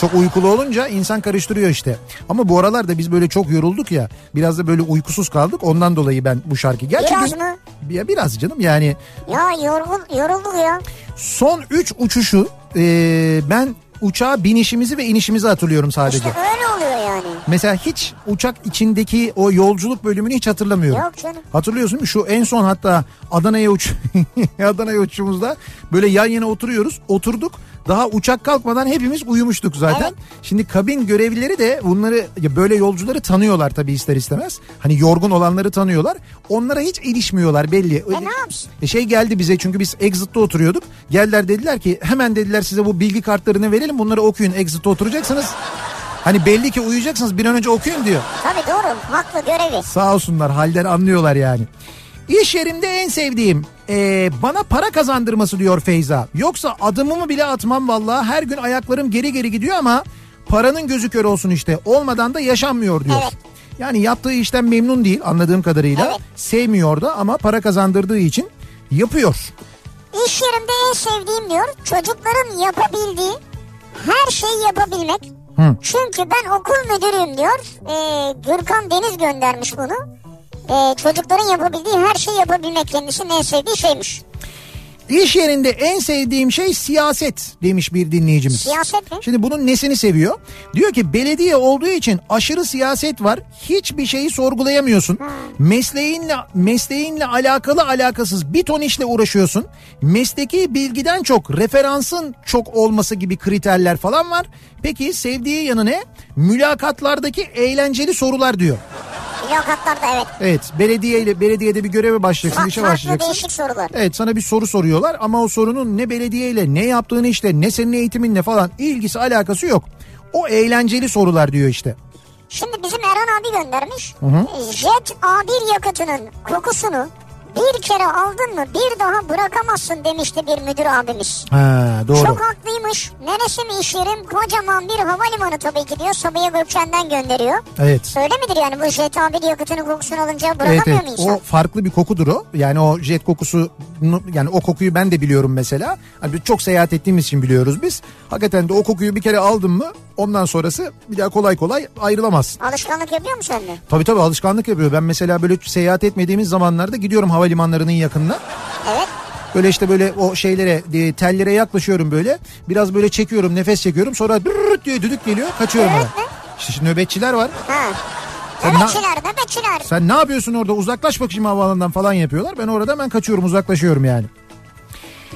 Çok uykulu olunca insan karıştırıyor işte. Ama bu aralarda biz böyle çok yorulduk ya. Biraz da böyle uykusuz kaldık. Ondan dolayı ben bu şarkı. Gerçi Biraz mı? Ya biraz canım yani Ya yorgun, yorulduk ya. son 3 uçuşu e, ben uçağa binişimizi ve inişimizi hatırlıyorum sadece. İşte öyle oluyor yani. Mesela hiç uçak içindeki o yolculuk bölümünü hiç hatırlamıyorum. Yok canım. Hatırlıyorsun mi? Şu en son hatta Adana'ya uç [laughs] Adana'ya uçuşumuzda böyle yan yana oturuyoruz. Oturduk. Daha uçak kalkmadan hepimiz uyumuştuk zaten. Evet. Şimdi kabin görevlileri de bunları ya böyle yolcuları tanıyorlar tabii ister istemez. Hani yorgun olanları tanıyorlar. Onlara hiç ilişmiyorlar belli. E ne yapsın? E şey geldi bize çünkü biz Exit'te oturuyorduk. Geldiler dediler ki hemen dediler size bu bilgi kartlarını verelim bunları okuyun Exit'te oturacaksınız. Hani belli ki uyuyacaksınız bir an önce okuyun diyor. Tabii doğru. Haklı görevi. Sağ olsunlar halden anlıyorlar yani. İş yerimde en sevdiğim ee, bana para kazandırması diyor Feyza. Yoksa adımımı bile atmam vallahi her gün ayaklarım geri geri gidiyor ama paranın gözü kör olsun işte olmadan da yaşanmıyor diyor. Evet. Yani yaptığı işten memnun değil anladığım kadarıyla. Evet. Sevmiyor da ama para kazandırdığı için yapıyor. İş yerimde en sevdiğim diyor çocukların yapabildiği her şeyi yapabilmek. Hı. Çünkü ben okul müdürüyüm diyor. Ee, Gürkan Deniz göndermiş bunu. Ee, çocukların yapabildiği her şeyi yapabilmek kendisinin en sevdiği şeymiş. İş yerinde en sevdiğim şey siyaset demiş bir dinleyicimiz. Siyaset mi? Şimdi bunun nesini seviyor? Diyor ki belediye olduğu için aşırı siyaset var. Hiçbir şeyi sorgulayamıyorsun. Mesleğinle mesleğinle alakalı alakasız bir ton işle uğraşıyorsun. Mesleki bilgiden çok referansın çok olması gibi kriterler falan var. Peki sevdiği yanı ne? Mülakatlardaki eğlenceli sorular diyor. Mülakatlarda evet. Evet belediye ile belediyede bir göreve başlayacaksın, Fa- işe başlayacaksın. değişik sorular. Evet sana bir soru soruyorlar ama o sorunun ne belediyeyle ne yaptığını işte ne senin eğitiminle falan ilgisi alakası yok. O eğlenceli sorular diyor işte. Şimdi bizim Erhan abi göndermiş. Jet A1 yakıtının kokusunu bir kere aldın mı bir daha bırakamazsın demişti bir müdür abimiz. Ha doğru. Çok haklıymış. Neresi mi iş yerim? Kocaman bir havalimanı tabii ki diyor. Sabiha Gökçen'den gönderiyor. Evet. Öyle midir yani bu jet A1 yakıtının kokusunu alınca bırakamıyor Evet, evet. mu insan? O farklı bir kokudur o. Yani o jet kokusu yani o kokuyu ben de biliyorum mesela. Hani çok seyahat ettiğimiz için biliyoruz biz. Hakikaten de o kokuyu bir kere aldın mı ondan sonrası bir daha kolay kolay ayrılamazsın. Alışkanlık yapıyor mu sende? Tabii tabii alışkanlık yapıyor. Ben mesela böyle seyahat etmediğimiz zamanlarda gidiyorum havalimanlarının yakınına. Evet. Böyle işte böyle o şeylere e, tellere yaklaşıyorum böyle. Biraz böyle çekiyorum nefes çekiyorum sonra diye düdük geliyor kaçıyorum Evet? İşte şimdi nöbetçiler var. Ha. Sen na- Nöbetçiler, nöbetçiler. Sen ne yapıyorsun orada uzaklaş bakayım havaalanından falan yapıyorlar. Ben orada hemen kaçıyorum uzaklaşıyorum yani.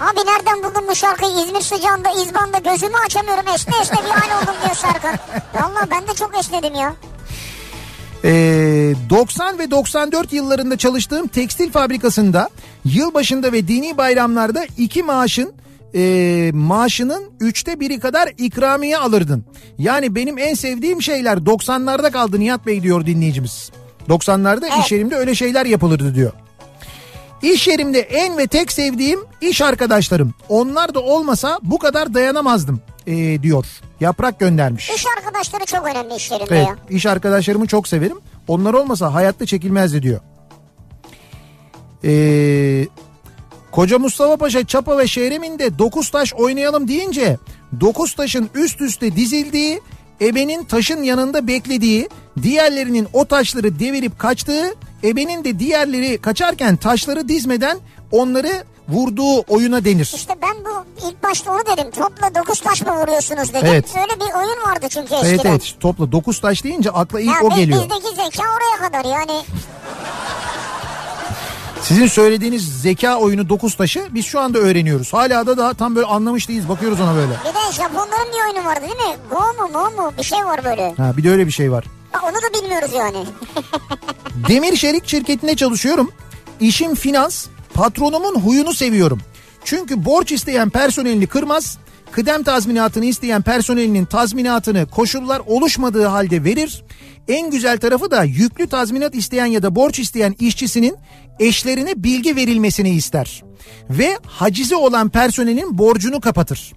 Abi nereden buldun bu şarkıyı? İzmir sıcağında, İzban'da gözümü açamıyorum. Esne esne bir hal oldum diyor Serkan. [laughs] Valla ben de çok esnedim ya. Ee, 90 ve 94 yıllarında çalıştığım tekstil fabrikasında yılbaşında ve dini bayramlarda iki maaşın e, maaşının üçte biri kadar ikramiye alırdın. Yani benim en sevdiğim şeyler 90'larda kaldı Nihat Bey diyor dinleyicimiz. 90'larda Evet. iş yerimde öyle şeyler yapılırdı diyor. İş yerimde en ve tek sevdiğim iş arkadaşlarım. Onlar da olmasa bu kadar dayanamazdım e, diyor. Yaprak göndermiş. İş arkadaşları çok önemli iş yerinde Evet, ya. iş arkadaşlarımı çok severim. Onlar olmasa hayatta çekilmezdi diyor. Ee, Koca Mustafa Paşa Çapa ve Şehrem'inde dokuz taş oynayalım deyince dokuz taşın üst üste dizildiği, ebenin taşın yanında beklediği, diğerlerinin o taşları devirip kaçtığı, ebenin de diğerleri kaçarken taşları dizmeden onları vurduğu oyuna denir. İşte ben bu ilk başta onu dedim. Topla dokuz taş mı vuruyorsunuz dedim. Evet. Öyle bir oyun vardı çünkü eskiden. Evet evet topla dokuz taş deyince akla ilk Ya o bi- geliyor. bizdeki zeka oraya kadar yani. Sizin söylediğiniz zeka oyunu dokuz taşı biz şu anda öğreniyoruz. Hala da daha tam böyle anlamış değiliz. Bakıyoruz ona böyle. Bir de Japonların bir oyunu vardı değil mi? Go mu mo mu bir şey var böyle. Ha, bir de öyle bir şey var. Onu da bilmiyoruz yani. [laughs] Demir Çelik şirketinde çalışıyorum. İşim finans. Patronumun huyunu seviyorum. Çünkü borç isteyen personelini kırmaz. Kıdem tazminatını isteyen personelinin tazminatını koşullar oluşmadığı halde verir. En güzel tarafı da yüklü tazminat isteyen ya da borç isteyen işçisinin eşlerine bilgi verilmesini ister. Ve hacizi olan personelin borcunu kapatır.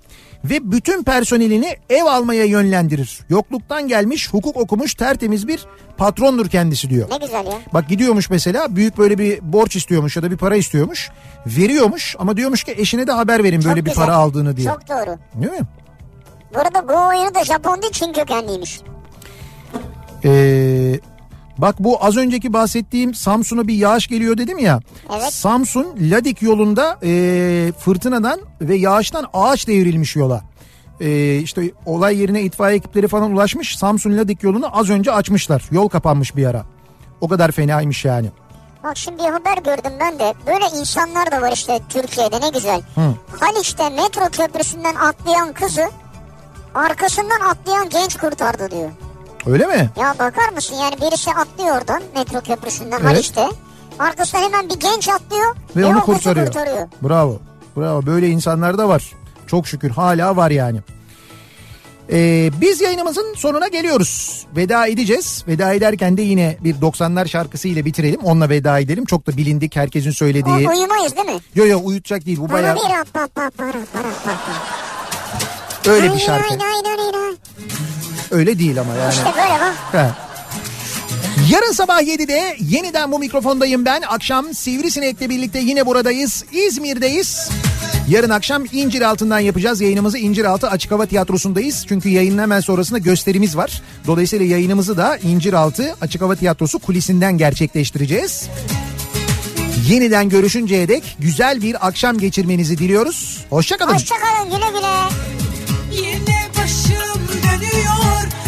Ve bütün personelini ev almaya yönlendirir. Yokluktan gelmiş, hukuk okumuş tertemiz bir patrondur kendisi diyor. Ne güzel ya. Bak gidiyormuş mesela büyük böyle bir borç istiyormuş ya da bir para istiyormuş. Veriyormuş ama diyormuş ki eşine de haber verin böyle Çok bir güzel. para aldığını diye. Çok doğru. Değil mi? Bu arada Go oyunu da Japon değil Çin kökenliymiş. Ee, bak bu az önceki bahsettiğim Samsun'a bir yağış geliyor dedim ya. Evet. Samsun Ladik yolunda e, fırtınadan ve yağıştan ağaç devrilmiş yola. E, işte olay yerine itfaiye ekipleri falan ulaşmış. Samsun Ladik yolunu az önce açmışlar. Yol kapanmış bir ara. O kadar fenaymış yani. Bak şimdi bir haber gördüm ben de. Böyle insanlar da var işte Türkiye'de ne güzel. Haliç'te metro köprüsünden atlayan kızı arkasından atlayan genç kurtardı diyor. Öyle mi? Ya bakar mısın yani birisi atlıyor oradan metro köprüsünden Evet. Haliç'te. Arkasına hemen bir genç atlıyor Ve o onu kurtarıyor. kurtarıyor. Bravo. Bravo. Böyle insanlar da var. Çok şükür hala var yani. Ee, biz yayınımızın sonuna geliyoruz. Veda edeceğiz. Veda ederken de yine bir 90'lar şarkısı ile bitirelim. Onunla veda edelim. Çok da bilindik herkesin O, söylediği. uyumayız değil mi? Yo yo uyutacak değil. Bu bayağı öyle bir şarkı. Öyle değil ama yani. İşte böyle bak. He. Yarın sabah 7'de yeniden bu mikrofondayım ben. Akşam Sivrisinek'le birlikte yine buradayız. İzmir'deyiz. Yarın akşam İncir Altı'ndan yapacağız. Yayınımızı İncir Altı Açık Hava Tiyatrosu'ndayız. Çünkü yayının hemen sonrasında gösterimiz var. Dolayısıyla yayınımızı da İncir Altı Açık Hava Tiyatrosu kulisinden gerçekleştireceğiz. Yeniden görüşünceye dek güzel bir akşam geçirmenizi diliyoruz. Hoşçakalın. Hoşçakalın güle güle. Yine başım dönüyor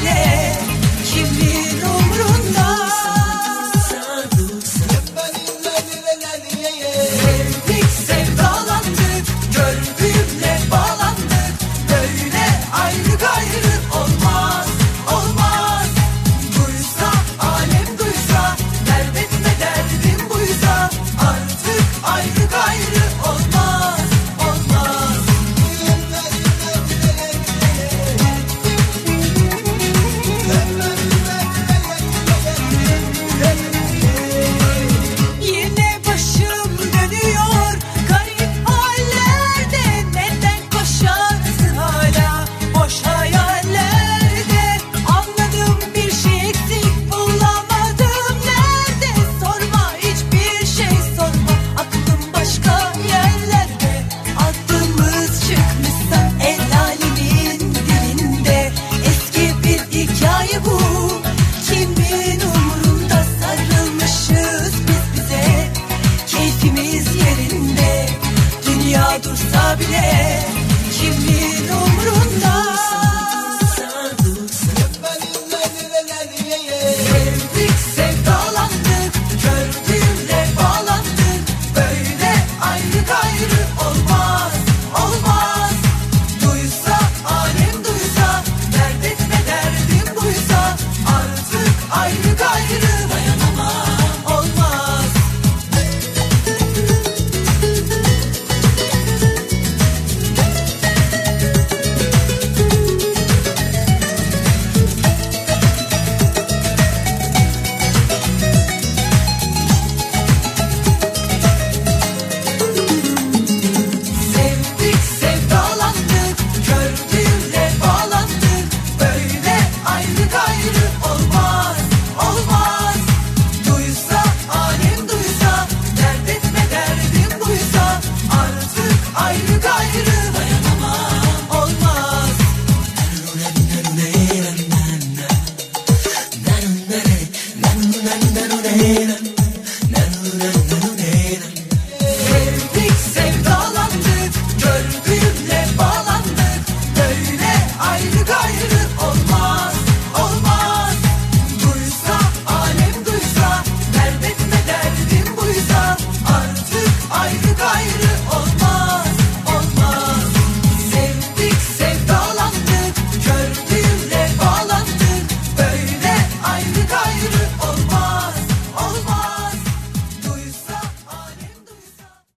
Dünya